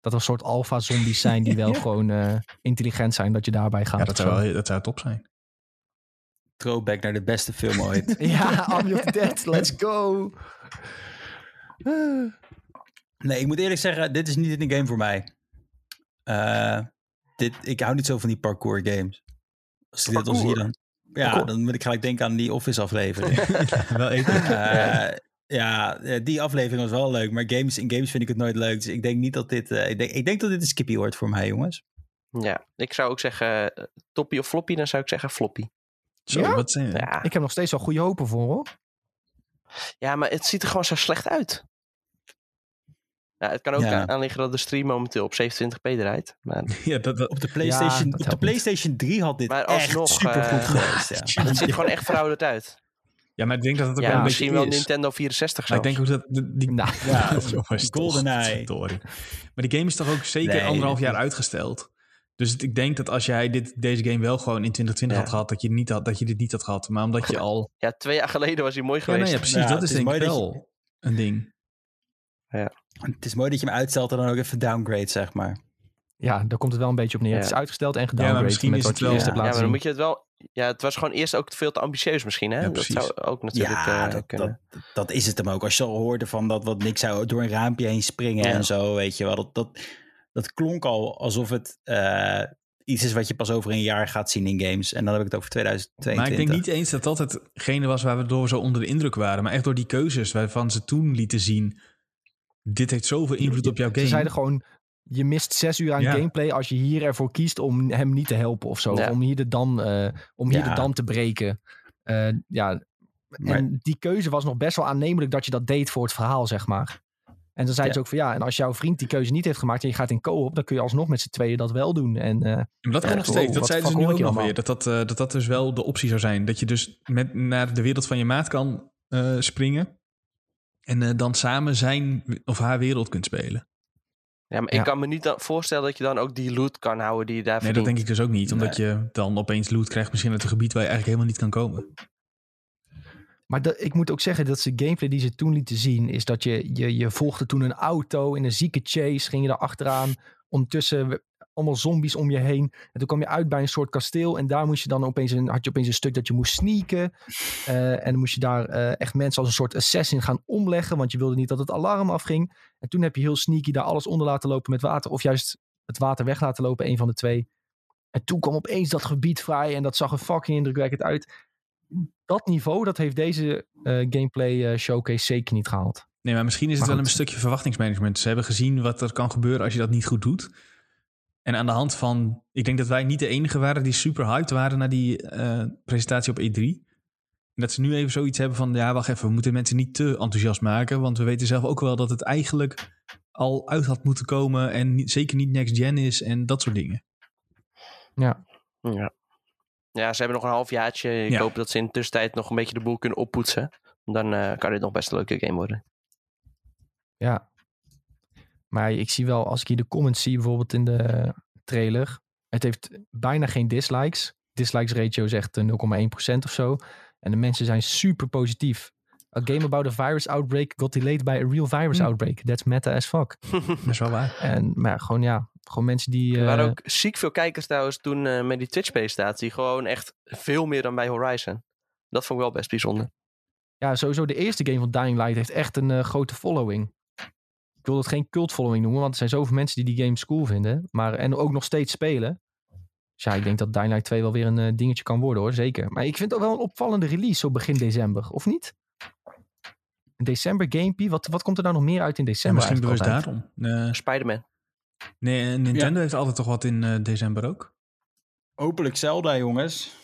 dat er een soort alpha zombies zijn die wel gewoon eh, intelligent zijn. Dat je daarbij gaat. ja, dat zou, wel- dat zou top zijn. Throwback naar de beste film ooit. Ja, Army of the Dead, let's go. Nee, ik moet eerlijk zeggen, dit is niet een game voor mij. Eh, dit, ik hou niet zo van die parkour games. Als ik dit al zie dan... Ja, dan moet ik gelijk denken aan die Office aflevering. wel eten. Eh, ja, die aflevering was wel leuk. Maar games, in games vind ik het nooit leuk. Dus ik denk niet dat dit... eh, ik, denk, ik denk dat dit een skippy wordt voor mij, jongens. ja, ik zou ook zeggen eh, toppie of floppy, dan zou ik zeggen floppy. Zo, Ja? wat zijn Ja. ik heb nog steeds wel goede hopen voor hoor. ja, maar het ziet er gewoon zo slecht uit. Ja, het kan ook Ja. aan, liggen dat de stream momenteel op 27p draait. Maar Ja, dat, dat, Op de PlayStation, dat op de. PlayStation 3 had dit Maar echt alsnog, supergoed eh, geweest. Ja. het ziet er gewoon echt verouderd uit. ja, maar ik denk dat het ook Ja, wel een misschien beetje wel is. Nintendo 64 Maar ik denk ook dat... de- Die, Nou, Ja, GoldenEye. Maar die game is toch ook zeker Nee, anderhalf jaar uitgesteld. Dus het- ik denk dat als jij dit, deze game wel gewoon in 2020 Ja. had gehad, dat je, niet had, dat je dit niet had gehad. Maar omdat je al... Ja, twee jaar geleden was hij mooi Ja, geweest. nee, ja, precies. Ja, dat is is denk ik je- wel een ding. Het is mooi dat je hem uitstelt en dan ook even downgrade, zeg maar. ja, daar komt het wel een beetje op neer. Ja. Het is uitgesteld en maar gedowngrade misschien met is wat het wel- Ja, maar dan moet je het wel... Ja, het was gewoon eerst ook veel te ambitieus misschien, hè? Ja, dat zou ook natuurlijk Ja, eh, dat, kunnen. dat, dat is het hem ook. Als je al hoorde van dat wat niks zou door een raampje heen springen Ja. en zo, weet je wel. Dat, dat, dat klonk al alsof het eh, iets is wat je pas over een jaar gaat zien in games. En dan heb ik het over 2022. Maar ik denk niet eens dat dat hetgene was waar we door zo onder de indruk waren. Maar echt door die keuzes waarvan ze toen lieten zien... Dit heeft zoveel invloed op jouw Ze game. zeiden gewoon, je mist zes uur aan Ja. gameplay als je hier ervoor kiest om hem niet te helpen of zo. Ja. Om hier de dam, eh, om hier Ja. de dam te breken. Eh, ja, Maar- en die keuze was nog best wel aannemelijk dat je dat deed voor het verhaal, zeg maar. En dan zeiden Ja. ze ook van ja, en als jouw vriend die keuze niet heeft gemaakt en je gaat in co-op, dan kun je alsnog met z'n tweeën dat wel doen. En eh, Maar dat kan nog steeds. Dat zeiden ze nu ook nog weer. Dat dat, dat dat dus wel de optie zou zijn. Dat je dus met, naar de wereld van je maat kan eh, springen. En eh, dan samen zijn of haar wereld kunt spelen. Ja, maar Ja. ik kan me niet voorstellen dat je dan ook die loot kan houden die je daar Nee, dat denk ik dus ook niet. Omdat je dan opeens loot krijgt misschien uit een gebied waar je eigenlijk helemaal niet kan komen. Maar dat, ik moet ook zeggen dat ze gameplay die ze toen lieten zien, is dat je, je, je volgde toen een auto in een zieke chase, ging je daar achteraan. Ondertussen allemaal zombies om je heen. En toen kwam je uit bij een soort kasteel en daar moest je dan opeens een, had je opeens een stuk dat je moest sneaken. Eh, en dan moest je daar eh, echt mensen als een soort assassin gaan omleggen, want je wilde niet dat het alarm afging. En toen heb je heel sneaky daar alles onder laten lopen met water, of juist het water weg laten lopen, een van de twee. En toen kwam opeens dat gebied vrij en dat zag er fucking indrukwekkend uit dat niveau, dat heeft deze eh, gameplay showcase zeker niet gehaald. Nee, maar misschien is het Maar wel een stukje verwachtingsmanagement. Ze hebben gezien wat er kan gebeuren als je dat niet goed doet. En aan de hand van... Ik denk dat wij niet de enige waren die super hyped waren... naar die eh, presentatie op E3. En dat ze nu even zoiets hebben van... Ja, wacht even, we moeten mensen niet te enthousiast maken. Want we weten zelf ook wel dat het eigenlijk al uit had moeten komen... en niet- zeker niet next gen is en dat soort dingen. Ja. ja, ze hebben nog een halfjaartje. Ik Ja. hoop dat ze in de tussentijd nog een beetje de boel kunnen oppoetsen. Dan eh, kan dit nog best een leuke game worden. Ja. Maar ik zie wel, als ik hier de comments zie, bijvoorbeeld in de trailer. Het heeft bijna geen dislikes. dislikes ratio is echt eh, 0,1% of zo. En de mensen zijn super positief. A game about a virus outbreak got delayed by a real virus Hm. outbreak. That's meta as fuck. Dat is wel waar. En maar ja, gewoon ja, gewoon mensen die... Er waren eh, ook ziek veel kijkers trouwens toen eh, met die Twitch-presentatie. Gewoon echt veel meer dan bij Horizon. Dat vond ik wel best bijzonder. Ja, sowieso de eerste game van Dying Light heeft echt een eh, grote following. Ik wil dat geen cult following noemen, want er zijn zoveel mensen die die game cool vinden. Maar, en ook nog steeds spelen. Dus ja, ik denk dat Dying Light 2 wel weer een eh, dingetje kan worden hoor, zeker. Maar ik vind het ook wel een opvallende release zo begin december, of niet? December Gamepie, wat, wat komt er nou nog meer uit in Ja, december misschien bewust daarom. Eh, Spider-Man. nee, Nintendo heeft altijd toch wat in eh, december ook? Hopelijk Zelda, jongens.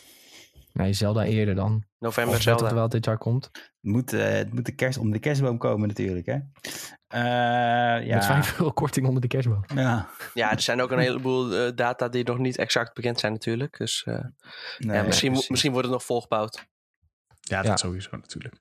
Nee, Zelda eerder dan. November Of dat Zelda. er wel dit jaar komt. Het moet, eh, het moet de kerst, om de kerstboom komen natuurlijk, hè? Eh, ja. Met 5 euro korting onder de kerstboom. Ja. Ja, er zijn ook een heleboel eh, data die nog niet exact bekend zijn natuurlijk. Dus eh, Nee, ja, misschien, misschien wordt het nog volgebouwd. Ja, dat Ja. sowieso natuurlijk.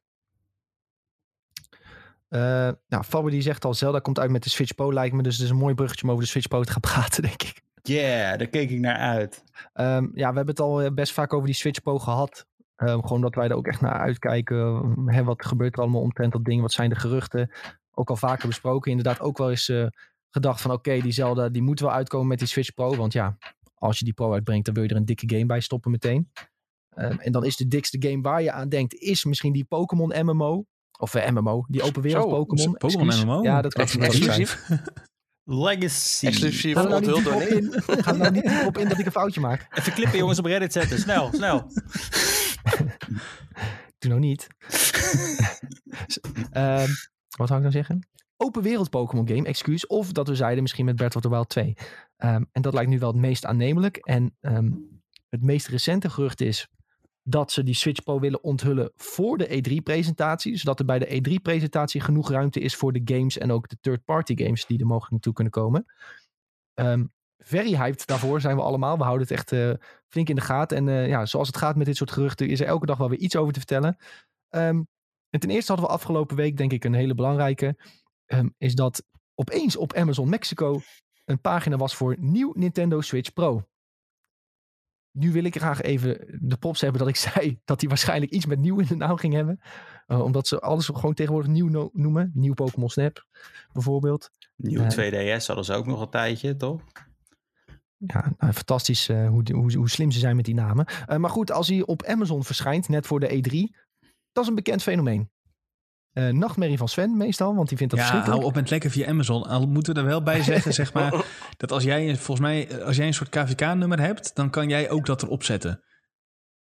Eh nou, Fabber die zegt al, Zelda komt uit met de Switch Pro lijkt me. Dus het is een mooi bruggetje om over de Switch Pro te gaan praten, denk ik. Yeah, daar keek ik naar uit. Ehm, ja, we hebben het al best vaak over die Switch Pro gehad. Ehm, gewoon dat wij er ook echt naar uitkijken. Hè, wat gebeurt er allemaal omtrent dat ding? Wat zijn de geruchten? Ook al vaker besproken. Inderdaad ook wel eens eh, gedacht van oké, die Zelda die moet wel uitkomen met die Switch Pro. Want ja, als je die Pro uitbrengt, dan wil je er een dikke game bij stoppen meteen. Ehm, en dan is de dikste game waar je aan denkt, is misschien die Pokémon MMO. Of eh, MMO, die open wereld Pokémon. Pokémon. MMO? Ja, dat kan Ex- exclusief? Legacy. Exclusief Ga niet onthuld door in. Ga er nou niet op in dat ik een foutje maak. Even klippen jongens op Reddit zetten. Snel, snel. Doe nou niet. Ehm, wat zou ik nou zeggen? Open wereld Pokémon game, excuus. Of dat we zeiden misschien met Breath of the Wild 2. Ehm, en dat lijkt nu wel het meest aannemelijk. En ehm, het meest recente gerucht is dat ze die Switch Pro willen onthullen voor de E3-presentatie. Zodat er bij de E3-presentatie genoeg ruimte is voor de games en ook de third-party games die er mogelijk naartoe kunnen komen. Ehm, very hyped daarvoor zijn we allemaal. We houden het echt eh, flink in de gaten. En eh, ja, zoals het gaat met dit soort geruchten, is er elke dag wel weer iets over te vertellen. Ehm, en ten eerste hadden we afgelopen week, denk ik, een hele belangrijke. ehm, is dat opeens op Amazon Mexico een pagina was voor nieuw Nintendo Switch Pro. Nu wil ik graag even de props hebben dat ik zei dat hij waarschijnlijk iets met nieuw in de naam ging hebben. Eh, omdat ze alles gewoon tegenwoordig nieuw no- noemen. Nieuw Pokémon Snap bijvoorbeeld. Nieuw Eh. 2DS hadden ze ook nog een tijdje, toch? Ja, nou, fantastisch eh, hoe, hoe, hoe slim ze zijn met die namen. Eh, maar goed, als hij op Amazon verschijnt, net voor de E3, dat is een bekend fenomeen. Eh, nachtmerrie van Sven meestal, want die vindt dat Ja, verschrikkelijk. hou op met lekker via Amazon. Al moeten we er wel bij zeggen, zeg maar, dat als jij een- volgens mij, als jij een soort KVK-nummer hebt, dan kan jij ook dat erop zetten.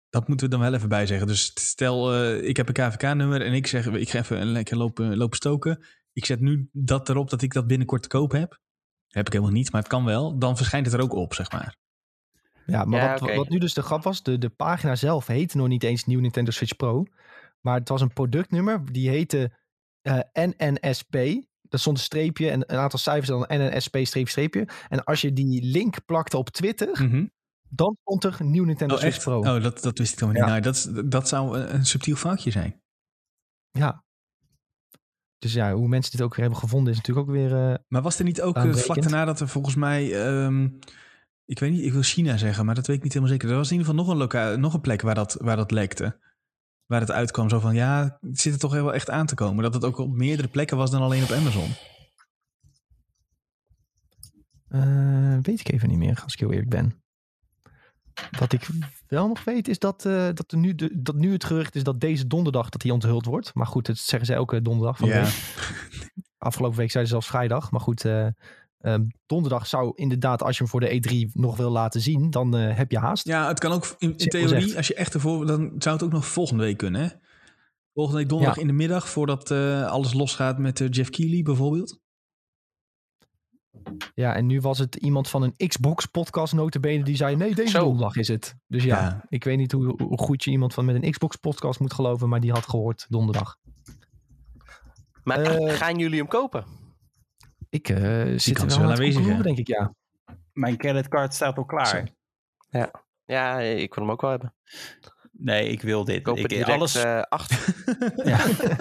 Dat moeten we dan wel even bij zeggen. Dus stel, eh, ik heb een KVK-nummer en ik zeg, ik ga even een lekker lopen, lopen stoken. Ik zet nu dat erop dat ik dat binnenkort te koop heb. heb ik helemaal niet, maar het kan wel. Dan verschijnt het er ook op, zeg maar. Ja, maar Ja, wat, wat nu dus de grap was, de, de pagina zelf heette nog niet eens Nieuw Nintendo Switch Pro. Maar het was een productnummer, die heette eh, NNSP. Daar stond een streepje en een aantal cijfers dan NNSP streepje streepje. En als je die link plakte op Twitter, Mhm. dan stond er Nieuw Nintendo Oh, Switch? Pro. Oh, dat, dat wist ik dan niet. Nou, dat, dat zou een, subtiel foutje zijn. Ja. Dus ja, hoe mensen dit ook weer hebben gevonden is natuurlijk ook weer... eh, Maar was er niet ook eh, vlak daarna dat er volgens mij... ehm, ik weet niet, ik wil China zeggen, maar dat weet ik niet helemaal zeker. Er was in ieder geval nog een, loka nog een plek waar dat, waar dat lekte. Waar het uitkwam zo van, ja, het zit er toch wel echt aan te komen. Dat het ook op meerdere plekken was dan alleen op Amazon. Eh, weet ik even niet meer, als ik heel eerlijk ben. Wat ik wel nog weet is dat, eh, dat, er nu de, dat nu het gerucht is dat deze donderdag dat hij onthuld wordt. Maar goed, dat zeggen ze elke donderdag van de Ja. week. Afgelopen week zeiden ze zelfs vrijdag. Maar goed, eh, ehm, donderdag zou inderdaad, als je hem voor de E3 nog wil laten zien, dan eh, heb je haast. Ja, het kan ook in, theorie, als je echt ervoor... Dan zou het ook nog volgende week kunnen, hè? Volgende week donderdag Ja. in de middag, voordat eh, alles losgaat met eh, Jeff Keighley bijvoorbeeld. Ja, en nu was het iemand van een Xbox podcast notabene die zei, nee, deze Zo. donderdag is het. Dus ja, Ja. ik weet niet hoe, hoe goed je iemand van met een Xbox podcast moet geloven, maar die had gehoord donderdag. Maar gaan jullie hem kopen? Ik eh, zit er wel wel aanwezig, ja. denk ik, ja. Mijn creditcard staat al klaar. Zo. Ja, ik wil hem ook wel hebben. Nee, ik wil dit. Ik koop Ik, direct alles, eh, acht. ja.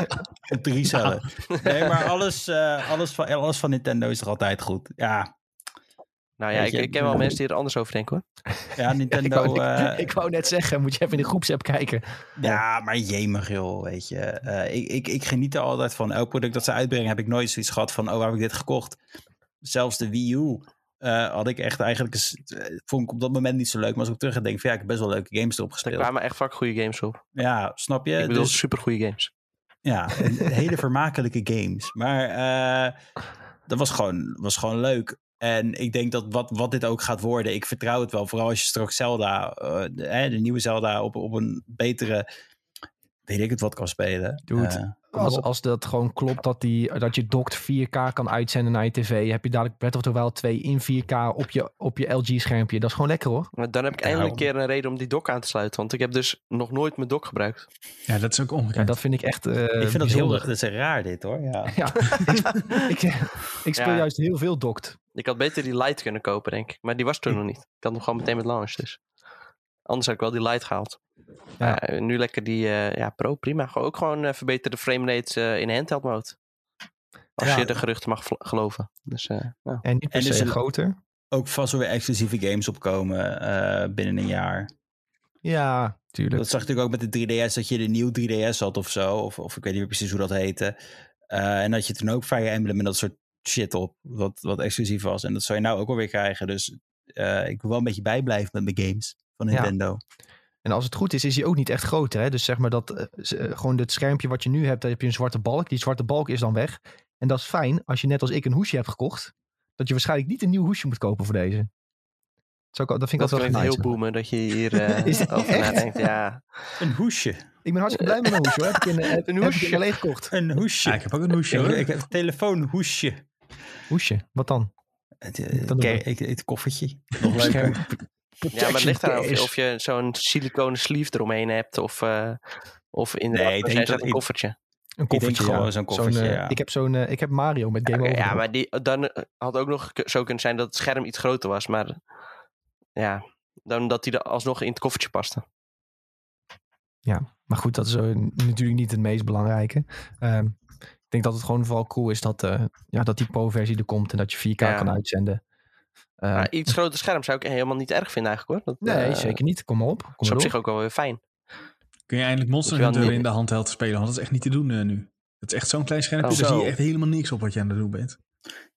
Drie cellen. Nee, maar alles, eh, alles, van, alles van Nintendo is er altijd goed. Ja, Nou ja, ik, ik ken wel mensen die er anders over denken hoor. Ja, Ik Nintendo... wou, ik, eh, ik wou net zeggen, moet je even in de groepsapp kijken. Ja, maar jemig joh, weet je. Eh, ik, ik, ik geniet er altijd van. Elk product dat ze uitbrengen heb ik nooit zoiets gehad van... oh, waar heb ik dit gekocht? Zelfs de Wii U eh, had ik echt eigenlijk... eens- vond ik op dat moment niet zo leuk. Maar als ik terug ga denk van... ja, ik heb best wel leuke games erop Er gespeeld. kwamen echt vaak goede games op. Ja, snap je? ik bedoel, Dus- super goede games. Ja, hele vermakelijke games. Maar eh, dat was gewoon, was gewoon leuk. En ik denk dat wat, wat dit ook gaat worden, ik vertrouw het wel. Vooral als je straks Zelda, eh, de, hè, de nieuwe Zelda, op, op een betere, weet ik het wat kan spelen. Dude, Eh, kom Als, als dat gewoon klopt dat, die, dat je docked 4K kan uitzenden naar je tv, heb je dadelijk Breath of the Wild 2 in 4K op je, op je LG-schermpje. Dat is gewoon lekker hoor. Maar dan heb ik eindelijk een keer een reden om die dock aan te sluiten. Want ik heb dus nog nooit mijn dock gebruikt. Ja, dat is ook Ja, ongekend. dat vind ik echt eh ik vind dat heel dat is raar dit hoor. Ja. Ja, ik, ik speel Ja. juist heel veel docked. Ik had beter die light kunnen kopen, denk ik. Maar die was toen nog niet. Ik had hem gewoon meteen met launch, dus. Anders had ik wel die light gehaald. Ja. Ja, nu lekker die eh, ja, Pro, prima. Gewoon Ook gewoon eh, verbeterde frame rates eh, in handheld mode. Als Ja. je de geruchten mag geloven. Dus eh, nou. En niet per En se dus een- groter. Ook vast wel weer exclusieve games opkomen eh, binnen een jaar. Ja, tuurlijk. Dat zag je natuurlijk ook met de 3DS, dat je de nieuw 3DS had of zo. Of, of ik weet niet meer precies hoe dat heette. Eh, en dat je toen ook Fire Emblem en dat soort shit op, wat, wat exclusief was. En dat zou je nou ook alweer krijgen. Dus eh, ik wil wel een beetje bijblijven met mijn games van Ja. Nintendo. En als het goed is, is hij ook niet echt groter. Hè? Dus zeg maar dat eh, eh, gewoon het schermpje wat je nu hebt, daar heb je een zwarte balk. Die zwarte balk is dan weg. En dat is fijn als je net als ik een hoesje hebt gekocht. Dat je waarschijnlijk niet een nieuw hoesje moet kopen voor deze. Dat, vind ik Dat altijd wel heel boomer dat je hier eh, Is over echt? nadenkt. Ja, Een hoesje. Ik ben hartstikke blij met mijn hoesje. Hoor. Heb ik in, heb, Een heb ik hoesje. in LA gekocht. Een hoesje. Ja, ik heb ook een hoesje ik, hoor. ik heb een telefoonhoesje. Hoesje, wat dan? Het, we. ik- het koffertje. Nog leuker. Ja maar het ligt eraan of je, of je zo'n siliconen sleeve eromheen hebt. Of, eh of inderdaad, Nee, denk een koffertje. Een koffertje, gewoon ja. zo'n koffertje, eh, ja. Ik heb zo'n, eh, ik heb Mario met Game Over. ja, maar die, dan had ook nog zo kunnen zijn dat het scherm iets groter was. Maar ja, dan dat hij er alsnog in het koffertje paste. Maar goed, dat is natuurlijk niet het meest belangrijke. Ehm, ik denk dat het gewoon vooral cool is dat, eh, ja, dat die Pro-versie er komt en dat je 4K Ja. kan uitzenden. Eh, Maar iets groter scherm zou ik helemaal niet erg vinden eigenlijk hoor. Dat, nee, eh, zeker niet. Kom maar op. Kom is op zich ook wel weer fijn. Kun je eindelijk Monster Hunter in de handheld spelen? Want dat is echt niet te doen eh, nu. Het is echt zo'n klein schermpje, Oh, daar zo. zie je echt helemaal niks op wat je aan het doen bent.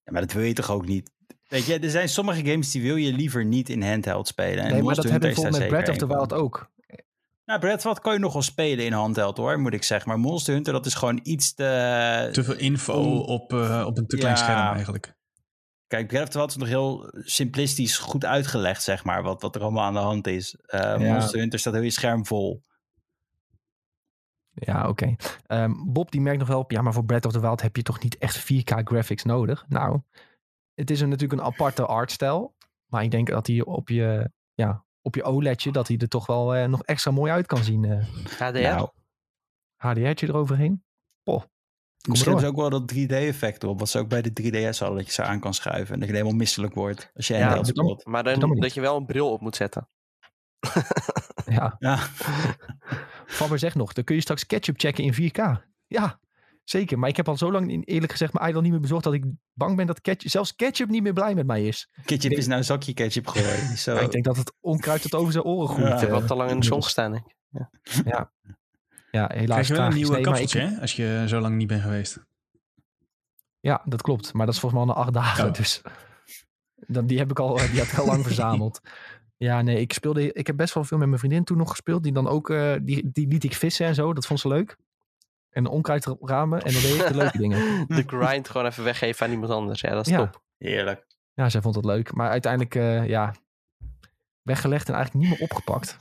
Ja, maar dat wil je toch ook niet? Weet je, er zijn sommige games die wil je liever niet in handheld spelen. En Nee, maar Monster dat hebben we met daar Breath of the Wild ook. Nou, Breath of the Wild kan je nog wel spelen in handheld hoor, moet ik zeggen. Maar Monster Hunter, dat is gewoon iets te... Te veel info om- op, eh, op een te klein Ja. scherm eigenlijk. Kijk, Breath of the Wild is nog heel simplistisch goed uitgelegd, zeg maar, wat, wat er allemaal aan de hand is. Eh, Monster Hunter staat heel je scherm vol. Ja, oké. Ehm, Bob die merkt nog wel op, ja, maar voor Breath of the Wild heb je toch niet echt 4K graphics nodig? Nou, het is een, natuurlijk een aparte artstijl. Maar ik denk dat hij op je, ja, op je OLEDje, dat hij er toch wel eh, nog extra mooi uit kan zien. eh HDR? Nou, HDR'tje eroverheen. Poh. Misschien hebben ze ook wel dat 3D-effect op, wat ze ook bij de 3DS hadden, dat je ze aan kan schuiven en dat je helemaal misselijk wordt als je Ja, handheld speelt. Maar Dat dan, dat je wel een bril op moet zetten. Ja, Ja, Fabber zegt nog, dan kun je straks ketchup checken in 4K. Ja, zeker. Maar ik heb al zo lang eerlijk gezegd mijn idol niet meer bezorgd dat ik bang ben dat ketchup, zelfs ketchup niet meer blij met mij is. ketchup is nou een zakje ketchup geworden. Zo. Ik denk dat het onkruid tot over zijn oren groeit. Ja. Ik heb eh, wat te lang in de zon gestaan. ik. Ja, helaas. Krijg je wel een nieuwe Nee, maar kapseltje, ik- hè? Als je zo lang niet bent geweest. Ja, dat klopt. Maar dat is volgens mij al na acht dagen. Oh. Dus dan, die heb ik al, die heb ik al lang verzameld. Ja, nee, ik speelde. Ik heb best wel veel met mijn vriendin toen nog gespeeld. Die dan ook, eh, die, die liet ik vissen en zo. Dat vond ze leuk. En onkruid ramen. En dan deed ik de leuke dingen. De grind gewoon even weggeven aan iemand anders. Ja, dat is Ja. top. Heerlijk. Ja, zij vond het leuk. Maar uiteindelijk, eh, ja, weggelegd en eigenlijk niet meer opgepakt.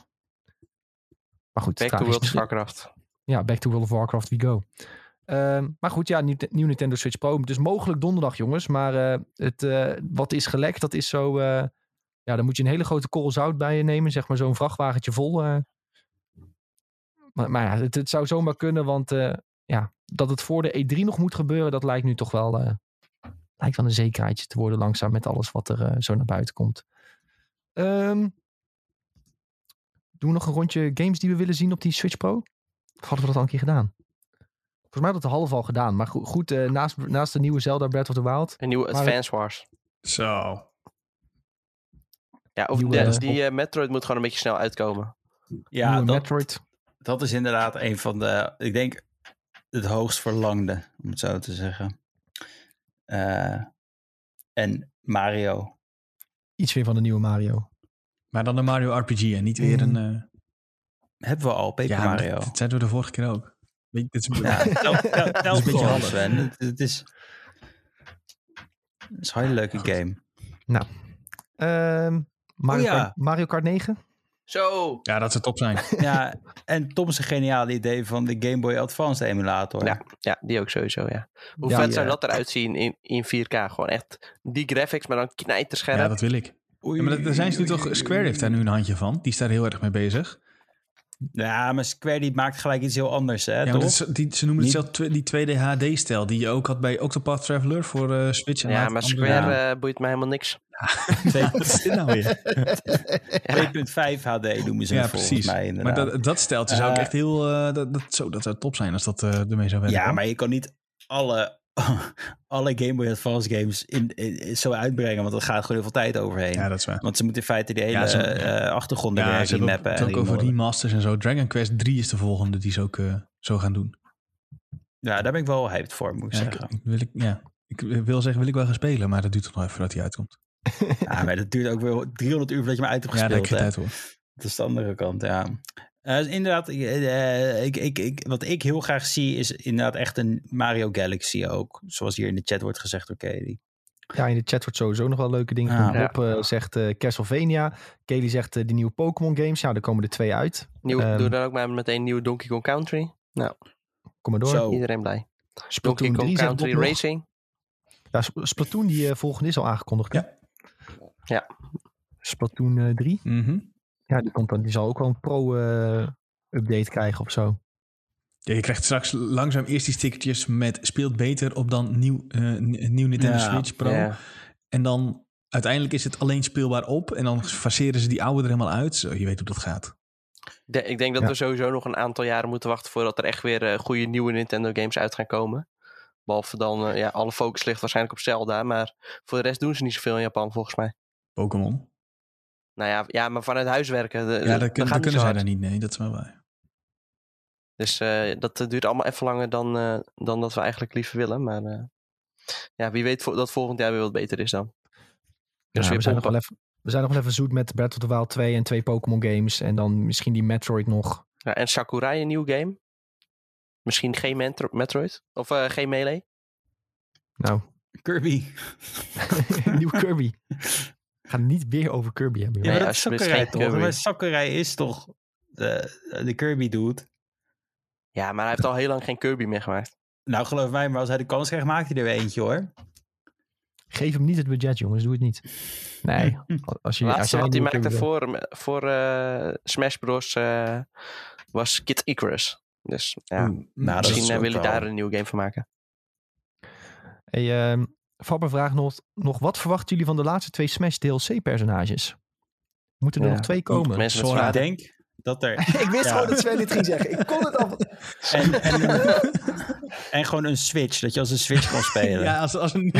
Maar goed, Back to World. Warcraft. Ja, back to World of Warcraft we go. Ehm, maar goed, ja, nieuw, Nintendo Switch Pro. Dus mogelijk donderdag, jongens. Maar eh, het, eh, wat is gelekt, dat is zo... eh, ja, dan moet je een hele grote korrel zout bij je nemen. Zeg maar zo'n vrachtwagentje vol. Maar, maar ja, het, het zou zomaar kunnen. Want ja, dat het voor de E3 nog moet gebeuren... dat lijkt nu toch wel... lijkt wel een zekerheidje te worden langzaam... met alles wat er zo naar buiten komt. Ehm, doen we nog een rondje games die we willen zien op die Switch Pro? Of hadden we dat al een keer gedaan? Volgens mij had het half al gedaan. Maar goed, goed eh, naast, naast de nieuwe Zelda Breath of the Wild. Een nieuwe Advance Wars. Zo. Ja, of Nieuwe- de- die eh, Metroid moet gewoon een beetje snel uitkomen. Ja, dat, Metroid. dat is inderdaad een van de, ik denk, het hoogst verlangde, om het zo te zeggen. Eh, en Mario. Iets weer van de nieuwe Mario. Maar dan een Mario RPG en niet weer een... Hebben we al, Paper ja, Mario. Dat, dat zeiden we de vorige keer ook. Dit is, Ja, tel, tel, tel een beetje. Sven. Het, het is, het is een hele leuke game. Ehm, Mario, Oh ja. Kart, Mario Kart 9. Zo! ja, dat zou top zijn. Ja, en Tom's geniale idee van de Game Boy Advance emulator. Ja, ja, die ook sowieso, ja. Hoe Ja, vet zou eh, dat eruit zien in, in 4K? Gewoon echt die graphics, maar dan knijterscherp. Ja, dat wil ik. Oei, Ja, maar daar zijn ze nu oei, toch... Square heeft daar nu een handje van. Die is daar heel erg mee bezig. Ja, maar Square die maakt gelijk iets heel anders, hè? Ja, toch? is- die, ze noemen het zelf die 2D HD-stijl die je ook had bij Octopath Traveler voor eh, Switch. En Ja, maar Square Ja. eh, boeit mij helemaal niks. Wat is dit nou weer? 2.5 HD noemen ze Ja, precies. mij Maar dat, dat steltje zou ik Eh, echt heel... eh, dat, dat, zo, dat zou top zijn als dat eh, ermee zou werken. ja, maar je kan niet alle, alle Game Boy Advance games in, in- zo uitbrengen, want er gaat gewoon heel veel tijd overheen. Ja, dat is waar. Want ze moeten in feite die hele Ja, ze- eh, achtergronden Ja, weer ze hebben ook, remappen. het en ook over remasters en zo. Dragon Quest 3 is de volgende die ze ook eh, zo gaan doen. Ja, daar ben ik wel hyped voor, moet ik Ja, zeggen. ik wil, ik, ja, ik wil zeggen, wil ik wel gaan spelen, maar dat duurt toch nog even voordat hij uitkomt. Ja, maar dat duurt ook weer 300 uur voordat je me uit hebt Ja, dat gespeeld. heb ik hè. tijd hoor. Dat is de andere kant, ja. Eh, inderdaad, eh, ik, ik, ik, wat ik heel graag zie is inderdaad echt een Mario Galaxy ook. Zoals hier in de chat wordt gezegd door Katie. Ja, in de chat wordt sowieso nog wel leuke dingen Ah. genoemd. Bob eh, zegt eh, Castlevania. Kelly zegt die nieuwe Pokémon games. Ja, er komen er twee uit. Nieuw, Ehm, doe dan ook maar meteen nieuwe Donkey Kong Country. Kom maar door. Zo. Iedereen blij. Donkey Splatoon Kong 3 zegt Country. Racing. Ja, Sp- Splatoon die volgende is al aangekondigd. hè? Ja. Ja. Splatoon eh, 3. Mhm. Ja, die, komt dan, die zal ook wel een pro-update krijgen of zo. Ja, je krijgt straks langzaam eerst die stickertjes met speelt beter op dan nieuw, eh, nieuw Nintendo Ja. Switch Pro. Ja. En dan uiteindelijk is het alleen speelbaar op en dan faceren ze die oude er helemaal uit. Zo, je weet hoe dat gaat. De- ik denk dat Ja. we sowieso nog een aantal jaren moeten wachten voordat er echt weer eh, goede nieuwe Nintendo games uit gaan komen. Behalve dan, eh, ja, alle focus ligt waarschijnlijk op Zelda, maar voor de rest doen ze niet zoveel in Japan volgens mij. Pokémon. Nou ja, ja maar vanuit huis werken. de- Ja, dat kun- kunnen zij daar niet. Nee, dat is wel waar. Dus eh, dat eh, duurt allemaal even langer dan, eh, dan dat we eigenlijk liever willen. Maar eh, ja, wie weet dat volgend jaar weer wat beter is dan. Ja, Dus we, zijn nog wel even, we zijn nog wel even zoet met Breath of the Wild 2 en twee Pokémon games. En dan misschien die Metroid nog. Ja, en Sakurai een nieuw game. Misschien geen Metro- Metroid. Of eh, geen Melee. Nou, Kirby. nieuw Kirby. We gaan het niet weer over Kirby hebben. Ja, maar dat is Sakurai toch? Kirby. Maar Sakurai is toch de, de Kirby dude? Ja, maar hij heeft al heel lang geen Kirby meer gemaakt. Nou, geloof mij, maar als hij de kans krijgt, maakt hij er weer eentje hoor. Geef hem niet het budget, jongens. Doe het niet. Nee. Als je, laatste wat hij maakte voor, voor eh, Smash Bros. eh, was Kid Icarus. Dus ja, Oeh, nou, misschien is eh, ook wil hij wel- daar een nieuwe game van maken. Hey, ehm Fabber vraagt nog, nog, wat verwachten jullie van de laatste twee Smash DLC-personages? Moeten er Ja. nog twee komen? Mensen met Ik denk dat er... ik wist Ja. gewoon dat Sven dit ging zeggen. Ik kon het al. En, en, en gewoon een Switch, dat je als een Switch kan spelen. Ja, als, als een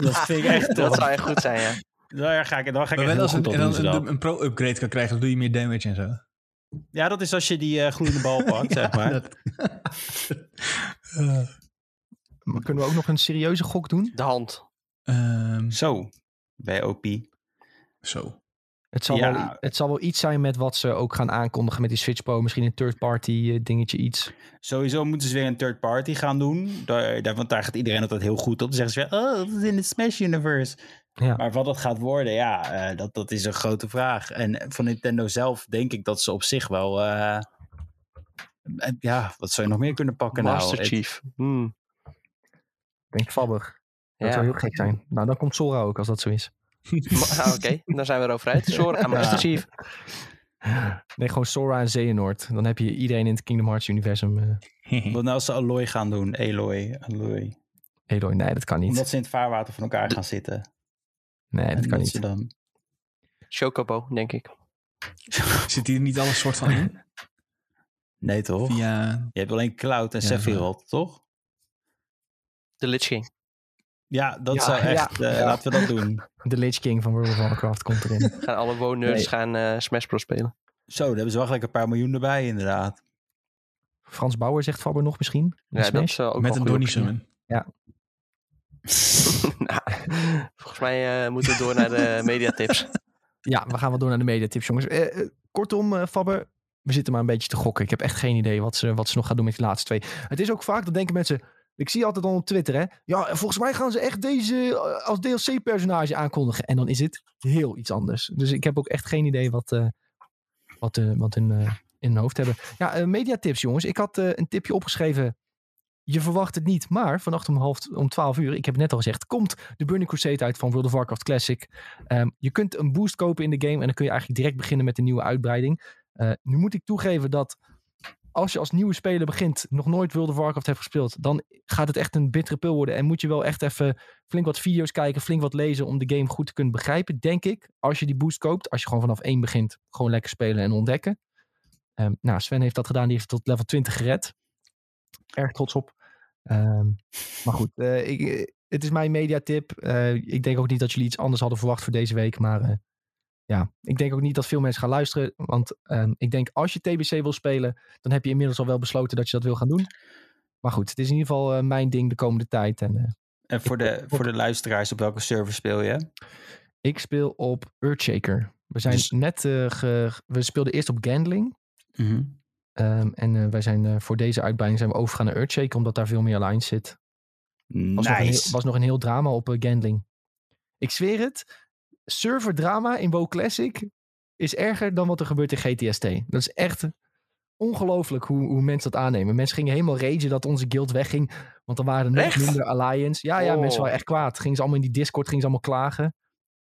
Dat vind ik echt Dat zou echt goed zijn, ja. Daar ga ik, dan ga ik Maar echt wel als goed een, dan een, een pro-upgrade kan krijgen, dan doe je meer damage en zo. Ja, dat is als je die eh, gloeiende bal pakt, zeg maar. Dat- Maar kunnen we ook nog een serieuze gok doen? De hand. ehm, Zo, bij OP. zo. Het zal, Ja. wel, het zal wel iets zijn met wat ze ook gaan aankondigen met die Switch Pro. Misschien een third-party eh, dingetje iets. Sowieso moeten ze weer een third party gaan doen. Daar, daar, want daar gaat iedereen altijd heel goed op. Dan zeggen ze weer, oh, dat is in het Smash Universe. Ja. Maar wat dat gaat worden, ja, eh, dat, dat is een grote vraag. En van Nintendo zelf denk ik dat ze op zich wel... eh, eh, ja, wat zou je nog meer kunnen pakken Master nou? Chief. Hmm. Denk Fabber. Dat Ja. zou heel gek zijn. Nou, dan komt Sora ook als dat zo is. Ah, Oké, dan zijn we erover uit. Sora en Master Ja. Chief. Nee, gewoon Sora en Xehanort. Dan heb je iedereen in het Kingdom Hearts universum. eh Wat nou als ze Aloy gaan doen? Eloy, Aloy. Eloy, nee, dat kan niet. Omdat ze in het vaarwater van elkaar gaan zitten. Nee, dat En kan ze niet. dan... Chocobo, denk ik. Zit hier niet alles soort van in? Nee, toch? Via... Je hebt alleen Cloud en Ja, Sephiroth, toch? De Lich King. Ja, dat Ja, zou echt... ja, eh, ja. Laten we dat doen. De Lich King van World of Warcraft komt erin. Gaan alle woners Nee. gaan eh, Smash Bros spelen. Zo, daar hebben ze wel gelijk een paar miljoen erbij inderdaad. Frans Bauer zegt Fabber nog misschien. Ja, Smash. dat is ook Met een Donnie. Summon. Nou, volgens mij eh, moeten we door naar de mediatips. Ja, we gaan wel door naar de mediatips, jongens. Kortom, eh, Fabber, we zitten maar een beetje te gokken. Ik heb echt geen idee wat ze, wat ze nog gaan doen met die laatste twee. Het is ook vaak, dat denken mensen... Ik zie altijd dan op Twitter, hè. Ja, volgens mij gaan ze echt deze eh, als DLC-personage aankondigen. En dan is het heel iets anders. Dus ik heb ook echt geen idee wat, eh, wat, eh, wat hun in hun hoofd hebben. Ja, mediatips, jongens. Ik had een tipje opgeschreven. Je verwacht het niet, maar vannacht om half om 12 uur, ik heb het net al gezegd, komt de Burning Crusade uit van World of Warcraft Classic. Ehm, je kunt een boost kopen in de game en dan kun je eigenlijk direct beginnen met een nieuwe uitbreiding. Nu moet ik toegeven dat als je als nieuwe speler begint, nog nooit World of Warcraft hebt gespeeld, dan gaat het echt een bittere pil worden. En moet je wel echt even flink wat video's kijken, flink wat lezen om de game goed te kunnen begrijpen, denk ik. Als je die boost koopt, als je gewoon vanaf één begint, gewoon lekker spelen en ontdekken. Ehm, nou, Sven heeft dat gedaan, die heeft tot level 20 gered. Erg trots op. Ehm, maar goed, eh, ik, eh, het is mijn mediatip. Eh ik denk ook niet dat jullie iets anders hadden verwacht voor deze week. Maar ja, ik denk ook niet dat veel mensen gaan luisteren. Want ehm, ik denk als je TBC wil spelen, dan heb je inmiddels al wel besloten dat je dat wil gaan doen. Maar goed, het is in ieder geval eh, mijn ding de komende tijd. En eh, En voor de, voor de luisteraars, op welke server speel je? ik speel op Earthshaker. We zijn Dus- net, eh, ge- we speelden eerst op Gandling. Mhm. Ehm, en wij zijn voor deze uitbreiding zijn we overgegaan naar Earthshaker, omdat daar veel meer alliance zit. Was, nog, een heel, Nice. was nog een heel drama op Gandling. Ik zweer het. Server drama in WoW Classic is erger dan wat er gebeurt in GTST. Dat is echt ongelooflijk hoe, hoe mensen dat aannemen. Mensen gingen helemaal ragen dat onze guild wegging. Want dan waren er nog Echt? minder alliance. Ja, ja, Oh. mensen waren echt kwaad. Gingen ze allemaal in die Discord, gingen ze allemaal klagen.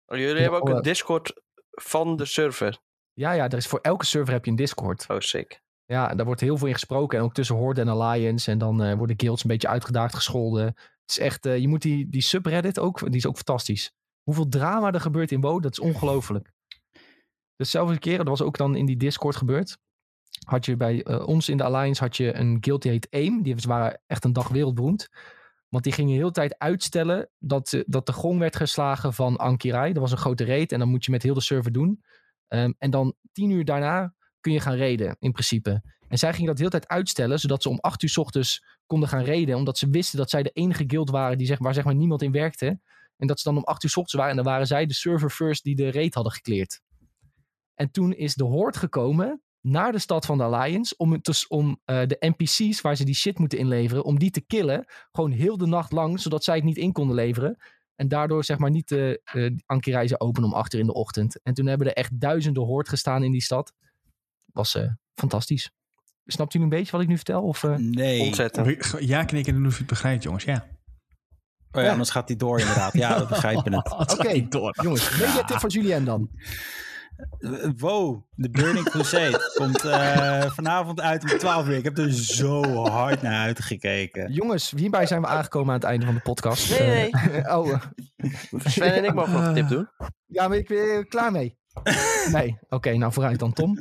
Oh, jullie hebben ook een Discord van de server. Ja, ja, er is voor elke server heb je een Discord. Oh, sick. Ja, daar wordt heel veel in gesproken. En ook tussen Horde en Alliance. En dan eh, worden guilds een beetje uitgedaagd, gescholden. Het is echt, eh, je moet die, die subreddit ook, die is ook fantastisch. Hoeveel drama er gebeurt in WoW, dat is ongelooflijk. Dus zelfs keer, dat was ook dan in die Discord gebeurd. Had je bij eh, ons in de Alliance had je een guild die heet AIM. Die waren echt een dag wereldberoemd. Want die gingen de hele tijd uitstellen dat, dat de gong werd geslagen van Ankirai. Dat was een grote raid en dan moet je met heel de server doen. Ehm, en dan tien uur daarna kun je gaan raiden, in principe. En zij gingen dat de hele tijd uitstellen, zodat ze om acht uur 's ochtends konden gaan raiden. Omdat ze wisten dat zij de enige guild waren die zeg, waar zeg maar niemand in werkte. En dat ze dan om acht uur 's ochtends waren. En dan waren zij de server first die de raid hadden gekleerd. En toen is de Horde gekomen naar de stad van de Alliance. Om, dus, om eh, de NPC's waar ze die shit moeten inleveren, om die te killen. Gewoon heel de nacht lang, zodat zij het niet in konden leveren. En daardoor zeg maar niet de uh, Ankireizen open om acht uur in de ochtend. En toen hebben er echt duizenden Horde gestaan in die stad. Was eh, fantastisch. Snapt u een beetje wat ik nu vertel? Of, eh? Nee. Ontzettend. Ja knikken en doen of je het begrijpt, jongens. Ja. Oh ja, anders gaat hij door inderdaad. Ja, dat begrijpen het. Oké, jongens. Mediatip van Julien dan. Wow, de Burning Crusade komt uh, vanavond uit om 12 uur. Ik heb er zo hard naar uitgekeken. Jongens, hierbij zijn we aangekomen aan het einde van de podcast. Nee, nee. Uh, oh. Sven en ik mogen nog een tip doen. Ja, ben ik weer klaar mee? nee. Oké, okay, nou vooruit dan, Tom.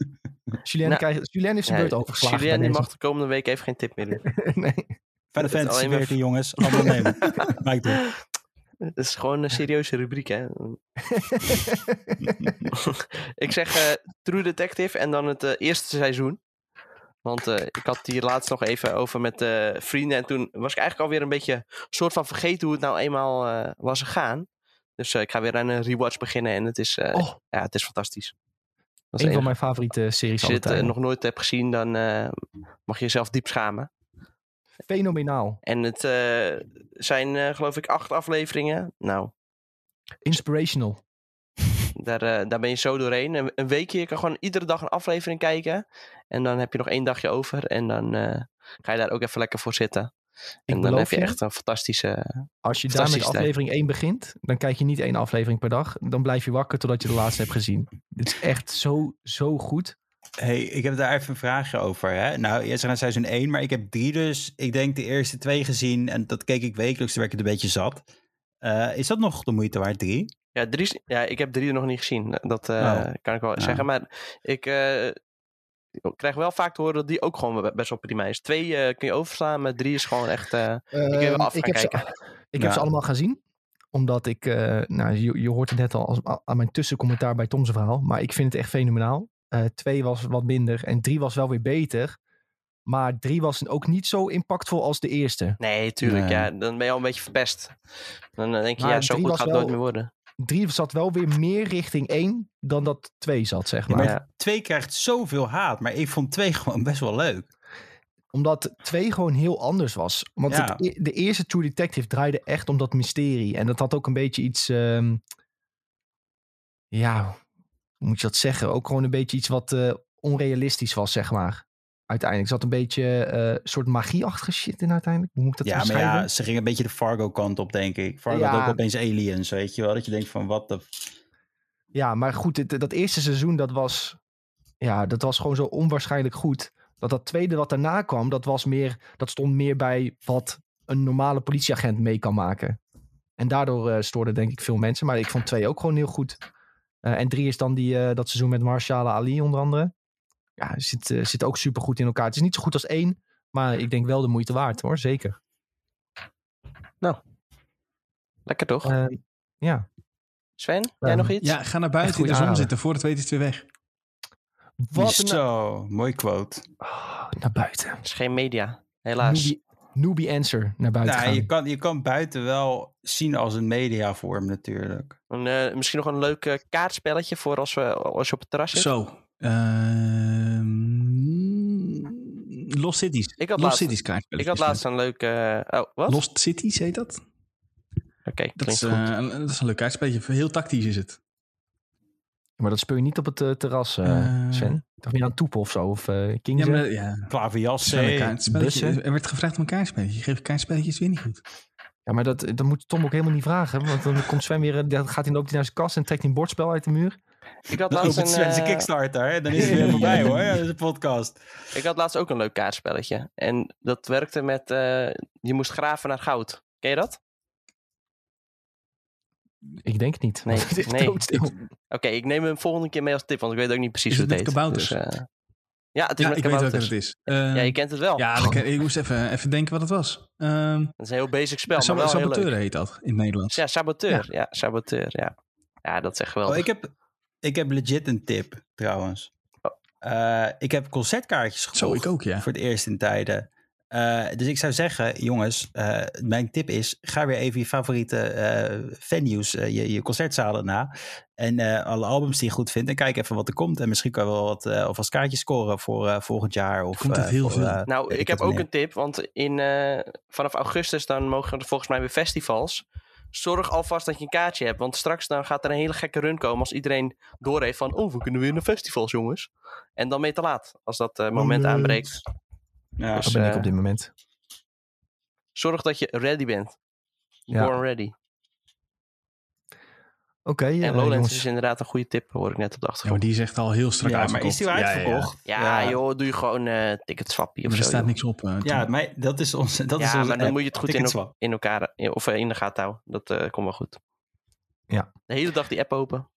Julien, Nou, krijg, Julien heeft zijn beurt overgeslagen. Julien die mag de komende week even geen tip meer doen. nee. Final Fantasy alleen maar- 14, jongens. Allemaal nemen. Mike. Het is gewoon een serieuze rubriek, hè? ik zeg eh, True Detective en dan het eh, eerste seizoen. Want eh, ik had hier laatst nog even over met eh, vrienden. En toen was ik eigenlijk alweer een beetje soort van vergeten hoe het nou eenmaal eh, was gegaan. Dus eh, ik ga weer aan een rewatch beginnen en het is, eh, Oh, ja, het is fantastisch. Dat is een van mijn favoriete series Als je het nog nooit hebt gezien, dan eh, mag je jezelf diep schamen. Fenomenaal. En het eh, zijn, eh, geloof ik, acht afleveringen. Nou, Inspirational. Daar, eh, daar ben je zo doorheen. Een, een weekje, je kan gewoon iedere dag een aflevering kijken. En dan heb je nog één dagje over. En dan ga je daar ook even lekker voor zitten. en dan heb je je- echt een fantastische... Als je daar met Fantastische tijd. aflevering 1 begint, dan kijk je niet één aflevering per dag. Dan blijf je wakker totdat je de laatste hebt gezien. Dit is echt zo, zo goed. Hey, ik heb daar even een vraagje over. Hè? Nou, eerst naar seizoen 1, maar ik heb drie dus, ik denk de eerste twee gezien. En dat keek ik wekelijks, toen werd ik het een beetje zat. Eh, is dat nog de moeite waard, drie? Ja, drie, ja, ik heb drie er nog niet gezien. Dat eh, Oh. kan ik wel Ja. zeggen. Maar ik eh, krijg wel vaak te horen dat die ook gewoon best wel prima is. Twee eh, kun je overslaan, maar drie is gewoon echt... eh, kun je wel Ehm, af ik heb, ze, ik heb ze allemaal gezien. Omdat ik, eh, nou, je, je hoort het net al als, aan mijn tussencommentaar bij Tom's verhaal. Maar ik vind het echt fenomenaal. Eh, twee was wat minder en drie was wel weer beter. Maar drie was ook niet zo impactvol als de eerste. Nee, tuurlijk. Nee. Ja, dan ben je al een beetje verpest. Dan eh, denk je, Maar ja, zo goed gaat het wel- nooit meer worden. Drie zat wel weer meer richting één dan dat twee zat, zeg Ja, maar. maar Ja. twee krijgt zoveel haat, maar ik vond twee gewoon best wel leuk. Omdat twee gewoon heel anders was. Want Ja. het e- de eerste True Detective draaide echt om dat mysterie. En dat had ook een beetje iets... ehm, ja, moet je dat zeggen? Ook gewoon een beetje iets wat eh, onrealistisch was, zeg maar. Uiteindelijk zat een beetje een soort magieachtige shit in uiteindelijk. Hoe moet ik dat ja, maar ja, ze gingen een beetje de Fargo-kant op, denk ik. Fargo Ja. had ook opeens aliens, weet je wel. Dat je denkt van, wat de... Ja, maar goed, het- dat eerste seizoen, dat was, ja, dat was gewoon zo onwaarschijnlijk goed. Dat dat tweede wat daarna kwam, dat, was meer, dat stond meer bij wat een normale politieagent mee kan maken. En daardoor eh stoorden denk ik veel mensen. Maar ik vond twee ook gewoon heel goed. Eh, en drie is dan die, eh, dat seizoen met Marshall Ali onder andere. Ja, zit, eh, zit ook super goed in elkaar. Het is niet zo goed als één, maar ik denk wel de moeite waard hoor, zeker. Lekker toch? Eh, ja. Sven, jij ehm, nog iets? Ja, ga naar buiten in de zon zitten. Voor het weet is het weer weg. Wat. Zo, mooi quote. Oh, naar buiten. Het is geen media, helaas. Newbie answer naar buiten Nou, gaan. je, kan, je kan buiten wel zien als een mediavorm natuurlijk. Eh, misschien nog een leuk eh, kaartspelletje voor als, we, als je op het terras zit. Zo. Ehm, Lost Cities. Ik had Lost laatst- Cities Ik had laatst een leuk... eh, oh, wat? Lost Cities heet dat? Oké, Dat is, een, dat is een leuk kaartspelletje. Heel tactisch is het. Maar dat speel je niet op het eh, terras, Eh. Sven. Toch meer aan toepen of zo? Of Ja, King's maar End? ja, het Klaverjas, is wel een kaartspelletje. bussen. Er werd gevraagd om een kaartspelletje. Je geeft kaartspelletjes weer niet goed. Ja, maar dat, dat moet Tom ook helemaal niet vragen. Want dan komt Sven weer, dan gaat hij loopt hij naar zijn kast en trekt hij een bordspel uit de muur. ik, had laatst een, Kickstarter, hè? dan is het weer voorbij hoor, ja, deze podcast. ik had laatst ook een leuk kaartspelletje. En dat werkte met... eh, je moest graven naar goud. Ken je dat? Ik denk het niet. Nee, het nee. Oké, ik neem hem volgende keer mee als tip, want ik weet ook niet precies Is hoe het het met heet. kabouters? Dus, eh, ja, het is Ja, met ik weet welke kabouters. het is. Ehm, Ja, je kent het wel. ja, ik moest even, even denken wat het was. Ehm Het is een heel basic spel, maar Sab- wel heel Saboteur leuk. heet dat in het Nederlands. Ja, saboteur. Ja, saboteur, ja. Ja, dat is echt geweldig. Oh, ik, heb, ik heb legit een tip trouwens. Oh. Eh, ik heb concertkaartjes Zo, gekocht ik ook, ja. voor het eerst in tijden. Eh, dus ik zou zeggen, jongens, eh, mijn tip is: ga weer even je favoriete eh, venues, je, je concertzalen na. En eh, alle albums die je goed vindt. En kijk even wat er komt. En misschien kan je wel wat uh, alvast kaartjes scoren voor uh, volgend jaar. Of, Komt uh, heel voor, veel. uh, Nou, ik heb ook een tip, want in, uh, vanaf augustus dan mogen er volgens mij weer festivals. Zorg alvast dat je een kaartje hebt, want straks dan gaat er een hele gekke run komen als iedereen doorheeft van, oh, we kunnen weer naar festivals, jongens. En dan ben je te laat, als dat uh, moment Oh, nee. aanbreekt. Ja. Dus, Dat ben ik op dit moment. Zorg dat je ready bent. Ja. Born ready. Oké, En eh, Lowlands jongens. is inderdaad een goede tip, hoor ik net op de Ja, maar achtergrond. die is echt al heel strak Ja, maar uitverkocht. is die al Ja, ja, ja. uitverkocht? Ja, joh, doe je gewoon uh, ticketswappie of Maar zo. er staat joh. niks op. eh, Ja, maar dat is onze. Dat is ja, onze maar dan app. moet je het goed in, in elkaar, of in de gaten houden. Dat eh, komt wel goed. Ja. De hele dag die app open.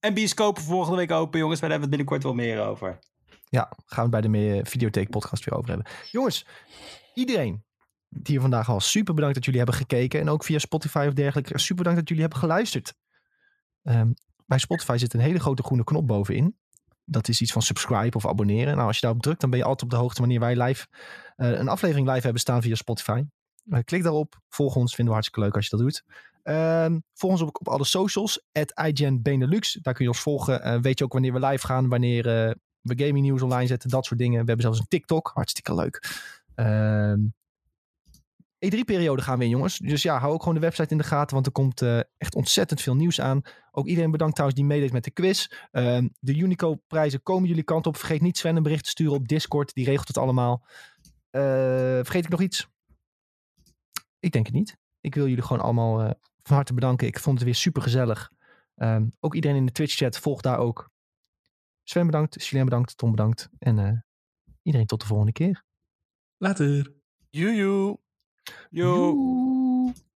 En bioscopen volgende week open, jongens. Maar daar hebben we het binnenkort wel meer over. Ja, gaan we bij de Me- Videotheek podcast weer over hebben. Jongens, iedereen die hier vandaag al super bedankt dat jullie hebben gekeken. En ook via Spotify of dergelijke. Super bedankt dat jullie hebben geluisterd. Ehm, bij Spotify zit een hele grote groene knop bovenin. Dat is iets van subscribe of abonneren. Nou, als je daarop drukt, dan ben je altijd op de hoogte wanneer wij live eh, een aflevering live hebben staan via Spotify. Eh, klik daarop, volg ons, vinden we hartstikke leuk als je dat doet. Ehm, volg ons op, op alle socials, at. Daar kun je ons volgen. Eh, weet je ook wanneer we live gaan, wanneer we gaming nieuws online zetten, dat soort dingen. We hebben zelfs een TikTok, hartstikke leuk. Ehm E3-periode gaan we in, jongens. Dus ja, hou ook gewoon de website in de gaten, want er komt eh, echt ontzettend veel nieuws aan. Ook iedereen bedankt trouwens die meedeed met de quiz. Ehm, de Unico-prijzen komen jullie kant op. Vergeet niet Sven een bericht te sturen op Discord, die regelt het allemaal. Eh, vergeet ik nog iets? Ik denk het niet. Ik wil jullie gewoon allemaal eh, van harte bedanken. Ik vond het weer super gezellig. Ehm, ook iedereen in de Twitch-chat, volg daar ook. Sven bedankt, Julien bedankt, Tom bedankt. En eh, iedereen tot de volgende keer. Later. Joejoe. Yo. Joe.